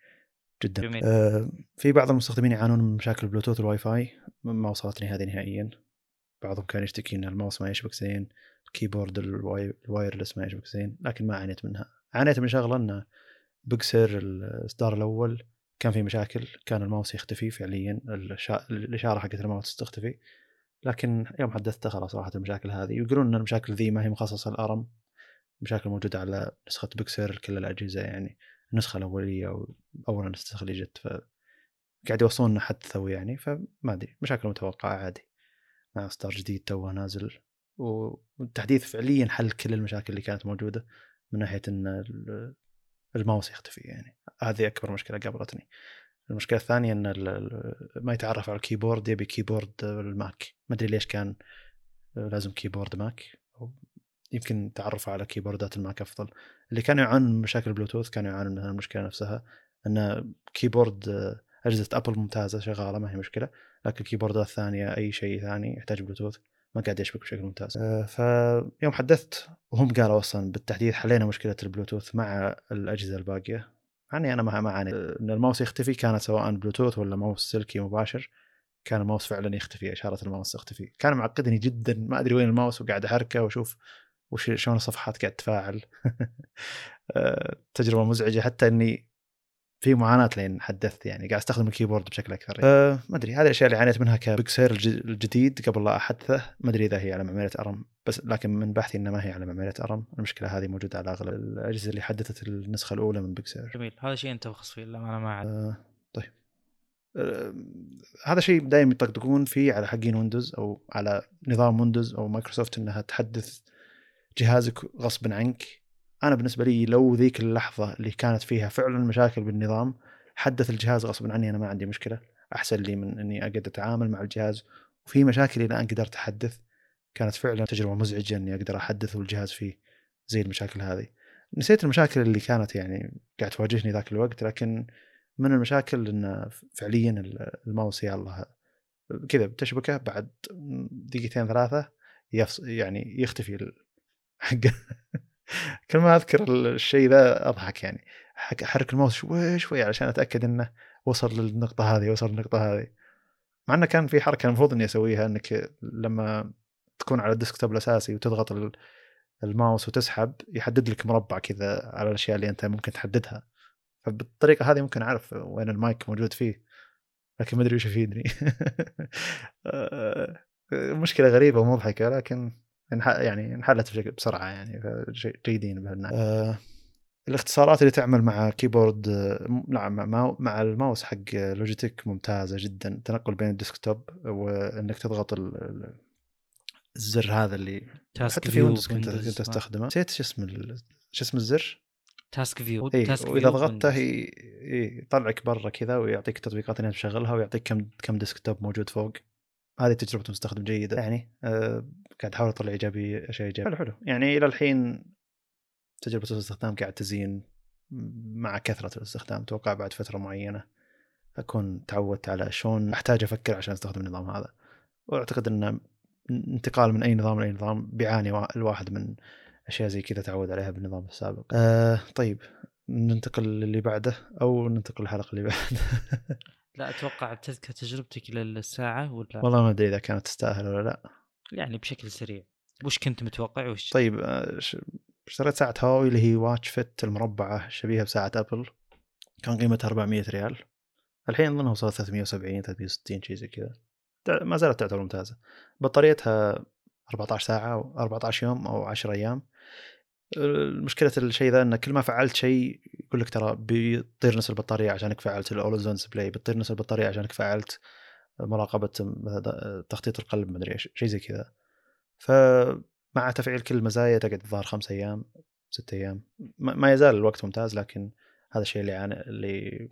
B: جدا. جميل. آه في بعض المستخدمين يعانون من مشاكل البلوتوث والواي فاي ما وصلتني هذه نهائيا. بعضهم كان يشتكي إن الماوس ما يشبك زين. ال keyboard ال wire... ال wireless ما يشبك زين لكن ما عانيت منها. عانيت من شغلة إنه Big Sur الإصدار الأول كان في مشاكل كان الماوس يختفي فعليا الإشارة حقت الماوس تختفي. لكن يوم حدثته خلاص راحت المشاكل هذه. يقولون إن المشاكل ذي ما هي مخصصة لل ARM مشاكل موجودة على نسخة Big Sur كل الأجهزة يعني النسخة الأولية أو اول النسخة اللي جت ف قاعد يوصلون حدثوا يعني فما أدري مشاكل متوقعة عادي. مع إصدار جديد توه نازل. والتحديث فعليا حل كل المشاكل اللي كانت موجودة من ناحية إن الماوس يختفي يعني. هذه أكبر مشكلة قابلتني. المشكلة الثانية إن ما يتعرف على ال keyboard يبي keyboard ال Mac. ما أدري ليش كان لازم keyboard Mac. يمكن تعرف على keyboard ات ال Mac أفضل. اللي كانوا يعانون من مشاكل بلوتوث كانوا يعانون من المشكلة نفسها. إن keyboard أجهزة أبل ممتازة شغالة ما هي مشكلة. لكن ال keyboard ات الثانية أي شيء ثاني يحتاج بلوتوث. ما قاعد يشبك بشكل ممتاز. آه، فيوم حدثت وهم قالوا أصلا بالتحديث حلينا مشكلة البلوتوث مع الأجهزة الباقية. يعني أنا ما ما عانيت إن الماوس يختفي كانت سواء بلوتوث ولا ماوس سلكي مباشر كان الماوس فعلا يختفي إشارة الماوس تختفي. كان معقدني جدا ما أدري وين الماوس وقاعد احركه وأشوف وش شلون الصفحات قاعد تتفاعل. آه، تجربة مزعجة. حتى إني في معاناة لين حدثت يعني. قاعد أستخدم ال keyboard بشكل أكثر يعني. أه ما أدري. هذه الأشياء اللي عانيت منها ك Big Sur الج- الجديد قبل لا أحدثه. ما أدري إذا هي على معماريه ARM بس لكن من بحثي إنها ما هي على معماريه ARM. المشكلة هذه موجودة على أغلب الأجهزة اللي حدثت النسخة الأولى من Big Sur
C: جميل. هذا شيء أنت مخصص فيه لا أنا ما أعرف.
B: آه، طيب. آه، هذا شيء دائما يطقطقون فيه على حقين Windows أو على نظام Windows أو مايكروسوفت إنها تحدث جهازك غصبا عنك. أنا بالنسبة لي لو ذيك اللحظة اللي كانت فيها فعلا مشاكل بالنظام حدث الجهاز غصبا عني أنا ما عندي مشكلة. أحسن لي من إني أقعد أتعامل مع الجهاز. وفي مشاكل إلى الآن قدرت أحدث. كانت فعلا تجربة مزعجة إني أقدر أحدث والجهاز فيه زي المشاكل هذه. نسيت المشاكل اللي كانت يعني قاعد تواجهني ذاك الوقت لكن من المشاكل إن فعليا الماوس يلا كذا بتشبكه بعد دقيقتين ثلاثة يعني يختفي ال- حق كل ما أذكر الشيء ذا أضحك يعني. احرك الماوس شوي شوي علشان أتأكد إنه وصل للنقطة هذه وصل للنقطة هذه. مع إنه كان في حركة المفروض إني أسويها إنك لما تكون على ال desktop الأساسي وتضغط ال- الماوس وتسحب يحدد لك مربع كذا على الأشياء اللي أنت ممكن تحددها. فبالطريقة هذه ممكن أعرف وين المايك موجود فيه لكن ما أدري وش يفيدني. آه، مشكلة غريبة ومضحكة لكن يعني انحلت بشكل بسرعة يعني جيدين بهالناحية. آه، الاختصارات اللي تعمل مع keyboard نعم مع, مع الماوس حق Logitech ممتازة جدا. التنقل بين ال desktop وإنك تضغط ال- ال- الزر هذا اللي
C: task
B: حتى في
C: view
B: Windows كنت. كنت أستخدمه. نسيت. شو اسم ال- شو اسم الزر؟
C: task view
B: اي task
C: وإذا
B: ضغطته ي- يطلعك برا كذا ويعطيك التطبيقات اللي انت تشغلها ويعطيك كم كم ديسكتوب موجود فوق. هذه تجربة مستخدم جيدة يعني. آه قاعد أحاول أطلع إيجابي اشياء ايجابيه حلو حلو يعني إلى الحين تجربة الاستخدام قاعد تزين مع كثرة الاستخدام أتوقع بعد فترة معينة أكون تعودت على شلون أحتاج أفكر عشان أستخدم النظام هذا وأعتقد إن انتقال من أي نظام لأي نظام بيعاني وا- الواحد من أشياء زي كذا تعود عليها بالنظام السابق. آه طيب ننتقل للي بعده أو ننتقل للحلقة اللي بعدها.
C: لا أتوقع تذكر تجربتك للساعه ولا
B: والله ما أدري إذا كانت تستاهل ولا لا.
C: يعني بشكل سريع وش كنت متوقع وش
B: طيب آه، اشتريت ساعة هواوي اللي هي Watch Fit المربعة شبيهة بساعة أبل. كان قيمتها 400 ريال. الحين أظنها وصلت 370 360 شيء زي كذا. ما زالت تعتبر ممتازة. بطاريتها 14 ساعة أو 14 يوم أو 10 أيام. المشكلة الشيء ذا إن كل ما فعلت شيء يقول لك ترى بيطير نص البطارية عشانك فعلت ال always-on display بتطير نص البطارية عشانك فعلت مراقبة مثلا تخطيط القلب مدري إيش شيء زي كذا. فمع تفعيل كل المزايا تقعد الظاهر خمس أيام ست أيام. ما يزال الوقت ممتاز لكن هذا الشيء اللي عاني اللي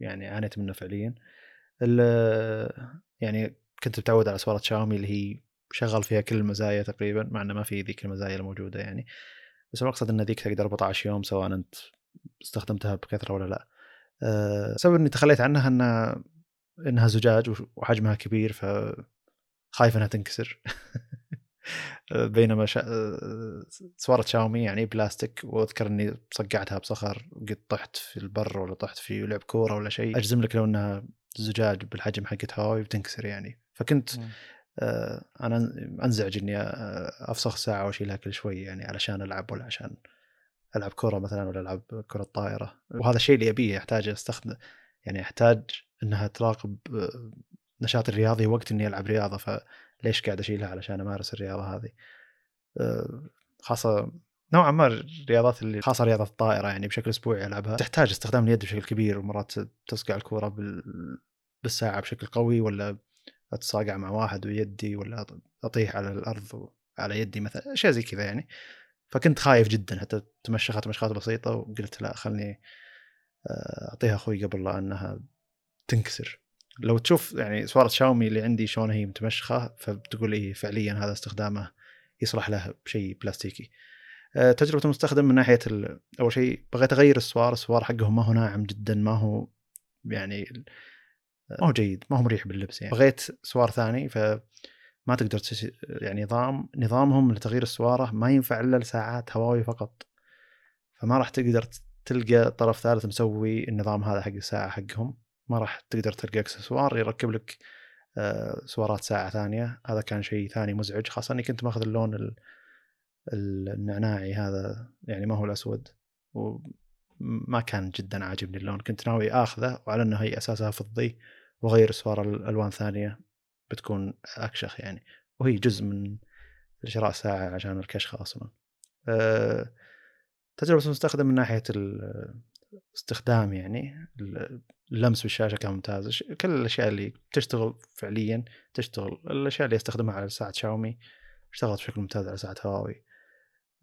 B: يعني عانيت منه فعليا. يعني كنت متعود على سوارة شاومي اللي هي شغل فيها كل المزايا تقريبا مع إنه ما في ذيك المزايا الموجودة يعني. بس المقصد إن ذيك تقدر 14 يوم سواء أنت استخدمتها بكثرة ولا لا. أه، السبب إني تخليت عنها ان إنها زجاج وحجمها كبير ف خايف إنها تنكسر. بينما شا... سوارة شاومي يعني بلاستيك وأذكر إني صقعتها بصخر وقد طحت في البر ولا طحت في لعب كورة ولا شيء أجزم لك لو إنها زجاج بالحجم حقت هواوي بتنكسر يعني فكنت. آه، أنا أنزعج إني آه، أفسخ ساعة واشيلها كل شوي يعني علشان ألعب ولا عشان ألعب كره مثلا ولا ألعب كرة طائره وهذا الشيء اللي أبيه يحتاج أستخدم يعني يحتاج إنها تراقب آه، نشاطي الرياضي وقت إني ألعب رياضة فليش قاعد أشيلها علشان أمارس الرياضة هذه؟ آه، خاصة نوعا ما الرياضات اللي خاصة رياضة الطائرة يعني بشكل أسبوعي ألعبها تحتاج استخدام اليد بشكل كبير ومرات تصقع الكوره بال... بالساعة بشكل قوي ولا أتصاقع مع واحد ويدي ولا أطيح على الأرض على يدي مثلا أشياء زي كذا يعني. فكنت خايف جدا حتى تمشخت تمشخات بسيطة وقلت لا خلني آه، أعطيها أخوي قبل لا أنها تنكسر. لو تشوف يعني سوارة شاومي اللي عندي شلون هي متمشخة فبتقول إيه فعليا هذا استخدامه يصلح له بشيء بلاستيكي. آه، تجربة المستخدم من ناحية أول شيء بغيت أغير السوار السوار حقهم ما هو ناعم جدا ما هو يعني ما هو جيد ما هو مريح باللبس يعني. بغيت سوار ثاني ف ما تقدر تس... يعني نظام نظامهم لتغيير السواره ما ينفع إلا لساعات هواوي فقط. فما راح تقدر تلقى طرف ثالث مسوي النظام هذا حق الساعة حقهم. ما راح تقدر تلقى إكسسوار يركب لك آه، سوارات ساعة ثانية. هذا كان شيء ثاني مزعج خاصة اني كنت ماخذ اللون ال- ال- النعناعي هذا يعني ما هو الأسود. و ما كان جدا عاجبني اللون كنت ناوي آخذه وعلى إنه هي أساسها فضي واغير اسوار الالوان ثانية بتكون أكشخ يعني. وهي جزء من شراء ساعة عشان الكشخه أصلا. أه تجربة المستخدم من ناحية الاستخدام يعني اللمس بالشاشة كان ممتاز. كل الأشياء اللي تشتغل فعليا تشتغل. الأشياء اللي أستخدمها على ساعة شاومي اشتغلت بشكل ممتاز على ساعة هواوي.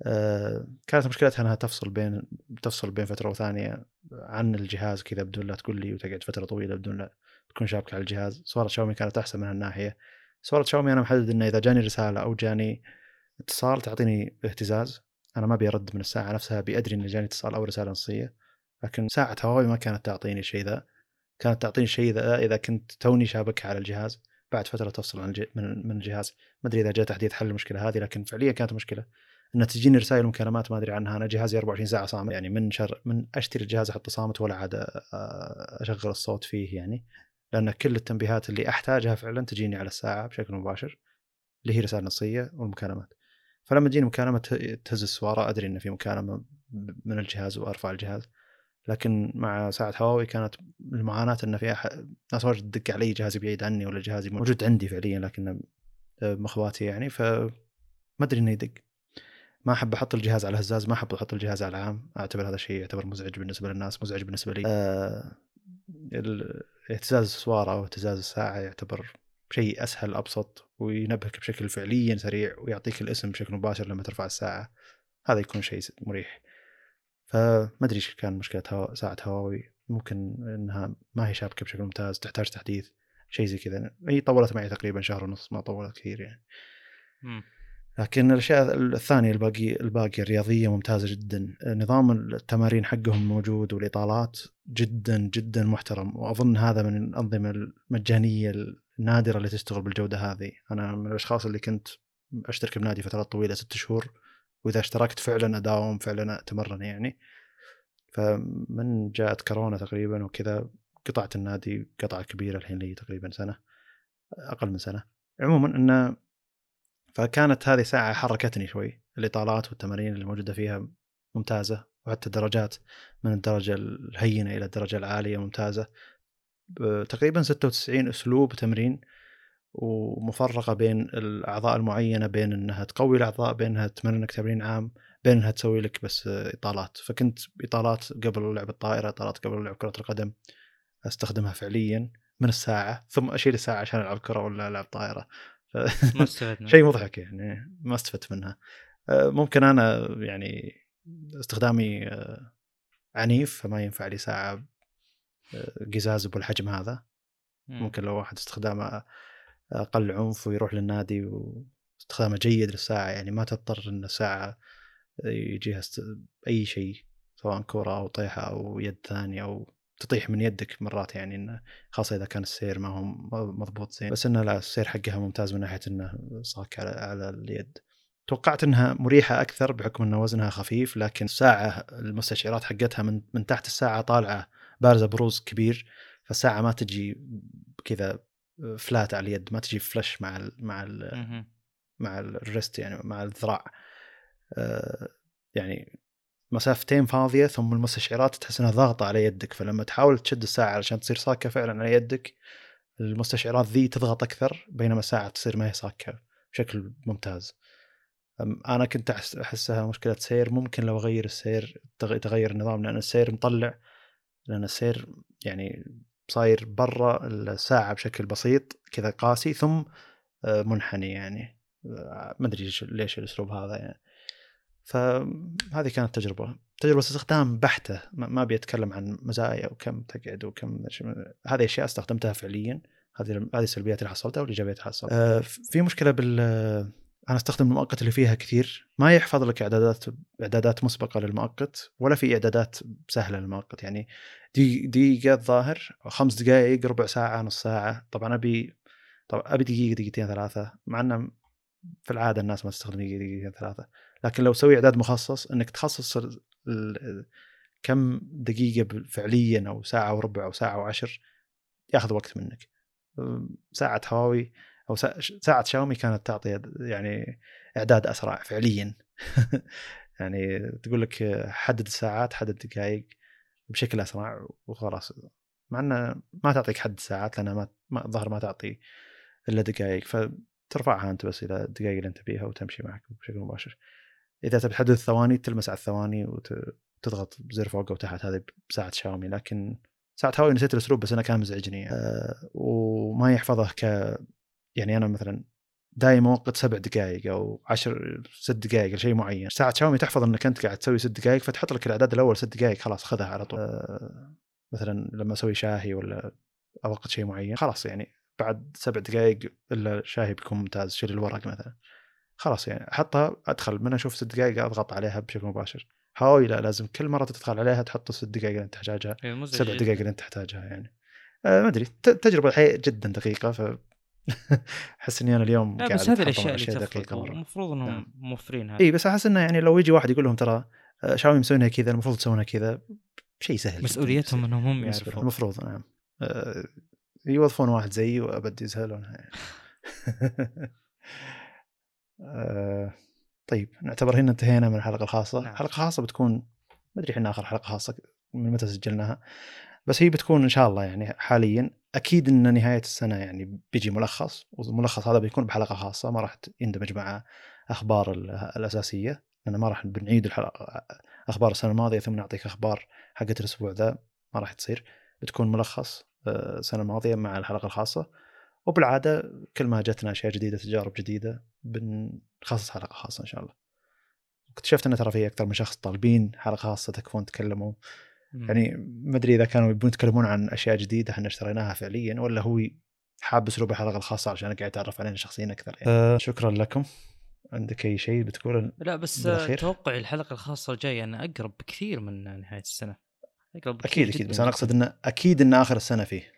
B: أه كانت مشكلتها إنها تفصل بين تفصل بين فترة وثانية عن الجهاز كذا بدون لا تقول لي وتقعد فترة طويلة بدون لا تكون شابكه على الجهاز. صورة شاومي كانت أحسن من هالناحية. صورة شاومي أنا محدد إنه إذا جاني رسالة أو جاني اتصال تعطيني اهتزاز. أنا ما أبي أرد من الساعة نفسها أبي أدري إنه جاني اتصال أو رسالة نصية. لكن ساعة هواوي ما كانت تعطيني الشيء ذا. كانت تعطيني الشيء ذا إذا كنت توني شابكها على الجهاز بعد فترة تفصل عن من من الجهاز. ما أدري إذا جاء تحديث حل المشكلة هذه لكن فعليا كانت مشكلة. ان تجيني رسائل ومكالمات ما أدري عنها أنا جهازي 24 ساعة صامت يعني من شر من أشتري الجهاز أحطه صامت ولا عاد أشغل الصوت فيه يعني. لأن كل التنبيهات اللي أحتاجها فعلا تجيني على الساعة بشكل مباشر اللي هي رسائل نصية والمكالمات. فلما تجيني مكالمة تهز السوارة أدري إن في مكالمة من الجهاز وأرفع الجهاز. لكن مع ساعة هواوي كانت المعاناة إن في ناس واجد تدق علي جهازي بعيد عني ولا جهازي موجود عندي فعليا لكن مخواتي يعني ف ما أدري إنه يدق. ما أحب أحط الجهاز على الهزاز ما أحب أحط الجهاز على العام أعتبر هذا الشيء يعتبر مزعج بالنسبة للناس مزعج بالنسبة لي. آه. اهتزاز السواره أو اهتزاز الساعة يعتبر شيء أسهل أبسط وينبهك بشكل فعليا سريع ويعطيك الاسم بشكل مباشر لما ترفع الساعة. هذا يكون شيء مريح. فما أدري إيش كان مشكلة هوا... ساعة هواوي ممكن إنها ما هي شابكة بشكل ممتاز تحتاج تحديث شيء زي كذا. هي طولت معي تقريبا شهر ونص ما طولت كثير يعني. لكن الأشياء الثانية الباقي الباقي الرياضية ممتازة جدا. نظام التمارين حقهم موجود والإطالات جدا جدا محترم. وأظن هذا من الأنظمة المجانية النادرة اللي تشتغل بالجودة هذه. أنا من الأشخاص اللي كنت أشترك بنادي فترات طويلة ست شهور وإذا اشتركت فعلا أداوم فعلا أتمرن يعني. فمن جاءت كورونا تقريبا وكذا قطعت النادي قطعة كبيرة الحين لي تقريبا سنة أقل من سنة. عموما انه فكانت هذه ساعة حركتني شوي. الإطالات والتمارين اللي موجودة فيها ممتازة وحتى الدرجات من الدرجة الهينة إلى الدرجة العالية ممتازة. تقريبا 96 أسلوب تمرين ومفرقة بين الأعضاء المعينة بين إنها تقوي الأعضاء بين انها تمرنك تمرين عام بين إنها تسوي لك بس إطالات. فكنت إطالات قبل لعب الطائرة إطالات قبل لعب كرة القدم أستخدمها فعليا من الساعة ثم أشيل الساعة عشان ألعب كرة ولا ألعب طائرة.
C: ما استفدنا
B: شيء مضحك يعني ما استفدت منها. آه، ممكن أنا يعني استخدامي آه، عنيف فما ينفع لي ساعة آه، قزاز بالحجم هذا. ممكن لو واحد استخدامه أقل عنف ويروح للنادي واستخدامه جيد للساعة يعني ما تضطر ان الساعة يجيها است... أي شيء سواء كرة أو طيحة أو يد ثانية أو تطيح من يدك مرات يعني إنه خاصة إذا كان السير ما هو مضبوط زين. بس إنه لا السير حقها ممتاز من ناحية إنه صاك على على اليد. توقعت إنها مريحة أكثر بحكم إن وزنها خفيف لكن الساعة المستشعرات حقتها من من تحت الساعة طالعة بارزة بروز كبير فالساعة ما تجي كذا فلات على اليد ما تجي فلش مع ال مع ال مع الريست يعني مع الذراع. آه، يعني مسافتين فاضية ثم المستشعرات تحس إنها ضاغطة على يدك فلما تحاول تشد الساعة علشان تصير صاكه فعلا على يدك المستشعرات ذي تضغط أكثر بينما الساعة تصير ما هي صاكه بشكل ممتاز. أنا كنت أحسها مشكلة سير ممكن لو أغير السير تغير النظام لأن السير مطلع لأن السير يعني صاير برا الساعة بشكل بسيط كذا قاسي ثم آه، منحني يعني. آه، ما أدري ليش الأسلوب هذا يعني. فهذه كانت تجربة. تجربة استخدام بحتة. ما أبي أتكلم عن مزايا وكم تقعد وكم هذه أشياء استخدمتها فعليا. هذه هذه السلبيات اللي حصلتها والإيجابيات اللي حصلتها. آه في مشكلة بال أنا أستخدم المؤقت اللي فيها كثير ما يحفظ لك اعدادات إعدادات مسبقة للمؤقت ولا في إعدادات سهلة للمؤقت. يعني دقيقة الظاهر خمس دقائق ربع ساعة نص ساعة. طبعا ابي طبعا أبي دقيقة دقيقتين ثلاثة. مع إنه في العادة الناس ما تستخدم دقيقة دقيقتين ثلاثة. لكن لو سوي إعداد مخصص إنك تخصص كم دقيقة فعليا أو ساعة وربع أو ساعة وعشر ياخذ وقت منك. ساعة هواوي أو ساعة شاومي كانت تعطي يعني إعداد أسرع فعليا. يعني تقول لك حدد الساعات حدد الدقائق بشكل أسرع وخلاص. مع إنه ما تعطيك حد ساعات لأنها ما الظاهر ما تعطي إلا دقائق. فترفعها أنت بس إلى الدقائق اللي أنت تبيها وتمشي معك بشكل مباشر. إذا تبي تحدد الثواني تلمس على الثواني وتضغط زر فوق أو تحت. هذه بساعة شاومي. لكن ساعة هواوي نسيت الأسلوب بس أنا كان مزعجني. أه وما يحفظه ك يعني أنا مثلا دائما موقت سبع دقائق أو عشر ست دقائق لشيء معين. ساعة شاومي تحفظ إنك أنت قاعد تسوي ست دقائق فتحط لك الأعداد الأول ست دقائق خلاص خذها على طول. أه مثلا لما أسوي شاهي ولا اوقت شيء معين خلاص يعني بعد سبع دقائق إلا الشاهي بيكون ممتاز شيل الورق مثلا. خلاص يعني أحطها أدخل من أشوف ست دقائق أضغط عليها بشكل مباشر. هواوي لا لازم كل مرة تدخل عليها تحط الست دقائق اللي أنت تحتاجها.
C: إيه،
B: سبع دقائق اللي أنت تحتاجها يعني. أه ما أدري تجربة الحقيقة جدا دقيقة ف احس إني أنا اليوم
C: لا بس هذه الأشياء اللي تفرق المفروض إنهم
B: نعم.
C: موفرينها
B: إي بس أحس انه يعني لو يجي واحد يقول لهم ترى آه، شاومي مسوينها كذا المفروض تسوونها كذا شيء سهل.
C: مسؤوليتهم إنهم هم. يعرفون
B: المفروض نعم آه، يوظفون واحد زيي وأبد يسهلونها يعني. آه، طيب نعتبر هنا انتهينا من الحلقة الخاصة
C: نعم.
B: الحلقة الخاصة بتكون ما أدري إحنا آخر حلقة خاصة من متى سجلناها بس هي بتكون إن شاء الله يعني حاليا أكيد إن نهاية السنة يعني بيجي ملخص والملخص هذا بيكون بحلقة خاصة ما راح يندمج مع أخبار ال- الأساسية لأن ما راح بنعيد الحلقة أخبار السنة الماضية ثم نعطيك أخبار حقت الأسبوع ذا ما راح تصير. بتكون ملخص آه، السنة الماضية مع الحلقة الخاصة. وبالعادة كل ما جتنا أشياء جديدة تجارب جديدة بنخصص حلقة خاصة إن شاء الله. اكتشفت إن ترى في أكثر من شخص طالبين حلقة خاصة تكفون تكلموا. يعني ما أدري إذا كانوا يبون يتكلمون عن أشياء جديدة إحنا اشتريناها فعليا ولا هو حاب اسلوب الحلقة الخاصة عشان قاعد يتعرف علينا شخصيا أكثر يعني. أه شكرا لكم عندك أي شيء بتقوله
C: لا بس
B: بالأخير.
C: توقعي الحلقة الخاصة الجاية انه أقرب بكثير من نهاية السنة أقرب بكثير
B: أكيد
C: أكيد
B: بس
C: أنا.
B: أقصد انه أكيد إن آخر السنة فيه.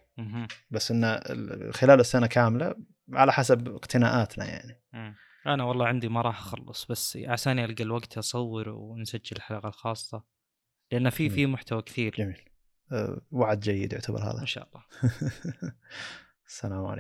B: بس انه ال- خلال السنة كاملة على حسب اقتناءاتنا يعني
C: مم. أنا والله عندي ما راح أخلص بس عساني ألقى الوقت أصور ونسجل الحلقة الخاصة لأن في في محتوى كثير.
B: جميل. أه وعد جيد يعتبر هذا.
C: ان شاء الله.
B: السلام عليكم.